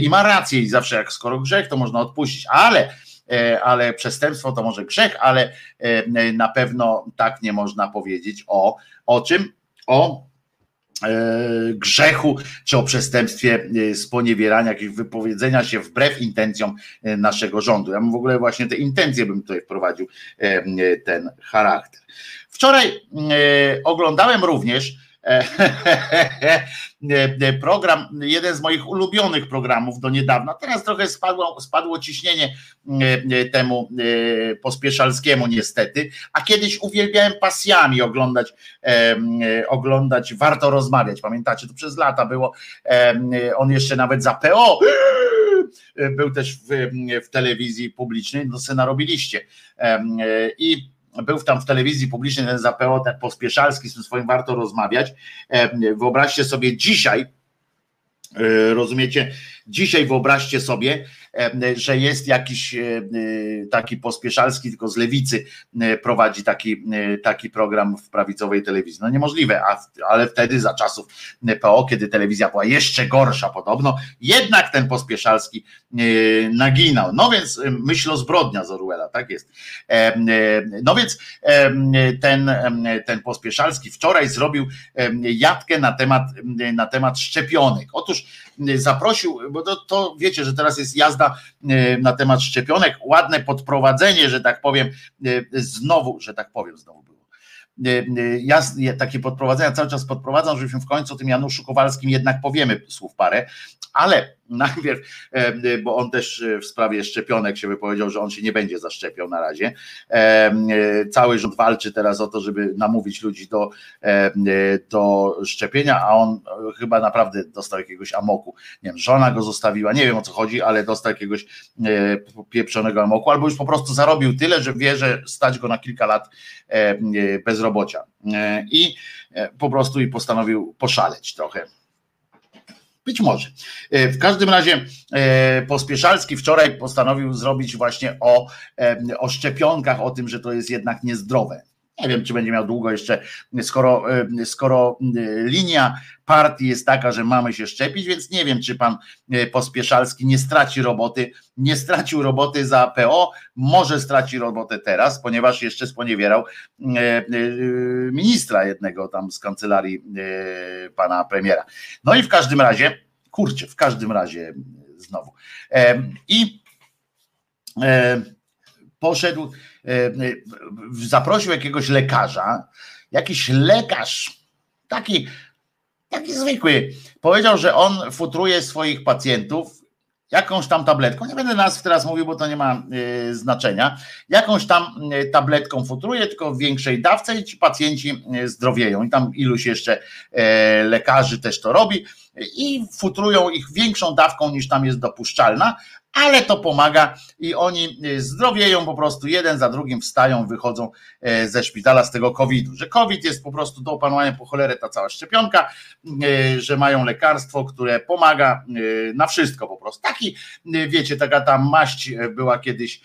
i ma rację i zawsze jak skoro grzech, to można odpuścić, ale ale przestępstwo to może grzech, ale na pewno tak nie można powiedzieć o, o czym? O E, grzechu czy o przestępstwie e, sponiewierania, jakiegoś wypowiedzenia się wbrew intencjom e, naszego rządu. Ja bym w ogóle właśnie te intencje bym tutaj wprowadził ten charakter. Wczoraj oglądałem również program, jeden z moich ulubionych programów do niedawna. Teraz trochę spadło, spadło ciśnienie temu pospieszalskiemu niestety, a kiedyś uwielbiałem pasjami oglądać, oglądać Warto Rozmawiać. Pamiętacie, to przez lata było, on jeszcze nawet za PO był też w, w telewizji publicznej, no se narobiliście. I był tam w telewizji publicznej ten ZPO, ten Pospieszalski, z tym swoim warto rozmawiać. Wyobraźcie sobie dzisiaj, e, rozumiecie, dzisiaj wyobraźcie sobie, że jest jakiś e, e, taki pospieszalski, tylko z lewicy e, prowadzi taki, taki program w prawicowej telewizji. No niemożliwe, ale wtedy za czasów PO, kiedy telewizja była jeszcze gorsza podobno, jednak ten pospieszalski naginał. No więc myśl o zbrodnia z Orwella, tak jest. No więc ten, ten pospieszalski wczoraj zrobił jatkę na temat, na temat szczepionek. Otóż zaprosił, bo to, to wiecie, że teraz jest jazda e, na temat szczepionek, ładne podprowadzenie, że tak powiem, e, znowu, że tak powiem, znowu było. E, ja takie podprowadzenia cały czas podprowadzam, żebyśmy w końcu tym Januszu Kowalskim jednak powiemy słów parę, ale najpierw, e, bo on też e, w sprawie szczepionek się wypowiedział, że on się nie będzie zaszczepiał na razie. E, cały rząd walczy teraz o to, żeby namówić ludzi do, do szczepienia, a on chyba naprawdę dostał jakiegoś amoku. Nie wiem, żona go zostawiła, nie wiem o co chodzi, ale dostał jakiegoś pieprzonego amoku, albo już po prostu zarobił tyle, że wie, że stać go na kilka lat bezrobocia. I po prostu i postanowił poszaleć trochę. Być może. E, w każdym razie e, Pospieszalski wczoraj postanowił zrobić właśnie o, e, o szczepionkach, o tym, że to jest jednak niezdrowe. Nie wiem, czy będzie miał długo jeszcze, skoro, skoro linia partii jest taka, że mamy się szczepić, więc nie wiem, czy pan Pospieszalski nie straci roboty, nie stracił roboty za PO, może straci robotę teraz, ponieważ jeszcze sponiewierał ministra jednego tam z kancelarii pana premiera. No i w każdym razie, kurczę, w każdym razie znowu. I poszedł, zaprosił jakiegoś lekarza, jakiś lekarz, taki, taki zwykły, powiedział, że on futruje swoich pacjentów jakąś tam tabletką, nie będę nazw teraz mówił, bo to nie ma y, znaczenia, jakąś tam y, tabletką futruje, tylko w większej dawce i ci pacjenci zdrowieją. I tam iluś jeszcze e, lekarzy też to robi. I futrują ich większą dawką niż tam jest dopuszczalna, ale to pomaga i oni e, zdrowieją po prostu, jeden za drugim wstają, wychodzą e, ze szpitala z tego COVID-u, że COVID jest po prostu do opanowania po cholerę ta cała szczepionka, e, że mają lekarstwo, które pomaga na wszystko po prostu. Taki, wiecie, taka ta maść była kiedyś,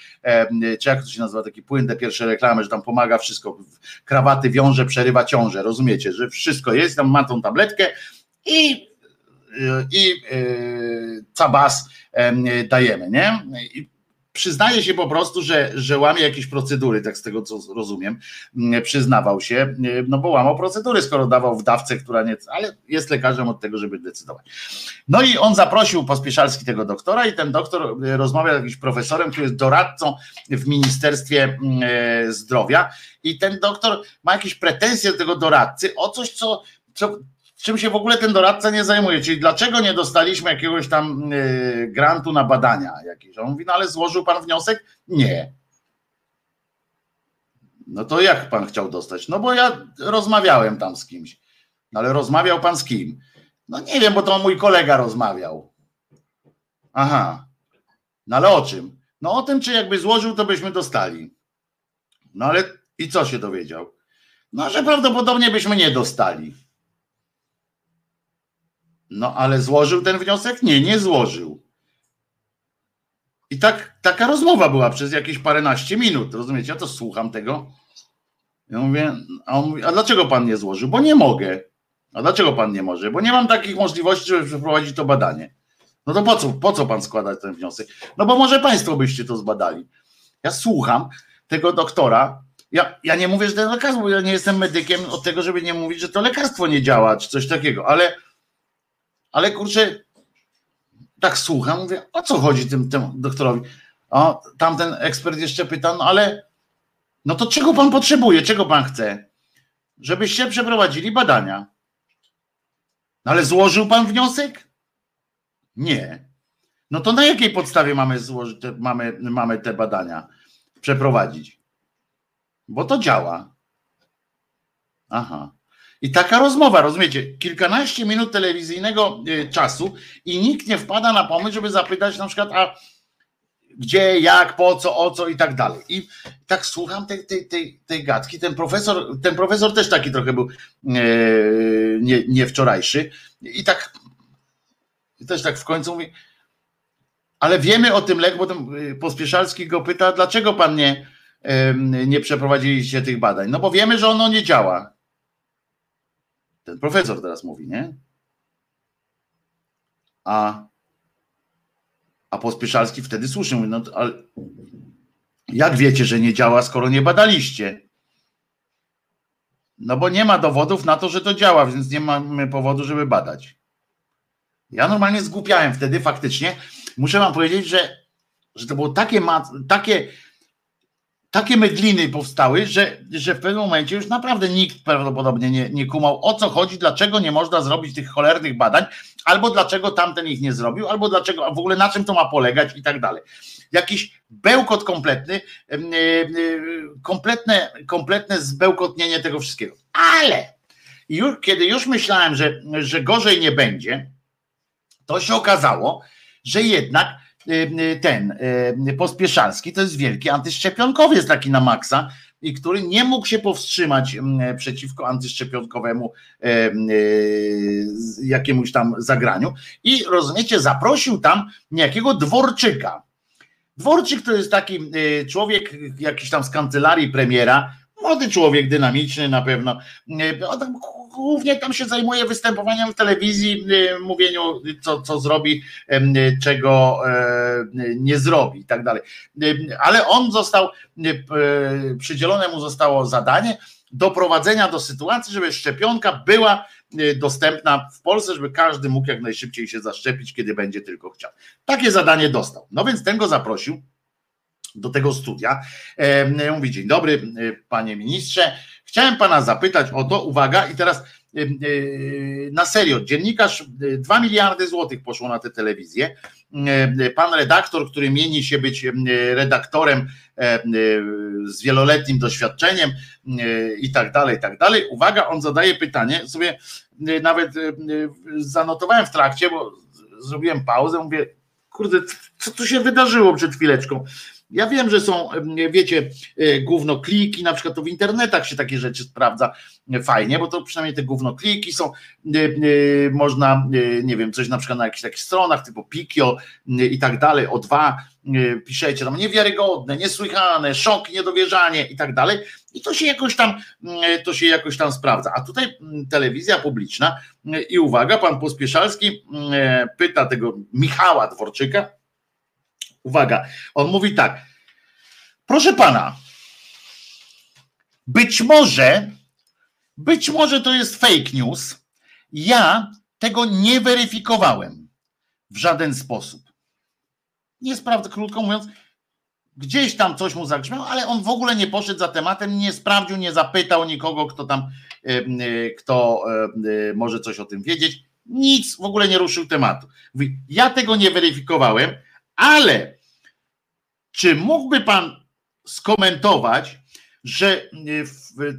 czy jak to się nazywa, taki płyn te pierwsze reklamy, że tam pomaga wszystko, krawaty wiąże, przerywa ciążę, rozumiecie, że wszystko jest, tam ma tą tabletkę i i cabas dajemy, nie? I przyznaje się po prostu, że, że łamie jakieś procedury, tak z tego co rozumiem, przyznawał się, no bo łamał procedury, skoro dawał w dawce, która nie, ale jest lekarzem od tego, żeby decydować. No i on zaprosił Pospieszalski tego doktora i ten doktor rozmawiał z jakimś profesorem, który jest doradcą w Ministerstwie Zdrowia i ten doktor ma jakieś pretensje do tego doradcy o coś, co, co czym się w ogóle ten doradca nie zajmuje, czyli dlaczego nie dostaliśmy jakiegoś tam y, grantu na badania jakieś. On mówi, no ale złożył pan wniosek? Nie. No to jak pan chciał dostać? No bo ja rozmawiałem tam z kimś. No ale rozmawiał pan z kim? No nie wiem, bo to mój kolega rozmawiał. Aha. No ale o czym? No o tym, czy jakby złożył, to byśmy dostali. No ale i co się dowiedział? No, że prawdopodobnie byśmy nie dostali. No ale złożył ten wniosek? Nie, nie złożył. I tak, taka rozmowa była przez jakieś paręnaście minut, rozumiecie? Ja to słucham tego. Ja mówię, a on mówi, a dlaczego pan nie złożył? Bo nie mogę. A dlaczego pan nie może? Bo nie mam takich możliwości, żeby przeprowadzić to badanie. No to po co, po co pan składa ten wniosek? No bo może państwo byście to zbadali. Ja słucham tego doktora. Ja, ja nie mówię, że to lekarstwo, bo ja nie jestem medykiem od tego, żeby nie mówić, że to lekarstwo nie działa, czy coś takiego, ale ale kurczę, tak słucham, mówię, o co chodzi tym, tym doktorowi? A tamten ekspert jeszcze pyta, no ale no to czego pan potrzebuje, czego pan chce? żebyście przeprowadzili badania. No ale złożył pan wniosek? Nie. No to na jakiej podstawie mamy, złożyć, mamy, mamy te badania przeprowadzić? Bo to działa. Aha. I taka rozmowa, rozumiecie? Kilkanaście minut telewizyjnego y, czasu i nikt nie wpada na pomysł, żeby zapytać na przykład, a gdzie, jak, po co, o co i tak dalej. I tak słucham tej, tej, tej, tej gadki. Ten profesor, ten profesor też taki trochę był e, nie, nie. I tak też tak w końcu mówi, ale wiemy o tym leku, bo ten y, Pospieszalski go pyta, dlaczego pan nie, nie przeprowadziliście tych badań? No bo wiemy, że ono nie działa. Ten profesor teraz mówi, nie? A a Pospieszalski wtedy słusznie mówi, no ale jak wiecie, że nie działa, skoro nie badaliście? No bo nie ma dowodów na to, że to działa, więc nie mamy powodu, żeby badać. Ja normalnie zgłupiałem wtedy faktycznie. Muszę wam powiedzieć, że, że to było takie, takie takie mydliny powstały, że, że w pewnym momencie już naprawdę nikt prawdopodobnie nie, nie kumał o co chodzi, dlaczego nie można zrobić tych cholernych badań, albo dlaczego tamten ich nie zrobił, albo dlaczego, w ogóle na czym to ma polegać i tak dalej. Jakiś bełkot kompletny, kompletne, kompletne zbełkotnienie tego wszystkiego. Ale już, kiedy już myślałem, że, że gorzej nie będzie, to się okazało, że jednak ten y, Pospieszalski to jest wielki antyszczepionkowiec taki na maksa i który nie mógł się powstrzymać przeciwko antyszczepionkowemu jakiemuś tam zagraniu i rozumiecie, zaprosił tam niejakiego Dworczyka. Dworczyk to jest taki człowiek jakiś tam z kancelarii premiera, młody człowiek, dynamiczny na pewno. Głównie tam się zajmuje występowaniem w telewizji, y, mówieniu, co, co zrobi, czego e, nie zrobi i tak dalej. Ale on został, przydzielone mu zostało zadanie doprowadzenia do sytuacji, żeby szczepionka była y, dostępna w Polsce, żeby każdy mógł jak najszybciej się zaszczepić, kiedy będzie tylko chciał. Takie zadanie dostał. No więc ten go zaprosił do tego studia. Mówi, dzień dobry, e, panie ministrze. Chciałem pana zapytać o to, uwaga, i teraz e, na serio, dziennikarz, 2 miliardy złotych poszło na tę telewizję. Pan redaktor, który mieni się być redaktorem z wieloletnim doświadczeniem i tak dalej, i tak dalej. Uwaga, on zadaje pytanie, sobie nawet zanotowałem w trakcie, bo zrobiłem pauzę, mówię, kurde, co tu się wydarzyło przed chwileczką? Ja wiem, że są, wiecie, e, gówno kliki, na przykład to w internetach się takie rzeczy sprawdza e, fajnie, bo to przynajmniej te gówno kliki są, e, można, nie wiem, coś na przykład na jakichś takich stronach typu Pikio i tak dalej, o dwa piszecie tam niewiarygodne, niesłychane, szok, niedowierzanie i tak dalej. I to się jakoś tam, to się jakoś tam sprawdza. A tutaj telewizja publiczna i uwaga, pan Pospieszalski pyta tego Michała Dworczyka, Uwaga, on mówi tak. Proszę pana, być może, być może to jest fake news. Ja tego nie weryfikowałem w żaden sposób. Nie sprawdzę, krótko mówiąc, gdzieś tam coś mu zagrzmiał, ale on w ogóle nie poszedł za tematem, nie sprawdził, nie zapytał nikogo, kto tam, kto może coś o tym wiedzieć. Nic, w ogóle nie ruszył tematu. Mówi, ja tego nie weryfikowałem, ale czy mógłby pan skomentować, że e,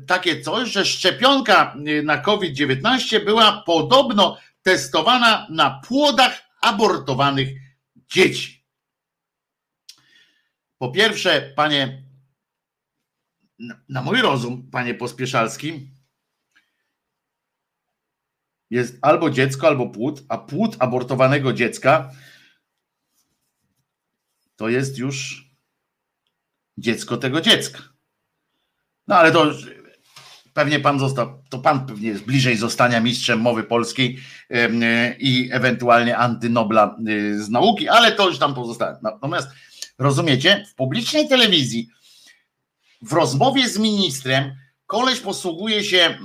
takie coś, że szczepionka e, na COVID-19 była podobno testowana na płodach abortowanych dzieci? Po pierwsze, panie, na mój rozum, panie Pospieszalski, jest albo dziecko, albo płód, a płód abortowanego dziecka to jest już dziecko tego dziecka. No ale to pewnie pan został, to pan pewnie jest bliżej zostania mistrzem mowy polskiej i ewentualnie antynobla y, z nauki, ale to już tam pozostaje. Natomiast rozumiecie, w publicznej telewizji, w rozmowie z ministrem, koleś posługuje się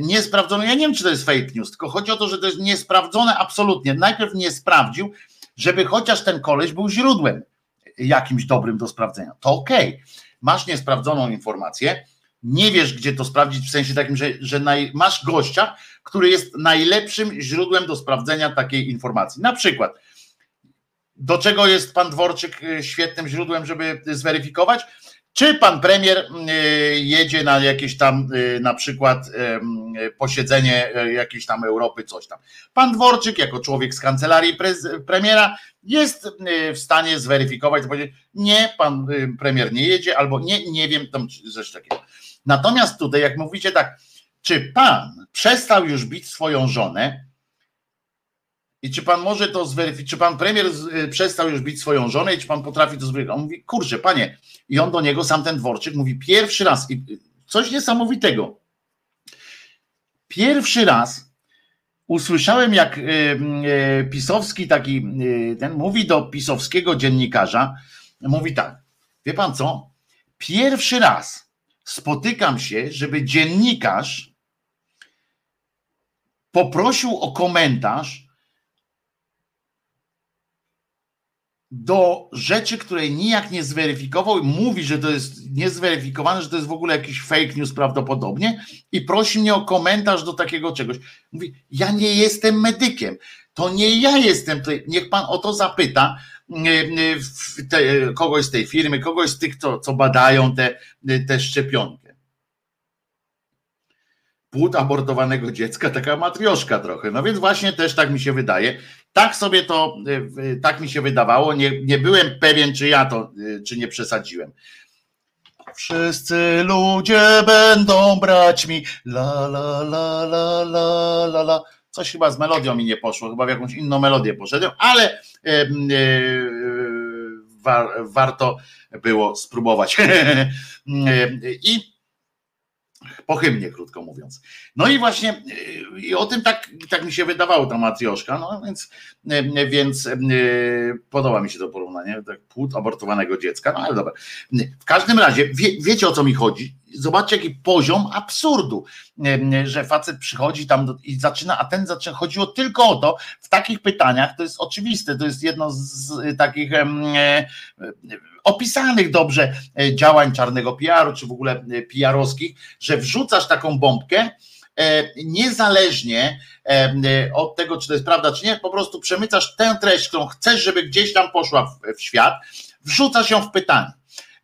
niesprawdzoną, ja nie wiem, czy to jest fake news, tylko chodzi o to, że to jest niesprawdzone absolutnie. Najpierw nie sprawdził, żeby chociaż ten koleś był źródłem jakimś dobrym do sprawdzenia. To okej, masz niesprawdzoną informację, nie wiesz, gdzie to sprawdzić, w sensie takim, że, że naj, masz gościa, który jest najlepszym źródłem do sprawdzenia takiej informacji. Na przykład, do czego jest pan Dworczyk y, świetnym źródłem, żeby zweryfikować? Czy pan premier y, jedzie na jakieś tam y, na przykład posiedzenie jakiejś tam Europy, coś tam. Pan Dworczyk, jako człowiek z kancelarii premiera, jest w stanie zweryfikować, powiedzieć, nie, pan premier nie jedzie, albo nie, nie wiem, tam coś takiego. Natomiast tutaj, jak mówicie tak, czy pan przestał już bić swoją żonę, i czy pan może to zweryfikować, czy pan premier y, przestał już bić swoją żonę i czy pan potrafi to zweryfikować? On mówi, kurczę, panie. I on do niego, sam ten dworczyk, mówi pierwszy raz, i coś niesamowitego. Pierwszy raz usłyszałem, jak y, pisowski taki, ten mówi do pisowskiego dziennikarza, mówi tak, wie pan co? Pierwszy raz spotykam się, żeby dziennikarz poprosił o komentarz do rzeczy, której nijak nie zweryfikował, mówi, że to jest niezweryfikowane, że to jest w ogóle jakiś fake news prawdopodobnie i prosi mnie o komentarz do takiego czegoś. Mówi, ja nie jestem medykiem, to nie ja jestem tutaj, niech pan o to zapyta te, kogoś z tej firmy, kogoś z tych, co, co badają te, te szczepionkę. Płód abortowanego dziecka, taka matrioszka trochę. No więc właśnie też tak mi się wydaje. Tak sobie to, tak mi się wydawało. Nie, nie byłem pewien, czy ja to, czy nie przesadziłem. Wszyscy ludzie będą braćmi. La la la la la la la. Coś chyba z melodią mi nie poszło, chyba w jakąś inną melodię poszedłem, ale e, war, warto było spróbować. I po hymnie, krótko mówiąc. No i właśnie i o tym tak, tak mi się wydawało ta matrioszka, no więc, więc podoba mi się to porównanie, tak płód abortowanego dziecka, no ale dobra. W każdym razie, wie, wiecie o co mi chodzi? Zobaczcie, jaki poziom absurdu, że facet przychodzi tam i zaczyna, a ten zaczyna, chodziło tylko o to, w takich pytaniach, to jest oczywiste, to jest jedno z takich e, opisanych dobrze e, działań czarnego PR-u, czy w ogóle e, PR-owskich, że wrzucasz taką bombkę, niezależnie od tego, czy to jest prawda, czy nie, po prostu przemycasz tę treść, którą chcesz, żeby gdzieś tam poszła w, w świat, wrzucasz ją w pytanie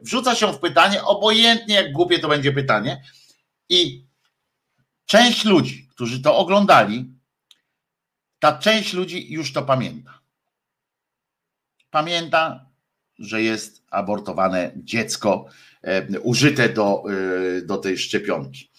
wrzuca się w pytanie, obojętnie jak głupie to będzie pytanie, i część ludzi, którzy to oglądali, ta część ludzi już to pamięta. Pamięta, że jest abortowane dziecko e, użyte do, e, do tej szczepionki.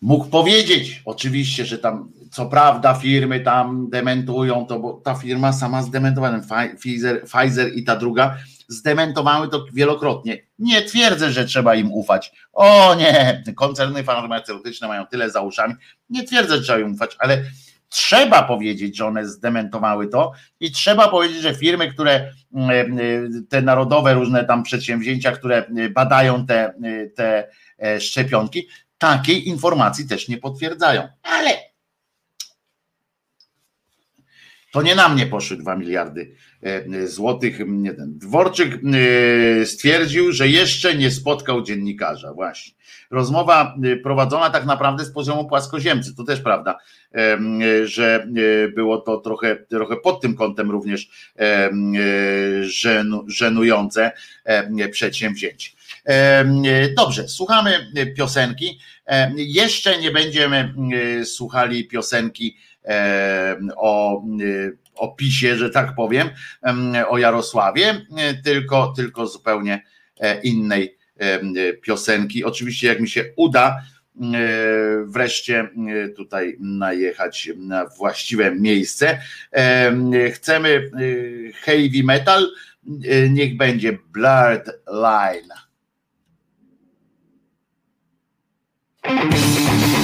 Mógł powiedzieć, oczywiście, że tam, co prawda, firmy tam dementują to, bo ta firma sama zdementowała, Pfizer, Pfizer i ta druga zdementowały to wielokrotnie. Nie twierdzę, że trzeba im ufać. O nie, koncerny farmaceutyczne mają tyle za uszami. Nie twierdzę, że trzeba im ufać, ale trzeba powiedzieć, że one zdementowały to i trzeba powiedzieć, że firmy, które mm, e, te narodowe różne tam przedsięwzięcia, które badają te, te e, szczepionki, takiej informacji też nie potwierdzają. Ale to nie na mnie poszły 2 miliardy e, złotych. Dworczyk e, stwierdził, że jeszcze nie spotkał dziennikarza. Właśnie. Rozmowa e, prowadzona tak naprawdę z poziomu płaskoziemcy. To też prawda, że było to trochę, trochę pod tym kątem również żenujące przedsięwzięcie. Dobrze, słuchamy piosenki. Jeszcze nie będziemy słuchali piosenki o opisie, że tak powiem, o Jarosławie, tylko, tylko zupełnie e, innej piosenki. Oczywiście, jak mi się uda wreszcie tutaj najechać na właściwe miejsce. Chcemy e, heavy metal, e, niech będzie Blurred Line. Música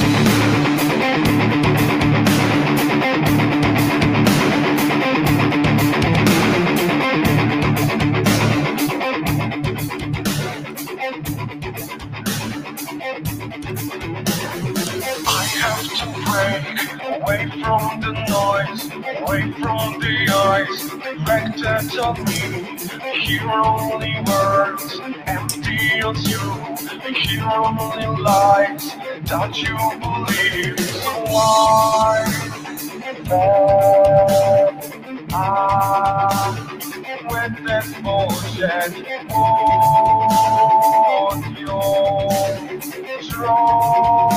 away from the noise, away from the eyes, reflected of me. Hear only words, empty it's you. Hero in lies that you believe. So why then I with this bullshit on your throne?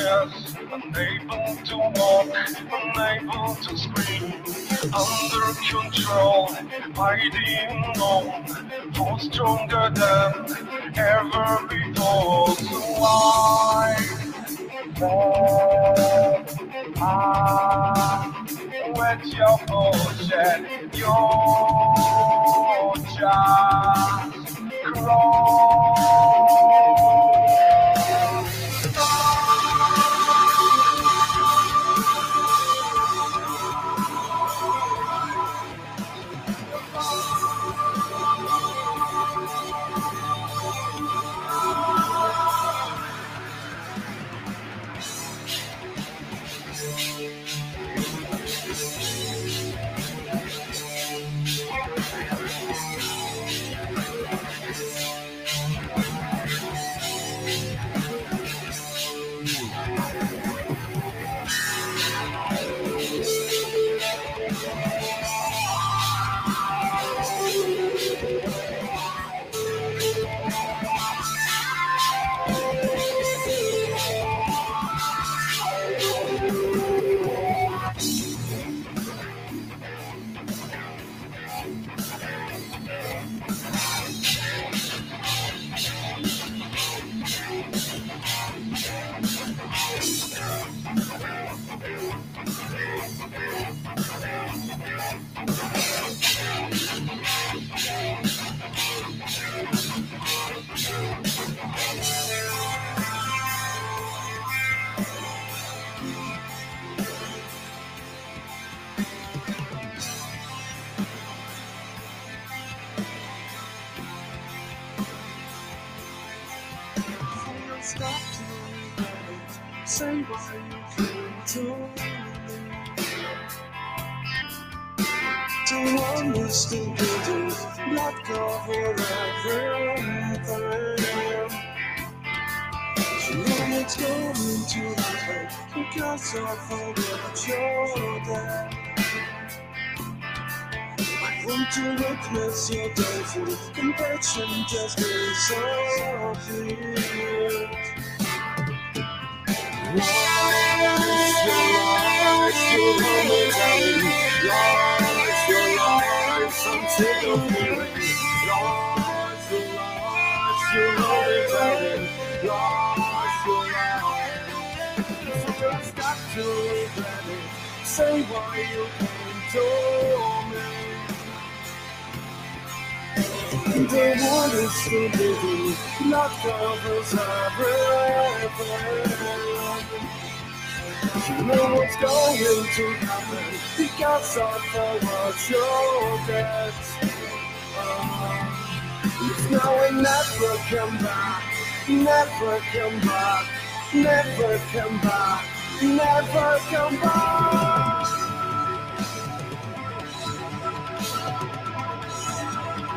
breath, unable to walk, unable to scream. Under control by the unknown, for stronger than ever before. So I love, ah, wet your bullshit, your jaw, crawl. I want to witness your dancing complexion just goes off here Life, your life, your life, your life, your life, I'm taking Say why you came to me the one is so big, not covers everything. You know what's going to happen because of what you get. it's now and never come back, never come back, never come back, never come back.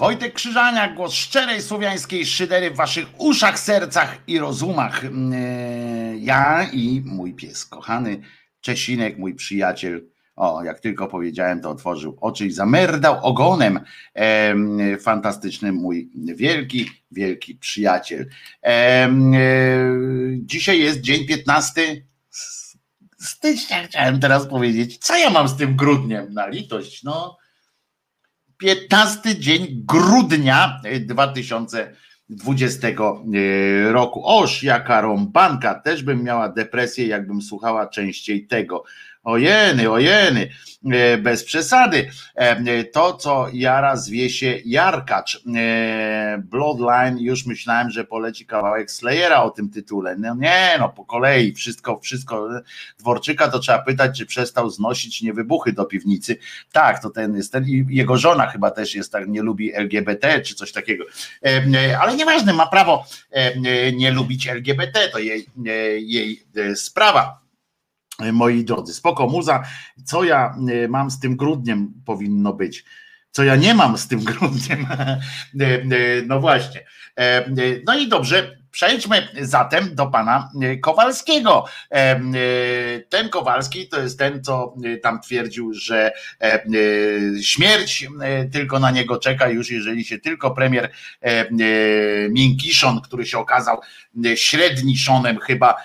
Wojtek Krzyżaniak, głos szczerej słowiańskiej szydery w waszych uszach, sercach i rozumach. Mm, e, Ja i mój pies, kochany Czesinek, mój przyjaciel. O, jak tylko powiedziałem, to otworzył oczy i zamerdał ogonem. Em, Fantastyczny mój wielki, wielki przyjaciel. Em, e, Dzisiaj jest dzień 15 stycznia, chciałem teraz powiedzieć. Co ja mam z tym grudniem? Na litość, no. 15 dzień grudnia e, 2020 e, roku. Oż, jaka rąbanka, też bym miała depresję, jakbym słuchała częściej tego. Ojeny, ojeny, e, bez przesady. E, To, co jara zwie się Jarkacz. E, Bloodline, już myślałem, że poleci kawałek Slayera o tym tytule. No nie, no po kolei, wszystko, wszystko. Dworczyka to trzeba pytać, czy przestał znosić niewybuchy do piwnicy. Tak, to ten jest ten jego żona chyba też jest tak, nie lubi LGBT czy coś takiego. E, Ale nieważne, ma prawo e, nie lubić LGBT, to jej, e, jej e, sprawa. Moi drodzy, spoko muza, co ja e, mam z tym grudniem powinno być, co ja nie mam z tym grudniem, E, e, no właśnie. No i dobrze, przejdźmy zatem do pana e, Kowalskiego. E, e, Ten Kowalski to jest ten, co tam twierdził, że śmierć tylko na niego czeka już, jeżeli się tylko premier Miękiszon, który się okazał średniszonem chyba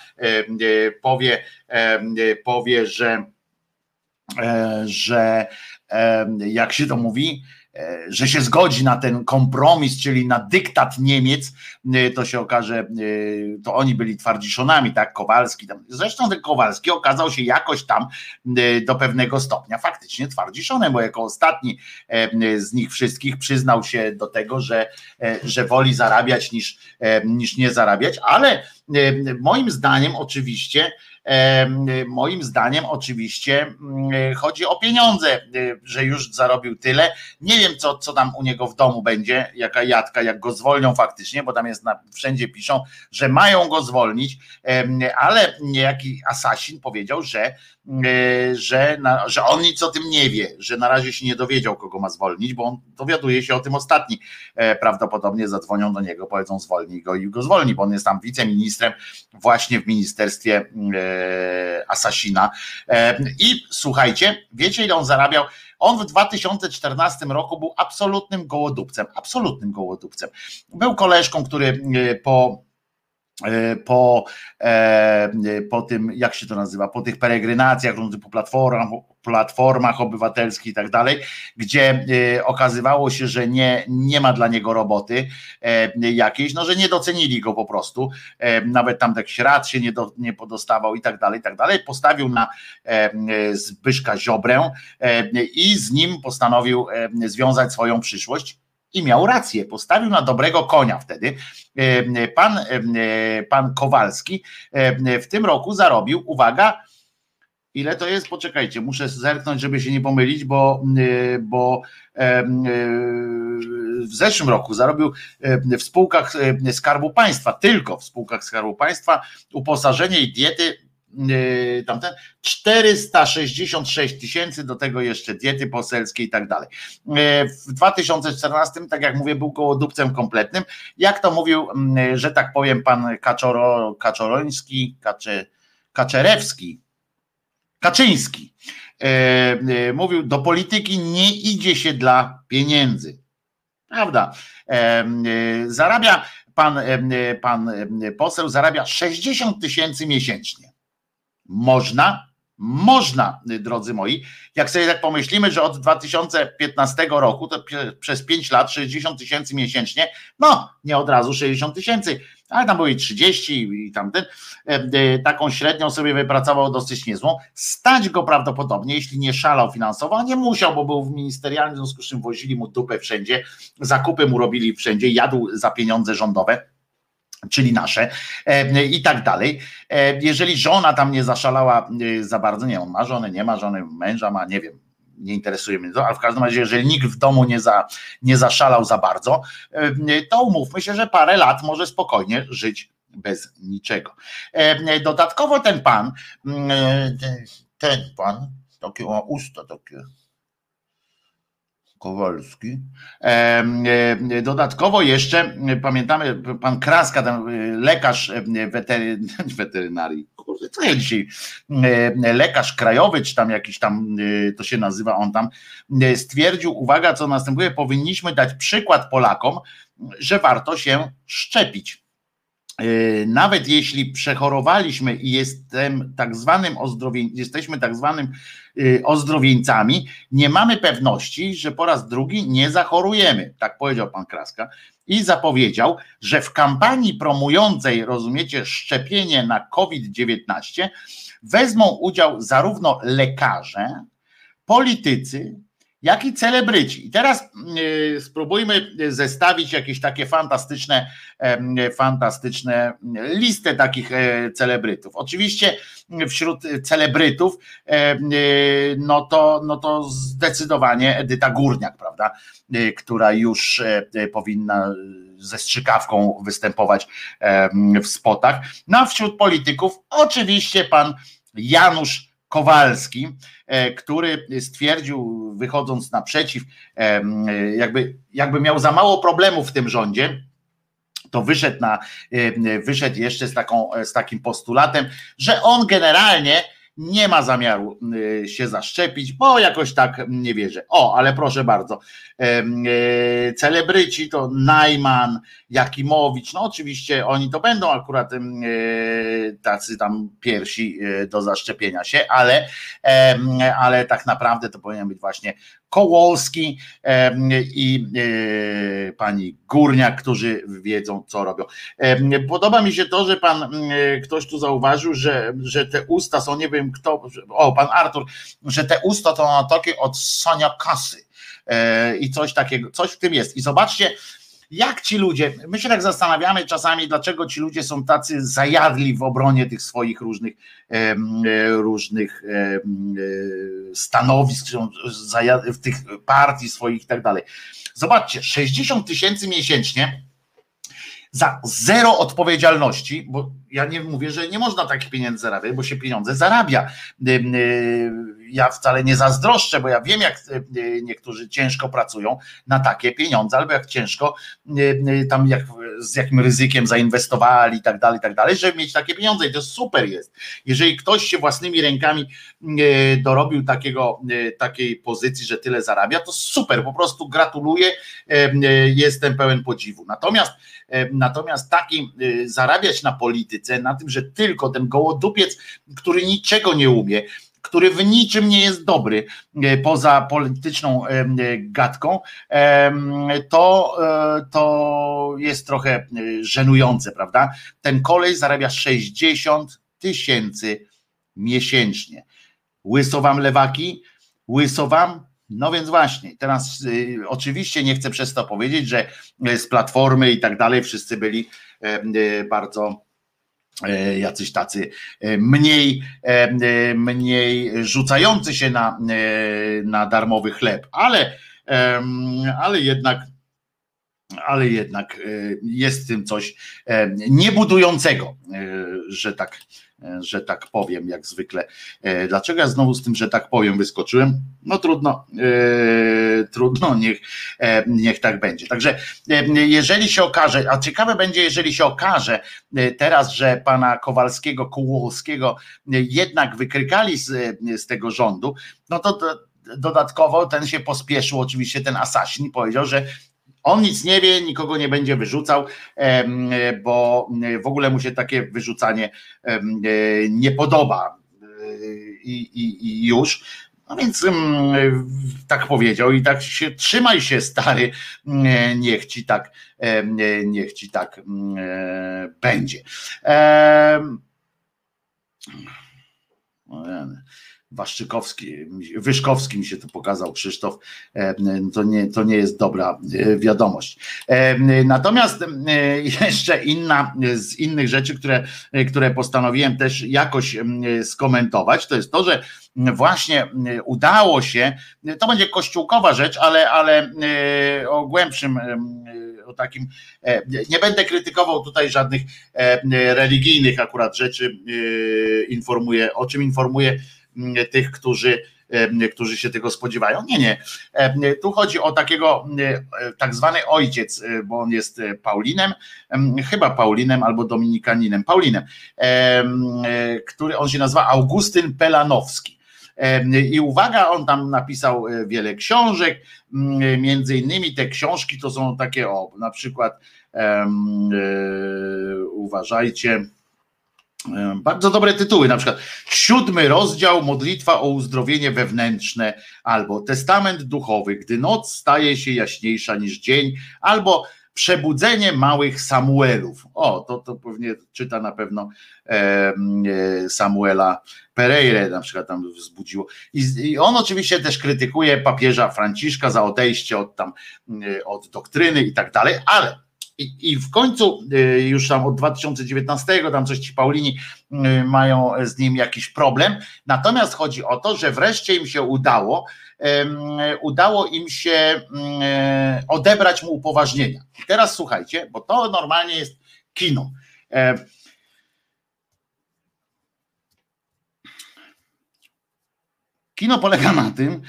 powie, powie, że że jak się to mówi, że się zgodzi na ten kompromis, czyli na dyktat Niemiec, e, to się okaże, e, to oni byli twardziszonami, tak, Kowalski. Tam. Zresztą ten Kowalski okazał się jakoś tam e, do pewnego stopnia faktycznie twardziszonem, bo jako ostatni e, z nich wszystkich przyznał się do tego, że, e, że woli zarabiać niż, e, niż nie zarabiać, ale e, moim zdaniem oczywiście E, Moim zdaniem oczywiście mm, chodzi o pieniądze, e, że już zarobił tyle. Nie wiem, co, co tam u niego w domu będzie, jaka jadka, jak go zwolnią faktycznie, bo tam jest na, wszędzie piszą, że mają go zwolnić, ale niejaki asasin powiedział, że, e, że, na, że on nic o tym nie wie, że na razie się nie dowiedział, kogo ma zwolnić, bo on dowiaduje się o tym ostatni. E, Prawdopodobnie zadzwonią do niego, powiedzą zwolnij go i go zwolni, bo on jest tam wiceministrem właśnie w ministerstwie e, Asasina. E, I słuchajcie, wiecie ile on zarabiał? On w 2014 roku był absolutnym gołodupcem, absolutnym gołodupcem. Był koleżką, który e, po e, po, e, po tym, jak się to nazywa, po tych peregrinacjach, po platformach, platformach obywatelskich i tak dalej, gdzie e, okazywało się, że nie, nie ma dla niego roboty e, jakiejś, no że nie docenili go po prostu, e, nawet tam tak śrad się nie, do, nie podostawał i tak dalej, i tak dalej, postawił na e, Zbyszka Ziobrę e, i z nim postanowił e, związać swoją przyszłość i miał rację, postawił na dobrego konia wtedy. Pan, pan Kowalski w tym roku zarobił, uwaga, ile to jest? Poczekajcie, muszę zerknąć, żeby się nie pomylić, bo, bo w zeszłym roku zarobił w spółkach Skarbu Państwa, tylko w spółkach Skarbu Państwa uposażenie i diety tamten 466 tysięcy, do tego jeszcze diety poselskie i tak dalej. E, W 2014, tak jak mówię, był gołodupcem kompletnym. Jak to mówił, mm, że tak powiem, pan Kaczoro, Kaczoroński, Kacze, Kaczerewski, Kaczyński, e, mówił, do polityki nie idzie się dla pieniędzy. Prawda? E, Zarabia pan, e, pan e, poseł, zarabia 60 tysięcy miesięcznie. Można, można, drodzy moi. Jak sobie tak pomyślimy, że od 2015 roku to przez 5 lat 60 tysięcy miesięcznie, no nie od razu 60 tysięcy, ale tam były i 30 i tamten, e, e, taką średnią sobie wypracował dosyć niezłą. Stać go prawdopodobnie, jeśli nie szalał finansowo, a nie musiał, bo był w ministerialnym, w związku z czym wozili mu dupę wszędzie, zakupy mu robili wszędzie, jadł za pieniądze rządowe czyli nasze e, i tak dalej. E, Jeżeli żona tam nie zaszalała e, za bardzo, nie, on ma żonę, nie ma żony, męża ma, nie wiem, nie interesuje mnie to, ale w każdym razie, jeżeli nikt w domu nie, za, nie zaszalał za bardzo, to umówmy się, że parę lat może spokojnie żyć bez niczego. Dodatkowo ten pan, mm, ten- ten pan, takie ma usta takie Kowalski. E, e, dodatkowo jeszcze e, pamiętamy, pan Kraska, ten lekarz wetery, weterynarii, kurde, co ja dzisiaj, lekarz krajowy, czy tam jakiś tam, to się nazywa, on tam stwierdził, uwaga, co następuje, powinniśmy dać przykład Polakom, że warto się szczepić. Nawet jeśli przechorowaliśmy i jestem tak zwanym jesteśmy tak zwanym Y, ozdrowieńcami, nie mamy pewności, że po raz drugi nie zachorujemy. Tak powiedział pan Kraska. I zapowiedział, że w kampanii promującej, rozumiecie, szczepienie na COVID-19 wezmą udział zarówno lekarze, politycy, jak i celebryci. I teraz y, spróbujmy zestawić jakieś takie fantastyczne, fantastyczne listę takich e, celebrytów. Oczywiście wśród celebrytów, y, no to, no to zdecydowanie Edyta Górniak, prawda, y, która już e, powinna ze strzykawką występować w spotach. No a wśród polityków oczywiście pan Janusz Kowalski, e, który stwierdził, wychodząc naprzeciw, e, jakby, jakby miał za mało problemów w tym rządzie, to wyszedł, na, e, wyszedł jeszcze z, taką, z takim postulatem, że on generalnie nie ma zamiaru y, się zaszczepić, bo jakoś tak nie wierzę. O, ale proszę bardzo, y, celebryci to Najman, Jakimowicz, no oczywiście oni to będą akurat y, tacy tam pierwsi do zaszczepienia się, ale, ale tak naprawdę to powinien być właśnie Kołolski i e, pani Górniak, którzy wiedzą, co robią. Podoba mi się to, że pan ktoś tu zauważył, że, że te usta są, nie wiem kto, o, pan Artur, że te usta to takie od Sonia Kasy e, i coś takiego, coś w tym jest. I zobaczcie, jak ci ludzie, my się tak zastanawiamy czasami, dlaczego ci ludzie są tacy zajadli w obronie tych swoich różnych, e, różnych e, stanowisk, w tych partii swoich i tak dalej. Zobaczcie, 60 tysięcy miesięcznie za zero odpowiedzialności, bo ja nie mówię, że nie można takich pieniędzy zarabiać, bo się pieniądze zarabia. Ja wcale nie zazdroszczę, bo ja wiem, jak niektórzy ciężko pracują na takie pieniądze, albo jak ciężko tam jak, z jakim ryzykiem zainwestowali i tak dalej, i tak dalej, żeby mieć takie pieniądze i to super jest. Jeżeli ktoś się własnymi rękami dorobił takiego, takiej pozycji, że tyle zarabia, to super, po prostu gratuluję, jestem pełen podziwu. Natomiast Natomiast takim zarabiać na polityce, na tym, że tylko ten gołodupiec, który niczego nie umie, który w niczym nie jest dobry y, poza polityczną y, gadką, to, to jest trochę żenujące, prawda? Ten kolej zarabia 60 tysięcy miesięcznie. Łyso wam lewaki? Łyso wam? No więc właśnie, teraz y, oczywiście nie chcę przez to powiedzieć, że z platformy i tak dalej wszyscy byli y, bardzo e, jacyś tacy e, mniej, e, mniej rzucający się na, na darmowy chleb, ale, ale jednak ale jednak jest w tym coś niebudującego, że tak, że tak powiem, jak zwykle. E, dlaczego ja znowu z tym, że tak powiem, wyskoczyłem? No trudno, e, trudno, niech, e, niech tak będzie. Także jeżeli się okaże, a ciekawe będzie, jeżeli się okaże teraz, że pana Kowalskiego, Kułowskiego jednak wykrykali z, z tego rządu, no to, to dodatkowo ten się pospieszył, oczywiście ten Asasin powiedział, że on nic nie wie, nikogo nie będzie wyrzucał, bo w ogóle mu się takie wyrzucanie e, nie podoba. I, i, i już. No więc tak powiedział i tak się trzymaj się stary, niech ci tak, niech ci tak będzie. Waszczykowski, Wyszkowski mi się to pokazał, Krzysztof, e, to nie, to nie jest dobra e, wiadomość. E, natomiast jeszcze inna z innych rzeczy, które, które postanowiłem też jakoś skomentować, to jest to, że właśnie udało się, to będzie kościółkowa rzecz, ale, ale o głębszym o takim, nie będę krytykował tutaj żadnych religijnych akurat rzeczy, informuję, o czym informuję tych, którzy którzy się tego spodziewają. Nie, nie. Tu chodzi o takiego tak zwany ojciec, bo on jest Paulinem, chyba Paulinem albo Dominikaninem, Paulinem, który on się nazywa Augustyn Pelanowski. I uwaga, on tam napisał wiele książek, między innymi te książki to są takie, o, na przykład uważajcie, bardzo dobre tytuły, na przykład siódmy rozdział modlitwa o uzdrowienie wewnętrzne, albo testament duchowy, gdy noc staje się jaśniejsza niż dzień, albo przebudzenie małych Samuelów. O, to, to pewnie czyta na pewno e, Samuela Pereire, na przykład tam wzbudziło. I, I, on oczywiście też krytykuje papieża Franciszka za odejście od tam, od doktryny i tak dalej, ale i, I w końcu y, już tam od 2019 tam coś ci Paulini y, mają z nim jakiś problem. Natomiast chodzi o to, że wreszcie im się udało, udało im się y, odebrać mu upoważnienia. I teraz słuchajcie, bo to normalnie jest kino. E, kino polega na tym,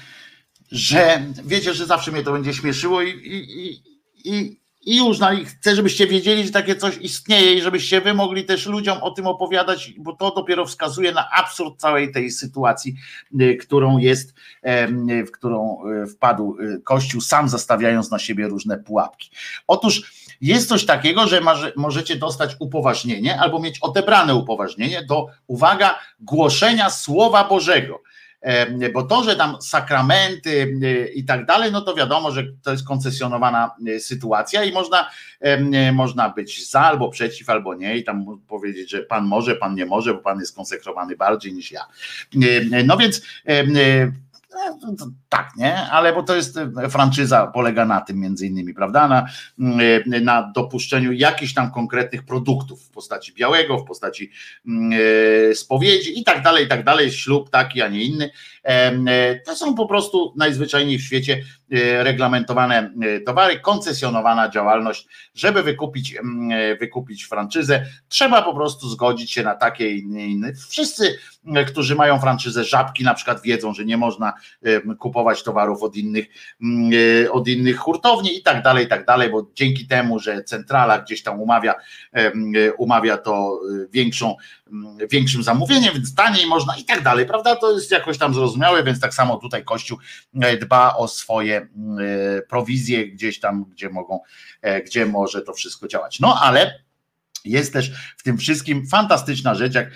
że wiecie, że zawsze mnie to będzie śmieszyło i, i, i, i już i chcę, żebyście wiedzieli, że takie coś istnieje i żebyście wy mogli też ludziom o tym opowiadać, bo to dopiero wskazuje na absurd całej tej sytuacji, y, którą jest, w którą y, wpadł y, Kościół, sam zastawiając na siebie różne pułapki. Otóż jest coś takiego, że możecie dostać upoważnienie albo mieć odebrane upoważnienie do, uwaga, głoszenia Słowa Bożego bo to, że tam sakramenty i tak dalej, no to wiadomo, że to jest koncesjonowana sytuacja i można, można być za albo przeciw, albo nie i tam powiedzieć, że pan może, pan nie może, bo pan jest konsekrowany bardziej niż ja. No więc no, tak, nie? Ale bo to jest e, franczyza, polega na tym między innymi, prawda? Na, e, na dopuszczeniu jakichś tam konkretnych produktów w postaci białego, w postaci mm, e, spowiedzi i tak dalej, i tak dalej, ślub taki, a nie inny. To są po prostu najzwyczajniej w świecie reglamentowane towary, koncesjonowana działalność. Żeby wykupić, mm, wykupić franczyzę, trzeba po prostu zgodzić się na takie i inne. Wszyscy, którzy mają franczyzę żabki, na przykład wiedzą, że nie można kupować towarów od innych, mm, e, od innych hurtowni i tak dalej, i tak dalej, bo dzięki temu, że centrala gdzieś tam umawia, e, umawia to e, większą, mm, większym zamówieniem, więc taniej można i tak dalej, prawda? To jest jakoś tam zrozumiałe, więc tak samo tutaj Kościół dba o swoje mm, prowizje gdzieś tam, gdzie mogą, gdzie może to wszystko działać. No ale jest też w tym wszystkim fantastyczna rzecz, jak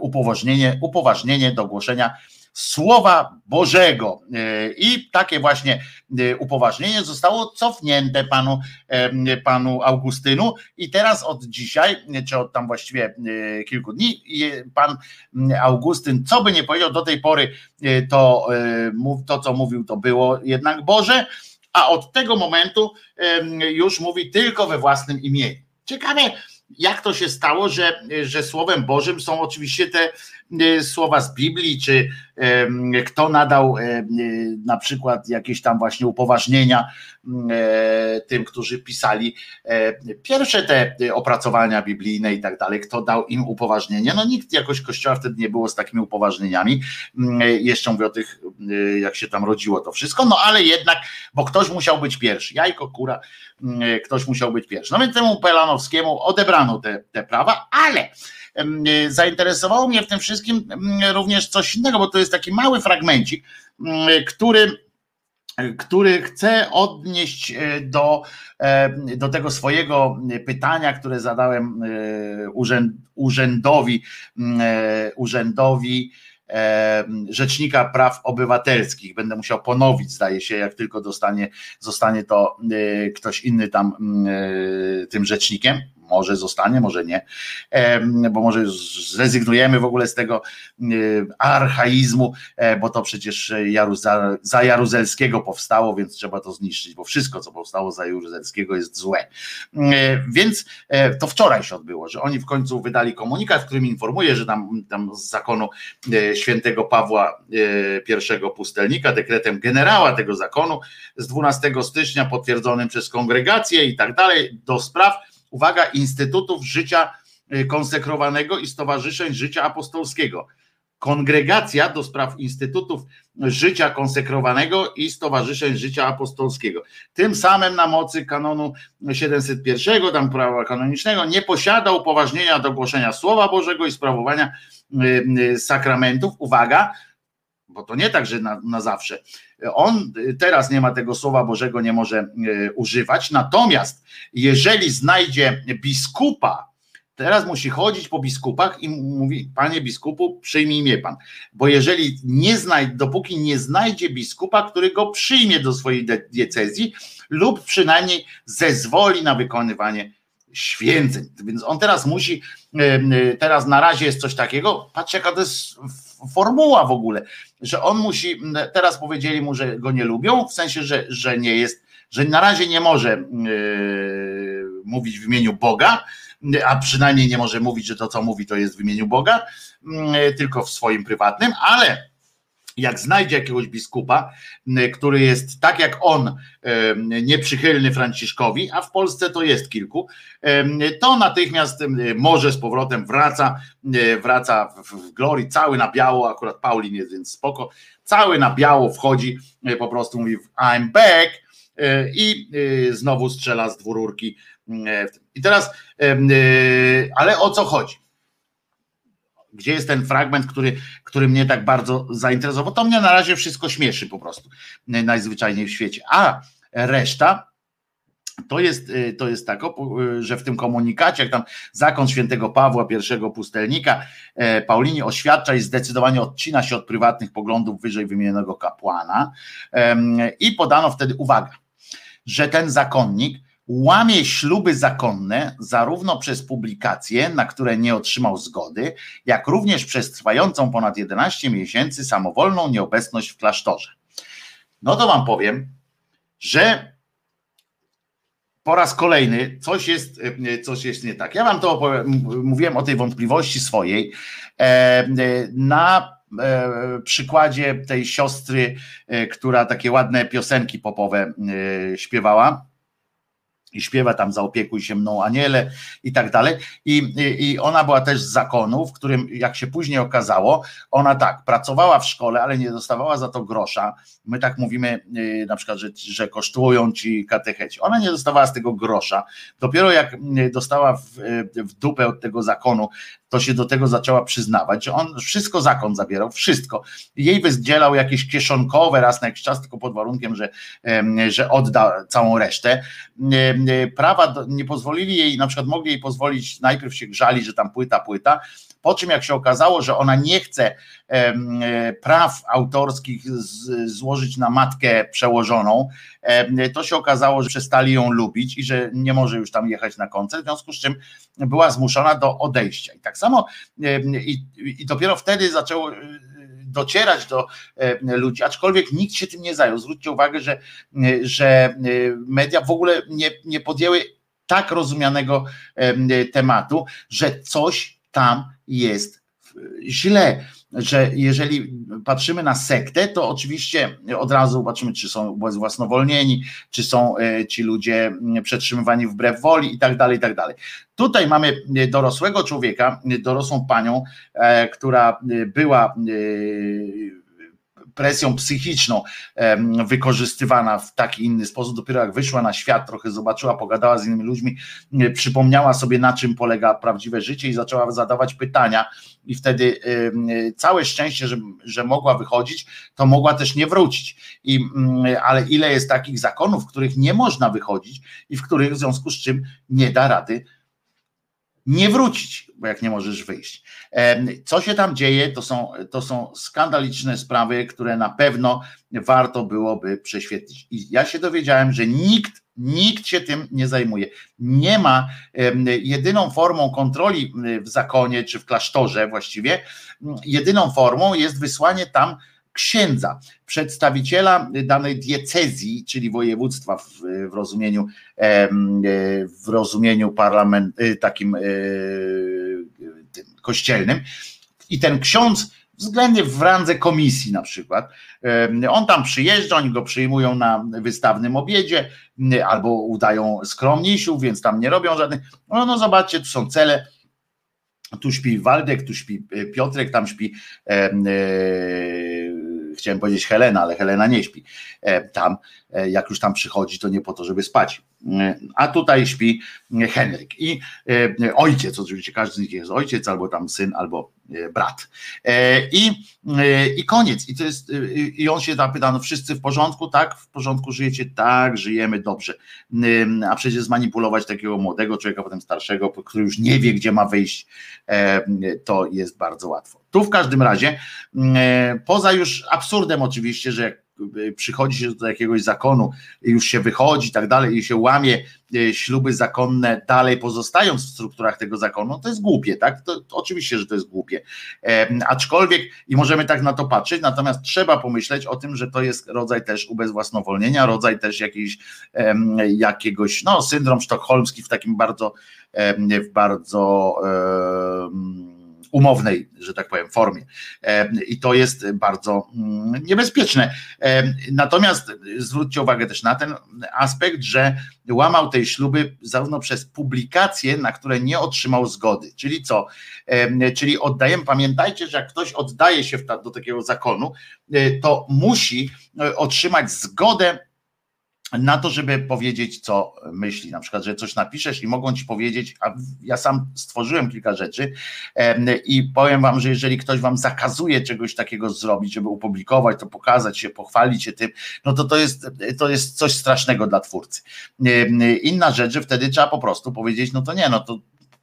upoważnienie, upoważnienie do głoszenia Słowa Bożego. E, I takie właśnie e, upoważnienie zostało cofnięte panu, e, panu Augustynu. I teraz od dzisiaj, czy od tam właściwie kilku dni, pan Augustyn, co by nie powiedział do tej pory, to, to co mówił, to było jednak Boże, a od tego momentu już mówi tylko we własnym imieniu. Ciekawe, jak to się stało, że, że Słowem Bożym są oczywiście te słowa z Biblii, czy kto nadał na przykład jakieś tam właśnie upoważnienia e, tym, którzy pisali e, pierwsze te opracowania biblijne i tak dalej, kto dał im upoważnienia. No nikt jakoś kościoła wtedy nie było z takimi upoważnieniami. Jeszcze mówię o tych, jak się tam rodziło to wszystko, no ale jednak, bo ktoś musiał być pierwszy. Jajko, kura, ktoś musiał być pierwszy. No więc temu Pelanowskiemu odebrano te, te prawa, ale E, zainteresowało mnie w tym wszystkim również coś innego, bo to jest taki mały fragmencik, który który chcę odnieść e, do, e, do tego swojego pytania, które zadałem urzędowi, urzędowi Rzecznika Praw Obywatelskich. Będę musiał ponowić, zdaje się, jak tylko dostanie, zostanie to ktoś inny tam tym rzecznikiem może zostanie, może nie, bo może zrezygnujemy w ogóle z tego archaizmu, e, bo to przecież za Jaruzelskiego powstało, więc trzeba to zniszczyć, bo wszystko, co powstało za Jaruzelskiego jest złe. E, więc e, to wczoraj się odbyło, że oni w końcu wydali komunikat, w którym informuje, że tam, tam z zakonu świętego Pawła I pustelnika, dekretem generała tego zakonu z 12 stycznia potwierdzonym przez kongregację i tak dalej, do spraw uwaga, instytutów życia y, konsekrowanego i stowarzyszeń życia apostolskiego. Kongregacja do spraw Instytutów Życia Konsekrowanego i Stowarzyszeń Życia Apostolskiego. Tym samym na mocy kanonu 701, tam prawa kanonicznego, nie posiada upoważnienia do głoszenia Słowa Bożego i sprawowania y, y, sakramentów. Uwaga, bo to nie tak, że na, na zawsze. On teraz nie ma tego Słowa Bożego, nie może y, używać, natomiast jeżeli znajdzie biskupa, Teraz musi chodzić po biskupach i mówi, panie biskupu, przyjmij mnie pan. Bo jeżeli nie znajdzie, dopóki nie znajdzie biskupa, który go przyjmie do swojej diecezji lub przynajmniej zezwoli na wykonywanie święceń. Więc on teraz musi, teraz na razie jest coś takiego, patrz jaka to jest formuła w ogóle, że on musi, teraz powiedzieli mu, że go nie lubią, w sensie, że, że nie jest, że na razie nie może yy, mówić w imieniu Boga, a przynajmniej nie może mówić, że to, co mówi, to jest w imieniu Boga, mm, tylko w swoim prywatnym, ale jak znajdzie jakiegoś biskupa, który jest tak jak on, nieprzychylny Franciszkowi, a w Polsce to jest kilku, to natychmiast może z powrotem wraca, wraca w glorii, cały na biało, akurat Paulin jest więc spoko, cały na biało wchodzi, e, po prostu mówi I'm back e, i e, znowu strzela z dwururki i teraz, ale o co chodzi? Gdzie jest ten fragment, który, który mnie tak bardzo zainteresował? To mnie na razie wszystko śmieszy po prostu, najzwyczajniej w świecie. A reszta to jest, y, to jest tak, y, że w tym komunikacie, jak tam zakon świętego Pawła, pierwszego pustelnika, e, Paulini oświadcza i zdecydowanie odcina się od prywatnych poglądów wyżej wymienionego kapłana i podano wtedy uwagę, że ten zakonnik łamie śluby zakonne zarówno przez publikacje, na które nie otrzymał zgody, jak również przez trwającą ponad 11 miesięcy samowolną nieobecność w klasztorze. No to wam powiem, że po raz kolejny coś jest, coś jest nie tak. Ja wam to opowiem, mówiłem o tej wątpliwości swojej e, na e, przykładzie tej siostry, e, która takie ładne piosenki popowe śpiewała i śpiewa tam zaopiekuj się mną aniele i tak dalej. I, I ona była też z zakonu, w którym, jak się później okazało, ona tak, pracowała w szkole, ale nie dostawała za to grosza. My tak mówimy y, na przykład, że, że kosztują ci katecheci. Ona nie dostawała z tego grosza. Dopiero jak y, dostała w, y, w dupę od tego zakonu, to się do tego zaczęła przyznawać, że on wszystko zakon zabierał, wszystko. Jej wydzielał jakieś kieszonkowe raz na jakiś czas, tylko pod warunkiem, że, że odda całą resztę. Prawa nie pozwolili jej, na przykład mogli jej pozwolić, najpierw się grzali, że tam płyta, płyta, po czym jak się okazało, że ona nie chce praw autorskich złożyć na matkę przełożoną, to się okazało, że przestali ją lubić i że nie może już tam jechać na koncert, w związku z czym była zmuszona do odejścia. I tak samo i, i dopiero wtedy zaczęło docierać do ludzi, aczkolwiek nikt się tym nie zajął. Zwróćcie uwagę, że, że media w ogóle nie, nie podjęły tak rozumianego tematu, że coś tam jest źle że jeżeli patrzymy na sektę, to oczywiście od razu patrzymy, czy są własnowolnieni, czy są e, ci ludzie przetrzymywani wbrew woli i tak dalej, i tak dalej. Tutaj mamy dorosłego człowieka, dorosłą panią, e, która była e, presją psychiczną wykorzystywana w taki inny sposób. Dopiero jak wyszła na świat, trochę zobaczyła, pogadała z innymi ludźmi, przypomniała sobie, na czym polega prawdziwe życie i zaczęła zadawać pytania. I wtedy całe szczęście, że, że mogła wychodzić, to mogła też nie wrócić. I, ale ile jest takich zakonów, w których nie można wychodzić i w których w związku z czym nie da rady nie wrócić, bo jak nie możesz wyjść. Co się tam dzieje, to są, to są skandaliczne sprawy, które na pewno warto byłoby prześwietlić. I ja się dowiedziałem, że nikt, nikt się tym nie zajmuje. Nie ma jedyną formą kontroli w zakonie czy w klasztorze właściwie, jedyną formą jest wysłanie tam księdza, przedstawiciela danej diecezji, czyli województwa w, w rozumieniu w rozumieniu parlament, takim e, kościelnym. I ten ksiądz względnie w randze komisji na przykład. On tam przyjeżdża, oni go przyjmują na wystawnym obiedzie albo udają skromniejszych, więc tam nie robią żadnych. No, no zobaczcie, tu są cele tu śpi Waldek, tu śpi e, Piotrek, tam śpi e, e, chciałem powiedzieć Helena, ale Helena nie śpi e, tam, jak już tam przychodzi, to nie po to, żeby spać. E, a tutaj śpi Henryk i ojciec, oczywiście każdy z nich jest ojciec, albo tam syn, albo brat. I, i koniec. I to jest, i on się zapyta, no wszyscy w porządku, tak? W porządku żyjecie? Tak, żyjemy dobrze. A przecież zmanipulować takiego młodego człowieka, potem starszego, który już nie wie, gdzie ma wyjść, to jest bardzo łatwo. Tu w każdym razie, poza już absurdem oczywiście, że przychodzi się do jakiegoś zakonu, już się wychodzi i tak dalej, i się łamie e, śluby zakonne, dalej pozostając w strukturach tego zakonu, to jest głupie, tak? To, to oczywiście, że to jest głupie. E, aczkolwiek i możemy tak na to patrzeć, natomiast trzeba pomyśleć o tym, że to jest rodzaj też ubezwłasnowolnienia, rodzaj też jakiejś, e, jakiegoś, no, syndrom sztokholmski w takim bardzo, w bardzo umownej, że tak powiem, formie. E, I to jest bardzo mm, niebezpieczne. E, natomiast zwróćcie uwagę też na ten aspekt, że łamał tej śluby zarówno przez publikacje, na które nie otrzymał zgody. Czyli co? E, czyli oddajemy, pamiętajcie, że jak ktoś oddaje się do takiego zakonu, to musi otrzymać zgodę na to, żeby powiedzieć, co myśli. Na przykład, że coś napiszesz i mogą ci powiedzieć, a ja sam stworzyłem kilka rzeczy i powiem wam, że jeżeli ktoś wam zakazuje czegoś takiego zrobić, żeby opublikować, to pokazać się, pochwalić się tym, no to to jest, to jest coś strasznego dla twórcy. Inna rzecz, że wtedy trzeba po prostu powiedzieć, no to nie, no to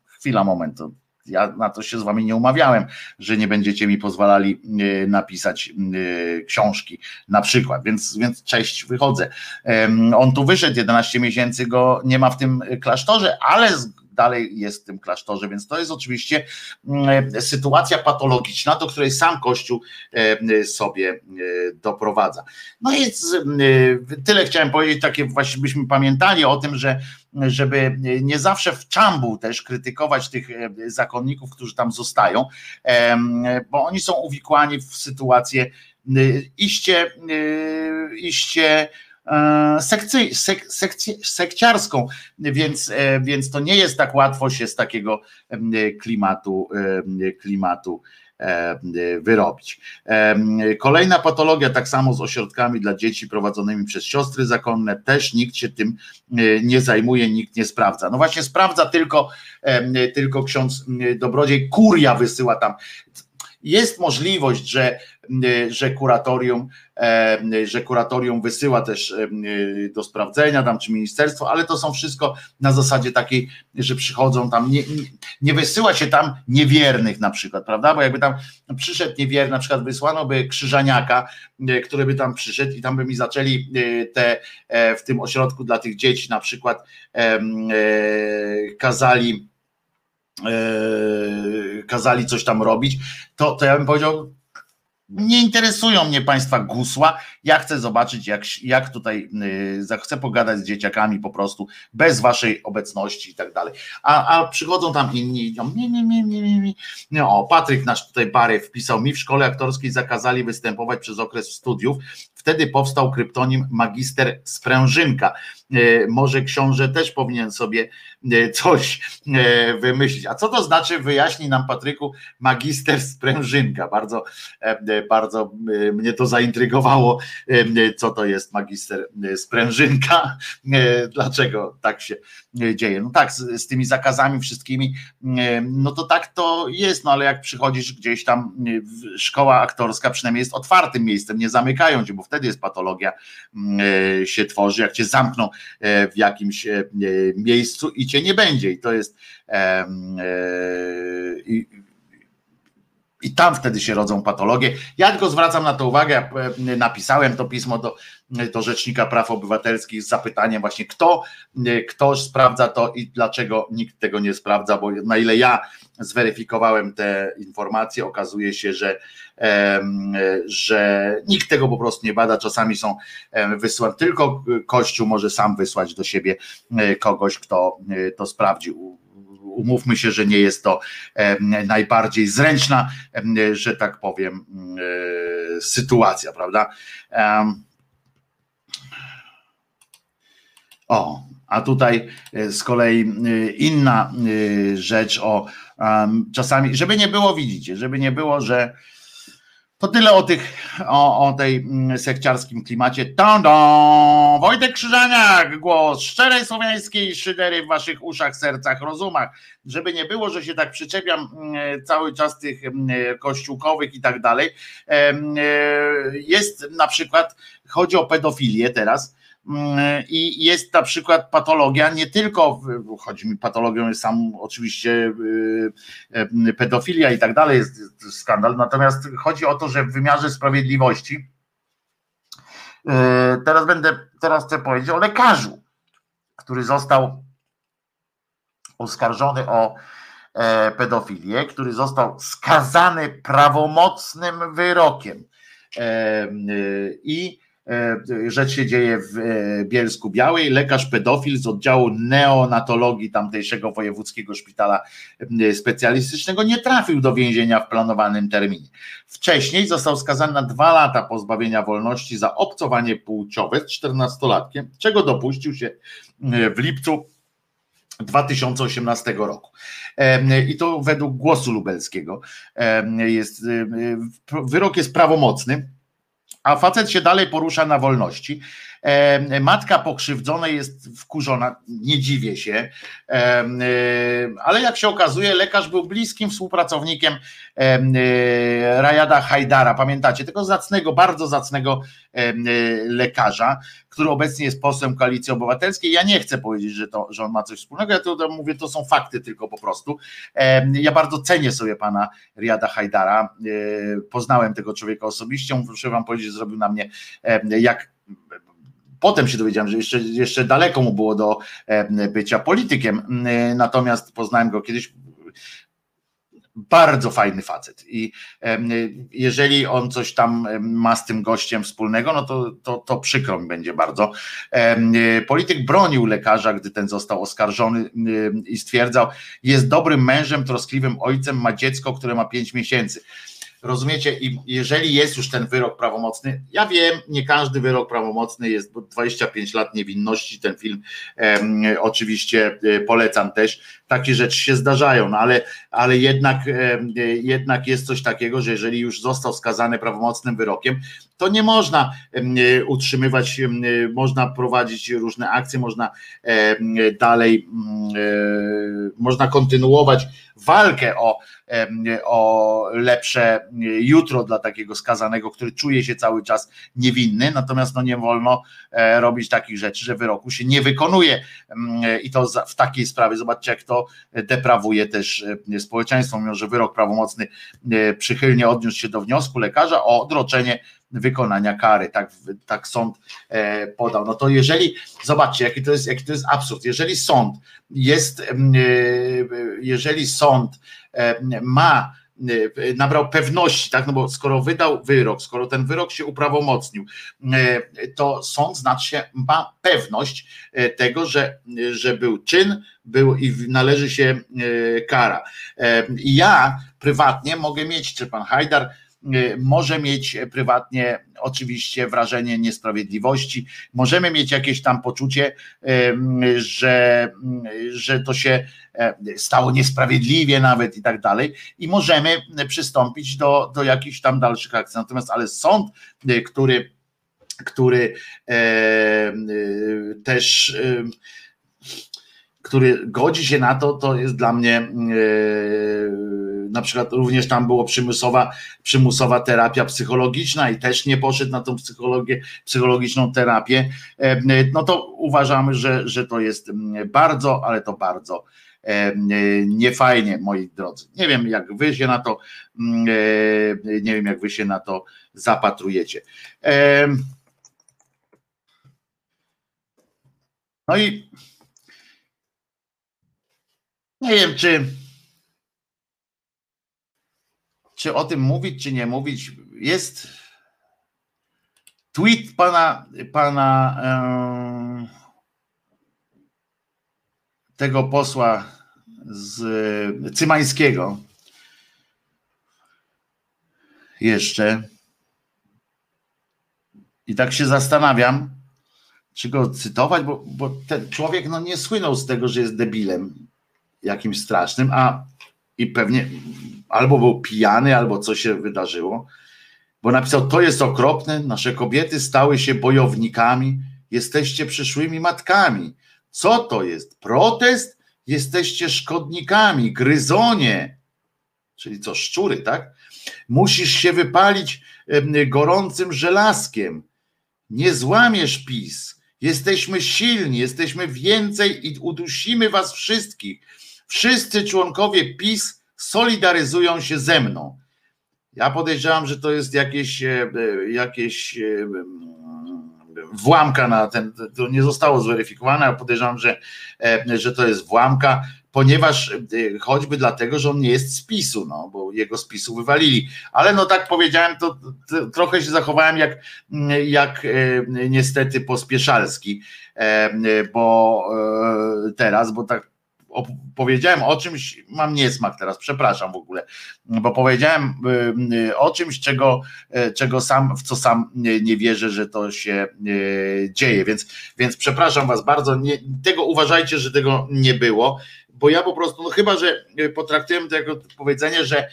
chwila, moment, to ja na to się z wami nie umawiałem, że nie będziecie mi pozwalali e, napisać e, książki na przykład, więc, więc cześć, wychodzę. On tu wyszedł, 11 miesięcy go nie ma w tym klasztorze, ale dalej jest w tym klasztorze, więc to jest oczywiście mm, sytuacja patologiczna, do której sam Kościół e, sobie doprowadza. No i tyle chciałem powiedzieć, takie właśnie byśmy pamiętali o tym, że żeby nie zawsze w czambu też krytykować tych zakonników, którzy tam zostają, bo oni są uwikłani w sytuację iście, iście E, sekcy, sek, sekcy, sekciarską, więc, e, więc to nie jest tak łatwo się z takiego klimatu, klimatu wyrobić. Kolejna patologia, tak samo z ośrodkami dla dzieci prowadzonymi przez siostry zakonne, też nikt się tym e, nie zajmuje, nikt nie sprawdza. No właśnie sprawdza tylko, tylko ksiądz Dobrodziej, kuria wysyła tam. Jest możliwość, że, że kuratorium E, że kuratorium wysyła też e, do sprawdzenia tam czy ministerstwo, ale to są wszystko na zasadzie takiej, że przychodzą tam, nie, nie wysyła się tam niewiernych na przykład, prawda, bo jakby tam przyszedł niewierny, na przykład wysłano by krzyżaniaka, e, który by tam przyszedł i tam by mi zaczęli te w tym ośrodku dla tych dzieci na przykład kazali kazali coś tam robić, to, to ja bym powiedział, nie interesują mnie Państwa gusła. Ja chcę zobaczyć, jak, jak tutaj y, chcę pogadać z dzieciakami po prostu, bez Waszej obecności i tak dalej. A, a przychodzą tam inni i mi, mi, mi, mi. No, o, Patryk nasz tutaj Bary wpisał mi w szkole aktorskiej zakazali występować przez okres studiów. Wtedy powstał kryptonim magister Sprężynka. E, może książę też powinien sobie e, coś e, wymyślić. A co to znaczy, wyjaśni nam Patryku, magister sprężynka. Bardzo, bardzo mnie to zaintrygowało, co to jest magister sprężynka, dlaczego tak się dzieje. No tak, z, z tymi zakazami wszystkimi, no to tak to jest, no ale jak przychodzisz gdzieś tam, szkoła aktorska przynajmniej jest otwartym miejscem, nie zamykają cię, bo wtedy jest patologia się tworzy, jak cię zamkną E, w jakimś e, miejscu i cię nie będzie. I to jest. E, I, i tam wtedy się rodzą patologie. Ja tylko zwracam na to uwagę, napisałem to pismo do, do Rzecznika Praw Obywatelskich z zapytaniem właśnie, kto, kto sprawdza to i dlaczego nikt tego nie sprawdza, bo na ile ja zweryfikowałem te informacje, okazuje się, że, że nikt tego po prostu nie bada. Czasami są wysyłane, tylko Kościół może sam wysłać do siebie e, kogoś, kto e, to sprawdził umówmy się, że nie jest to najbardziej zręczna, że tak powiem, e, sytuacja, prawda? O, A tutaj e, z kolei e, inna e, rzecz o czasami, żeby nie było, widzicie, żeby nie było, że to tyle o tych, o, o tej mm, sekciarskim klimacie. Tą, Wojtek Krzyżaniak, głos szczerej słowiańskiej szydery w waszych uszach, sercach, rozumach. Żeby nie było, że się tak przyczepiam mm, cały czas tych mm, kościółkowych i tak dalej. Jest na przykład, chodzi o pedofilię teraz, I jest na przykład patologia, nie tylko, chodzi mi patologią jest sam oczywiście y, y, pedofilia i tak dalej, jest skandal, natomiast chodzi o to, że w wymiarze sprawiedliwości, y, teraz będę, teraz chcę powiedzieć o lekarzu, który został oskarżony o e, pedofilię, który został skazany prawomocnym wyrokiem. E, I rzecz się dzieje w e, Bielsku Białej. Lekarz pedofil z oddziału neonatologii tamtejszego wojewódzkiego szpitala e, specjalistycznego nie trafił do więzienia w planowanym terminie. Wcześniej został skazany na dwa lata pozbawienia wolności za obcowanie płciowe z 14-latkiem, czego dopuścił się w lipcu 2018 roku. I to według głosu lubelskiego jest, wyrok jest prawomocny a facet się dalej porusza na wolności. E, matka pokrzywdzonej jest wkurzona, nie dziwię się, e, e, ale jak się okazuje, lekarz był bliskim współpracownikiem Rajada Hajdara, pamiętacie, tego zacnego, bardzo zacnego lekarza, który obecnie jest posłem Koalicji Obywatelskiej. Ja nie chcę powiedzieć, że, to, że on ma coś wspólnego, ja to, mówię, to są fakty tylko po prostu. Ja bardzo cenię sobie pana Riada Hajdara, poznałem tego człowieka osobiście, muszę wam powiedzieć, że zrobił na mnie jak Potem się dowiedziałem, że jeszcze, jeszcze daleko mu było do bycia politykiem, natomiast poznałem go kiedyś. Bardzo fajny facet. I jeżeli on coś tam ma z tym gościem wspólnego, no to, to, to przykro mi będzie bardzo. Polityk bronił lekarza, gdy ten został oskarżony i stwierdzał, jest dobrym mężem, troskliwym ojcem, ma dziecko, które ma pięć miesięcy. Rozumiecie? I jeżeli jest już ten wyrok prawomocny, ja wiem, nie każdy wyrok prawomocny jest, bo 25 lat niewinności, ten film oczywiście e, polecam też. Takie rzeczy się zdarzają, no ale, ale jednak, jednak jest coś takiego, że jeżeli już został skazany prawomocnym wyrokiem, to nie można e, utrzymywać, można prowadzić różne akcje, można dalej, mm, e, można kontynuować walkę o, o lepsze jutro dla takiego skazanego, który czuje się cały czas niewinny, natomiast no nie wolno e, robić takich rzeczy, że wyroku się nie wykonuje. I to w takiej sprawie, zobaczcie jak to deprawuje też e, społeczeństwo, mimo że wyrok prawomocny e, przychylnie odniósł się do wniosku lekarza o odroczenie wykonania kary, tak, tak sąd podał. No to jeżeli, zobaczcie, jaki to jest, jaki to jest absurd, jeżeli sąd jest, jeżeli sąd ma E, nabrał pewności, tak? No bo skoro wydał wyrok, skoro ten wyrok się uprawomocnił, e, to sąd znaczy się ma pewność e, tego, że, że był czyn, był i należy się kara. I ja prywatnie mogę mieć, czy pan Hajdar może mieć prywatnie oczywiście wrażenie niesprawiedliwości, możemy mieć jakieś tam poczucie, że, że to się stało niesprawiedliwie nawet i tak dalej i możemy przystąpić do, do jakichś tam dalszych akcji. Natomiast ale sąd, który, który też który godzi się na to, to jest dla mnie na przykład również tam było przymusowa, przymusowa terapia psychologiczna i też nie poszedł na tą psychologię, psychologiczną terapię, no to uważamy, że, że to jest bardzo, ale to bardzo niefajnie, moi drodzy. Nie wiem, jak wy się na to, nie wiem, jak wy się na to zapatrujecie. No i nie wiem, czy czy o tym mówić, czy nie mówić. Jest tweet pana, pana tego posła z Cymańskiego. Jeszcze. I tak się zastanawiam, czy go cytować, bo, bo ten człowiek no, nie słynął z tego, że jest debilem jakimś strasznym, a i pewnie albo był pijany, albo co się wydarzyło, bo napisał: To jest okropne, nasze kobiety stały się bojownikami, jesteście przyszłymi matkami. Co to jest? Protest? Jesteście szkodnikami, gryzonie. Czyli co, szczury, tak? Musisz się wypalić gorącym żelazkiem. Nie złamiesz PiS. Jesteśmy silni, jesteśmy więcej i udusimy was wszystkich. Wszyscy członkowie PiS solidaryzują się ze mną. Ja podejrzewam, że to jest jakieś, e, jakieś e, włamka na ten, to nie zostało zweryfikowane, a podejrzewam, że, e, że to jest włamka, ponieważ choćby dlatego, że on nie jest z PiSu, no, bo jego z PiSu wywalili. Ale no tak powiedziałem, to, to trochę się zachowałem jak, jak niestety pospieszalski, bo teraz, bo tak powiedziałem o czymś, mam niesmak teraz, przepraszam w ogóle, bo powiedziałem y, y, o czymś, czego, y, czego sam, w co sam nie, wierzę, że to się dzieje, więc, więc przepraszam was bardzo, nie, tego uważajcie, że tego nie było, bo ja po prostu, no chyba, że potraktujemy to jako powiedzenie, że,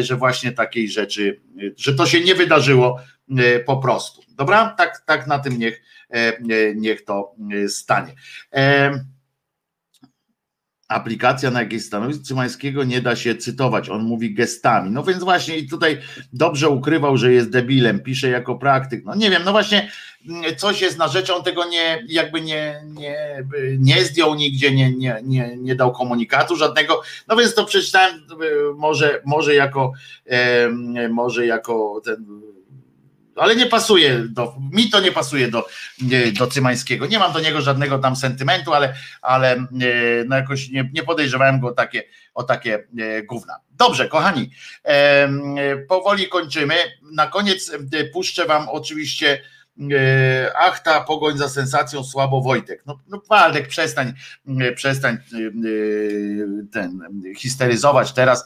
że właśnie takiej rzeczy, że to się nie wydarzyło po prostu. Dobra? Tak, tak na tym niech, niech to stanie aplikacja na jakieś stanowisko Cymańskiego nie da się cytować, on mówi gestami. No więc właśnie i tutaj dobrze ukrywał, że jest debilem, pisze jako praktyk. No nie wiem, no właśnie mm, coś jest na rzecz, on tego nie, jakby nie, nie, nie zdjął nigdzie, nie, nie, nie, nie dał komunikatu żadnego, no więc to przeczytałem y, może, może jako może jako ten ale nie pasuje do, mi to nie pasuje do, do Cymańskiego. Nie mam do niego żadnego tam sentymentu, ale, ale e, no jakoś nie, nie podejrzewałem go o takie, o takie e, gówna. Dobrze, kochani, e, powoli kończymy. Na koniec puszczę wam oczywiście ach, ta pogoń za sensacją, słabo Wojtek. No, no Waldek, przestań, e, przestań e, ten, histeryzować teraz.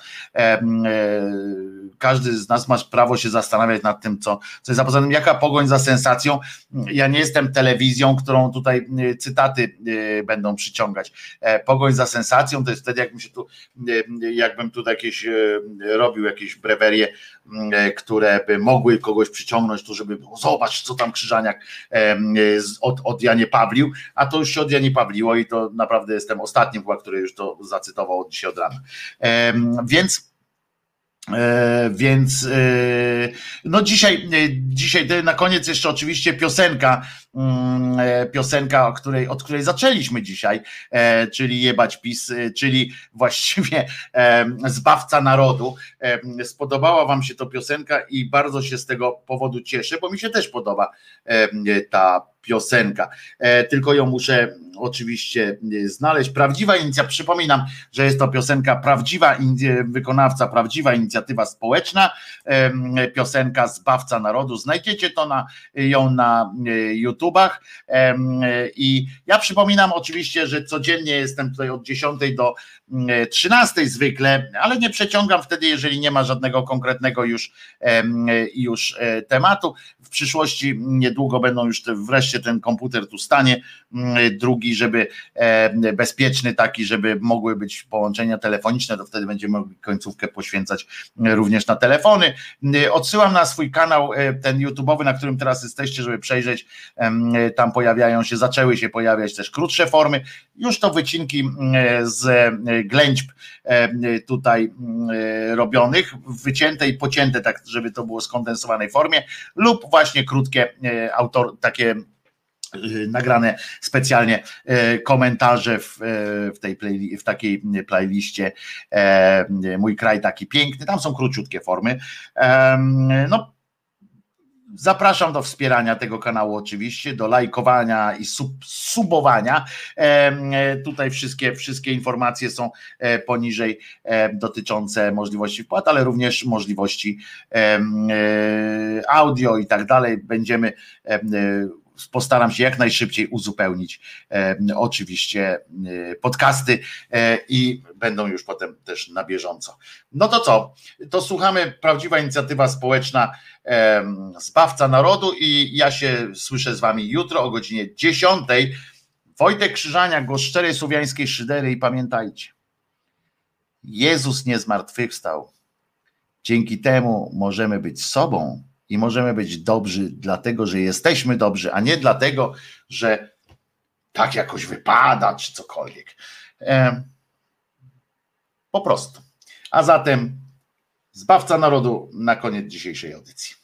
Każdy z nas ma prawo się zastanawiać nad tym, co, co jest. A poza tym, jaka pogoń za sensacją? Ja nie jestem telewizją, którą tutaj cytaty będą przyciągać. Pogoń za sensacją to jest wtedy, jakbym się tu, jakbym tu jakieś robił jakieś brewerie, które by mogły kogoś przyciągnąć, tu żeby zobacz, co tam Krzyżaniak od, od Janie Pawlił, a to już się od Janie Pawliło i to naprawdę jestem ostatnim który już to zacytował dzisiaj od rana. Więc E, więc e, no dzisiaj, e, dzisiaj na koniec jeszcze oczywiście piosenka, mm, piosenka, od której, od której zaczęliśmy dzisiaj, czyli jebać PiS, czyli właściwie zbawca narodu. Spodobała wam się to piosenka i bardzo się z tego powodu cieszę, bo mi się też podoba ta piosenka. Tylko ją muszę oczywiście znaleźć. Prawdziwa inicjatywa, przypominam, że jest to piosenka prawdziwa, wykonawca, prawdziwa inicjatywa społeczna, piosenka Zbawca Narodu. Znajdziecie to na, ją na e, YouTubach i ja przypominam oczywiście, że codziennie jestem tutaj od 10 do 13 zwykle, ale nie przeciągam wtedy, jeżeli nie ma żadnego konkretnego już, już e, tematu. W przyszłości niedługo będą już te, wreszcie ten komputer tu stanie, drugi, żeby e, bezpieczny taki, żeby mogły być połączenia telefoniczne, to wtedy będziemy mogli końcówkę poświęcać również na telefony. Odsyłam na swój kanał e, ten YouTube'owy, na którym teraz jesteście, żeby przejrzeć. Tam pojawiają się, zaczęły się pojawiać też krótsze formy. Już to wycinki z ględźb tutaj robionych, wycięte i pocięte, tak żeby to było w skondensowanej formie, lub właśnie krótkie autor, takie nagrane specjalnie komentarze w, w, tej play, w takiej playliście Mój kraj taki piękny, tam są króciutkie formy. No Zapraszam do wspierania tego kanału oczywiście, do lajkowania i sub, subowania. E, tutaj wszystkie, wszystkie informacje są e, poniżej e, dotyczące możliwości wpłat, ale również możliwości audio i tak dalej. Będziemy postaram się jak najszybciej uzupełnić oczywiście podcasty i będą już potem też na bieżąco. No to co? To słuchamy prawdziwa inicjatywa społeczna Zbawca Narodu i ja się słyszę z wami jutro o godzinie 10. Wojtek Krzyżania, głos szczerej słowiańskiej szydery i pamiętajcie, Jezus nie zmartwychwstał. Dzięki temu możemy być sobą i możemy być dobrzy, dlatego że jesteśmy dobrzy, a nie dlatego, że tak jakoś wypada, czy cokolwiek. Po prostu. A zatem zbawca narodu na koniec dzisiejszej audycji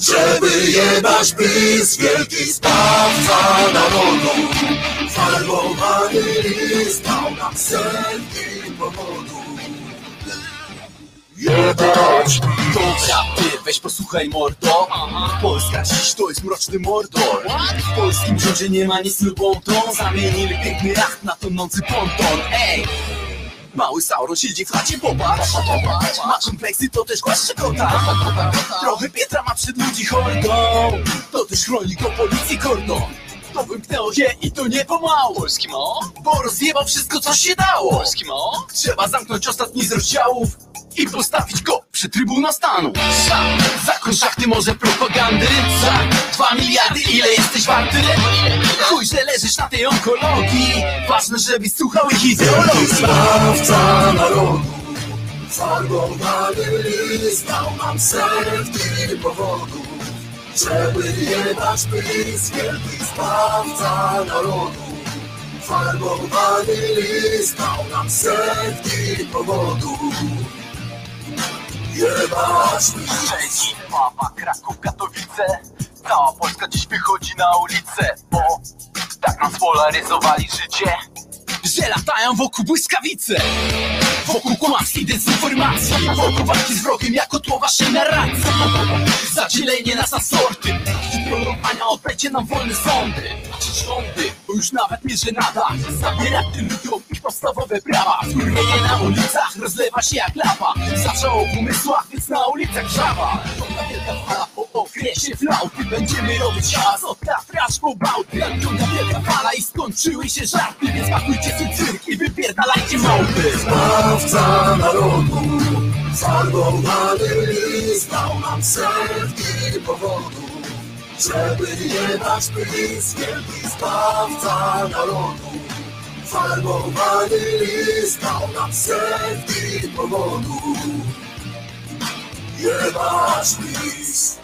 żeby jebać PiS, wielki sprawca narodu. Farbowany list dał nam setki powodów. Jebać Dobra, ty weź posłuchaj mordo Polska dziś to jest mroczny mordor W polskim rządzie nie ma nic lubą tą Zamienili piękny jacht na tonący ponton Ej! Mały Sauron siedzi w chacie, popatrz. Ma kompleksy, to też głaszcze kota Trochę Pietra ma przed ludzi hordą To też chroni go policji kordon to wymknęło się i to nie pomału. Polski mo? Bo rozjebał wszystko co się dało. Polski mo? Trzeba zamknąć ostatni z rozdziałów i postawić go przy trybuna stanu. Za, zakon szachty może propagandy. Za dwa miliardy ile jesteś warty? Chuj, że leżysz na tej onkologii. Ważne, żebyś słuchał ich ideologii. Zbawca narodu, farbowany list dał nam setki powodów, żeby jebać PiS, wielki zbawca narodu. Farbowany list dał nam setki powodów, jebać PiS. Wawa, Kraków, Katowice Cała Polska dziś wychodzi na ulicę Bo tak nam spolaryzowali życie Że latają wokół błyskawice Wokół kłamstw i dezinformacji. Wokół walki z wrogiem jako tło waszej narracji. Zadzielenie nas na sorty. Planowania oddajcie nam wolne sądy. Czy rządy, już nawet mnie żenada. Zabiera tym ludziom ich podstawowe prawa. Skurwienie na ulicach rozlewa się jak lapa Zaczęło w umysłach, więc na ulicach żaba. Ciąga wielka fala po okresie flauty Będziemy robić hałas od Tatraż po Bałty. Ciąga wielka fala i skończyły się żarty. Więc pakujcie swój cyrk i wypierdalajcie małpy. Zbawca narodu, farbowany list dał nam setki powodów, żeby jebać PiS, wielki zbawca narodu. Farbowany list dał nam setki powodów, jebać PiS.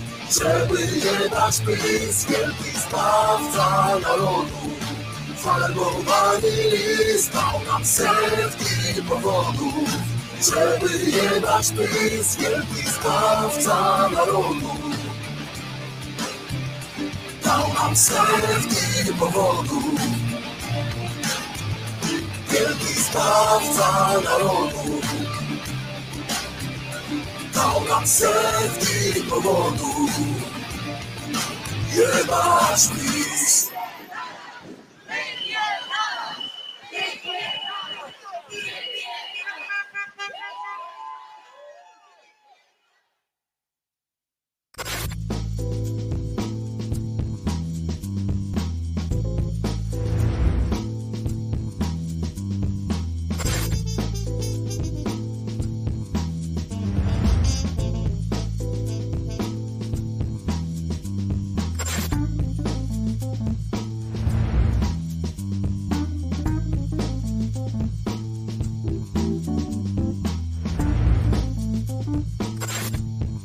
żeby jebać PiS, wielki zbawca narodu. Farbowany list dał nam setki powodów, żeby jebać PiS, wielki zbawca narodu. Dał nam setki powodów, wielki zbawca narodu. Dał nam setki powodów, jebać PiS.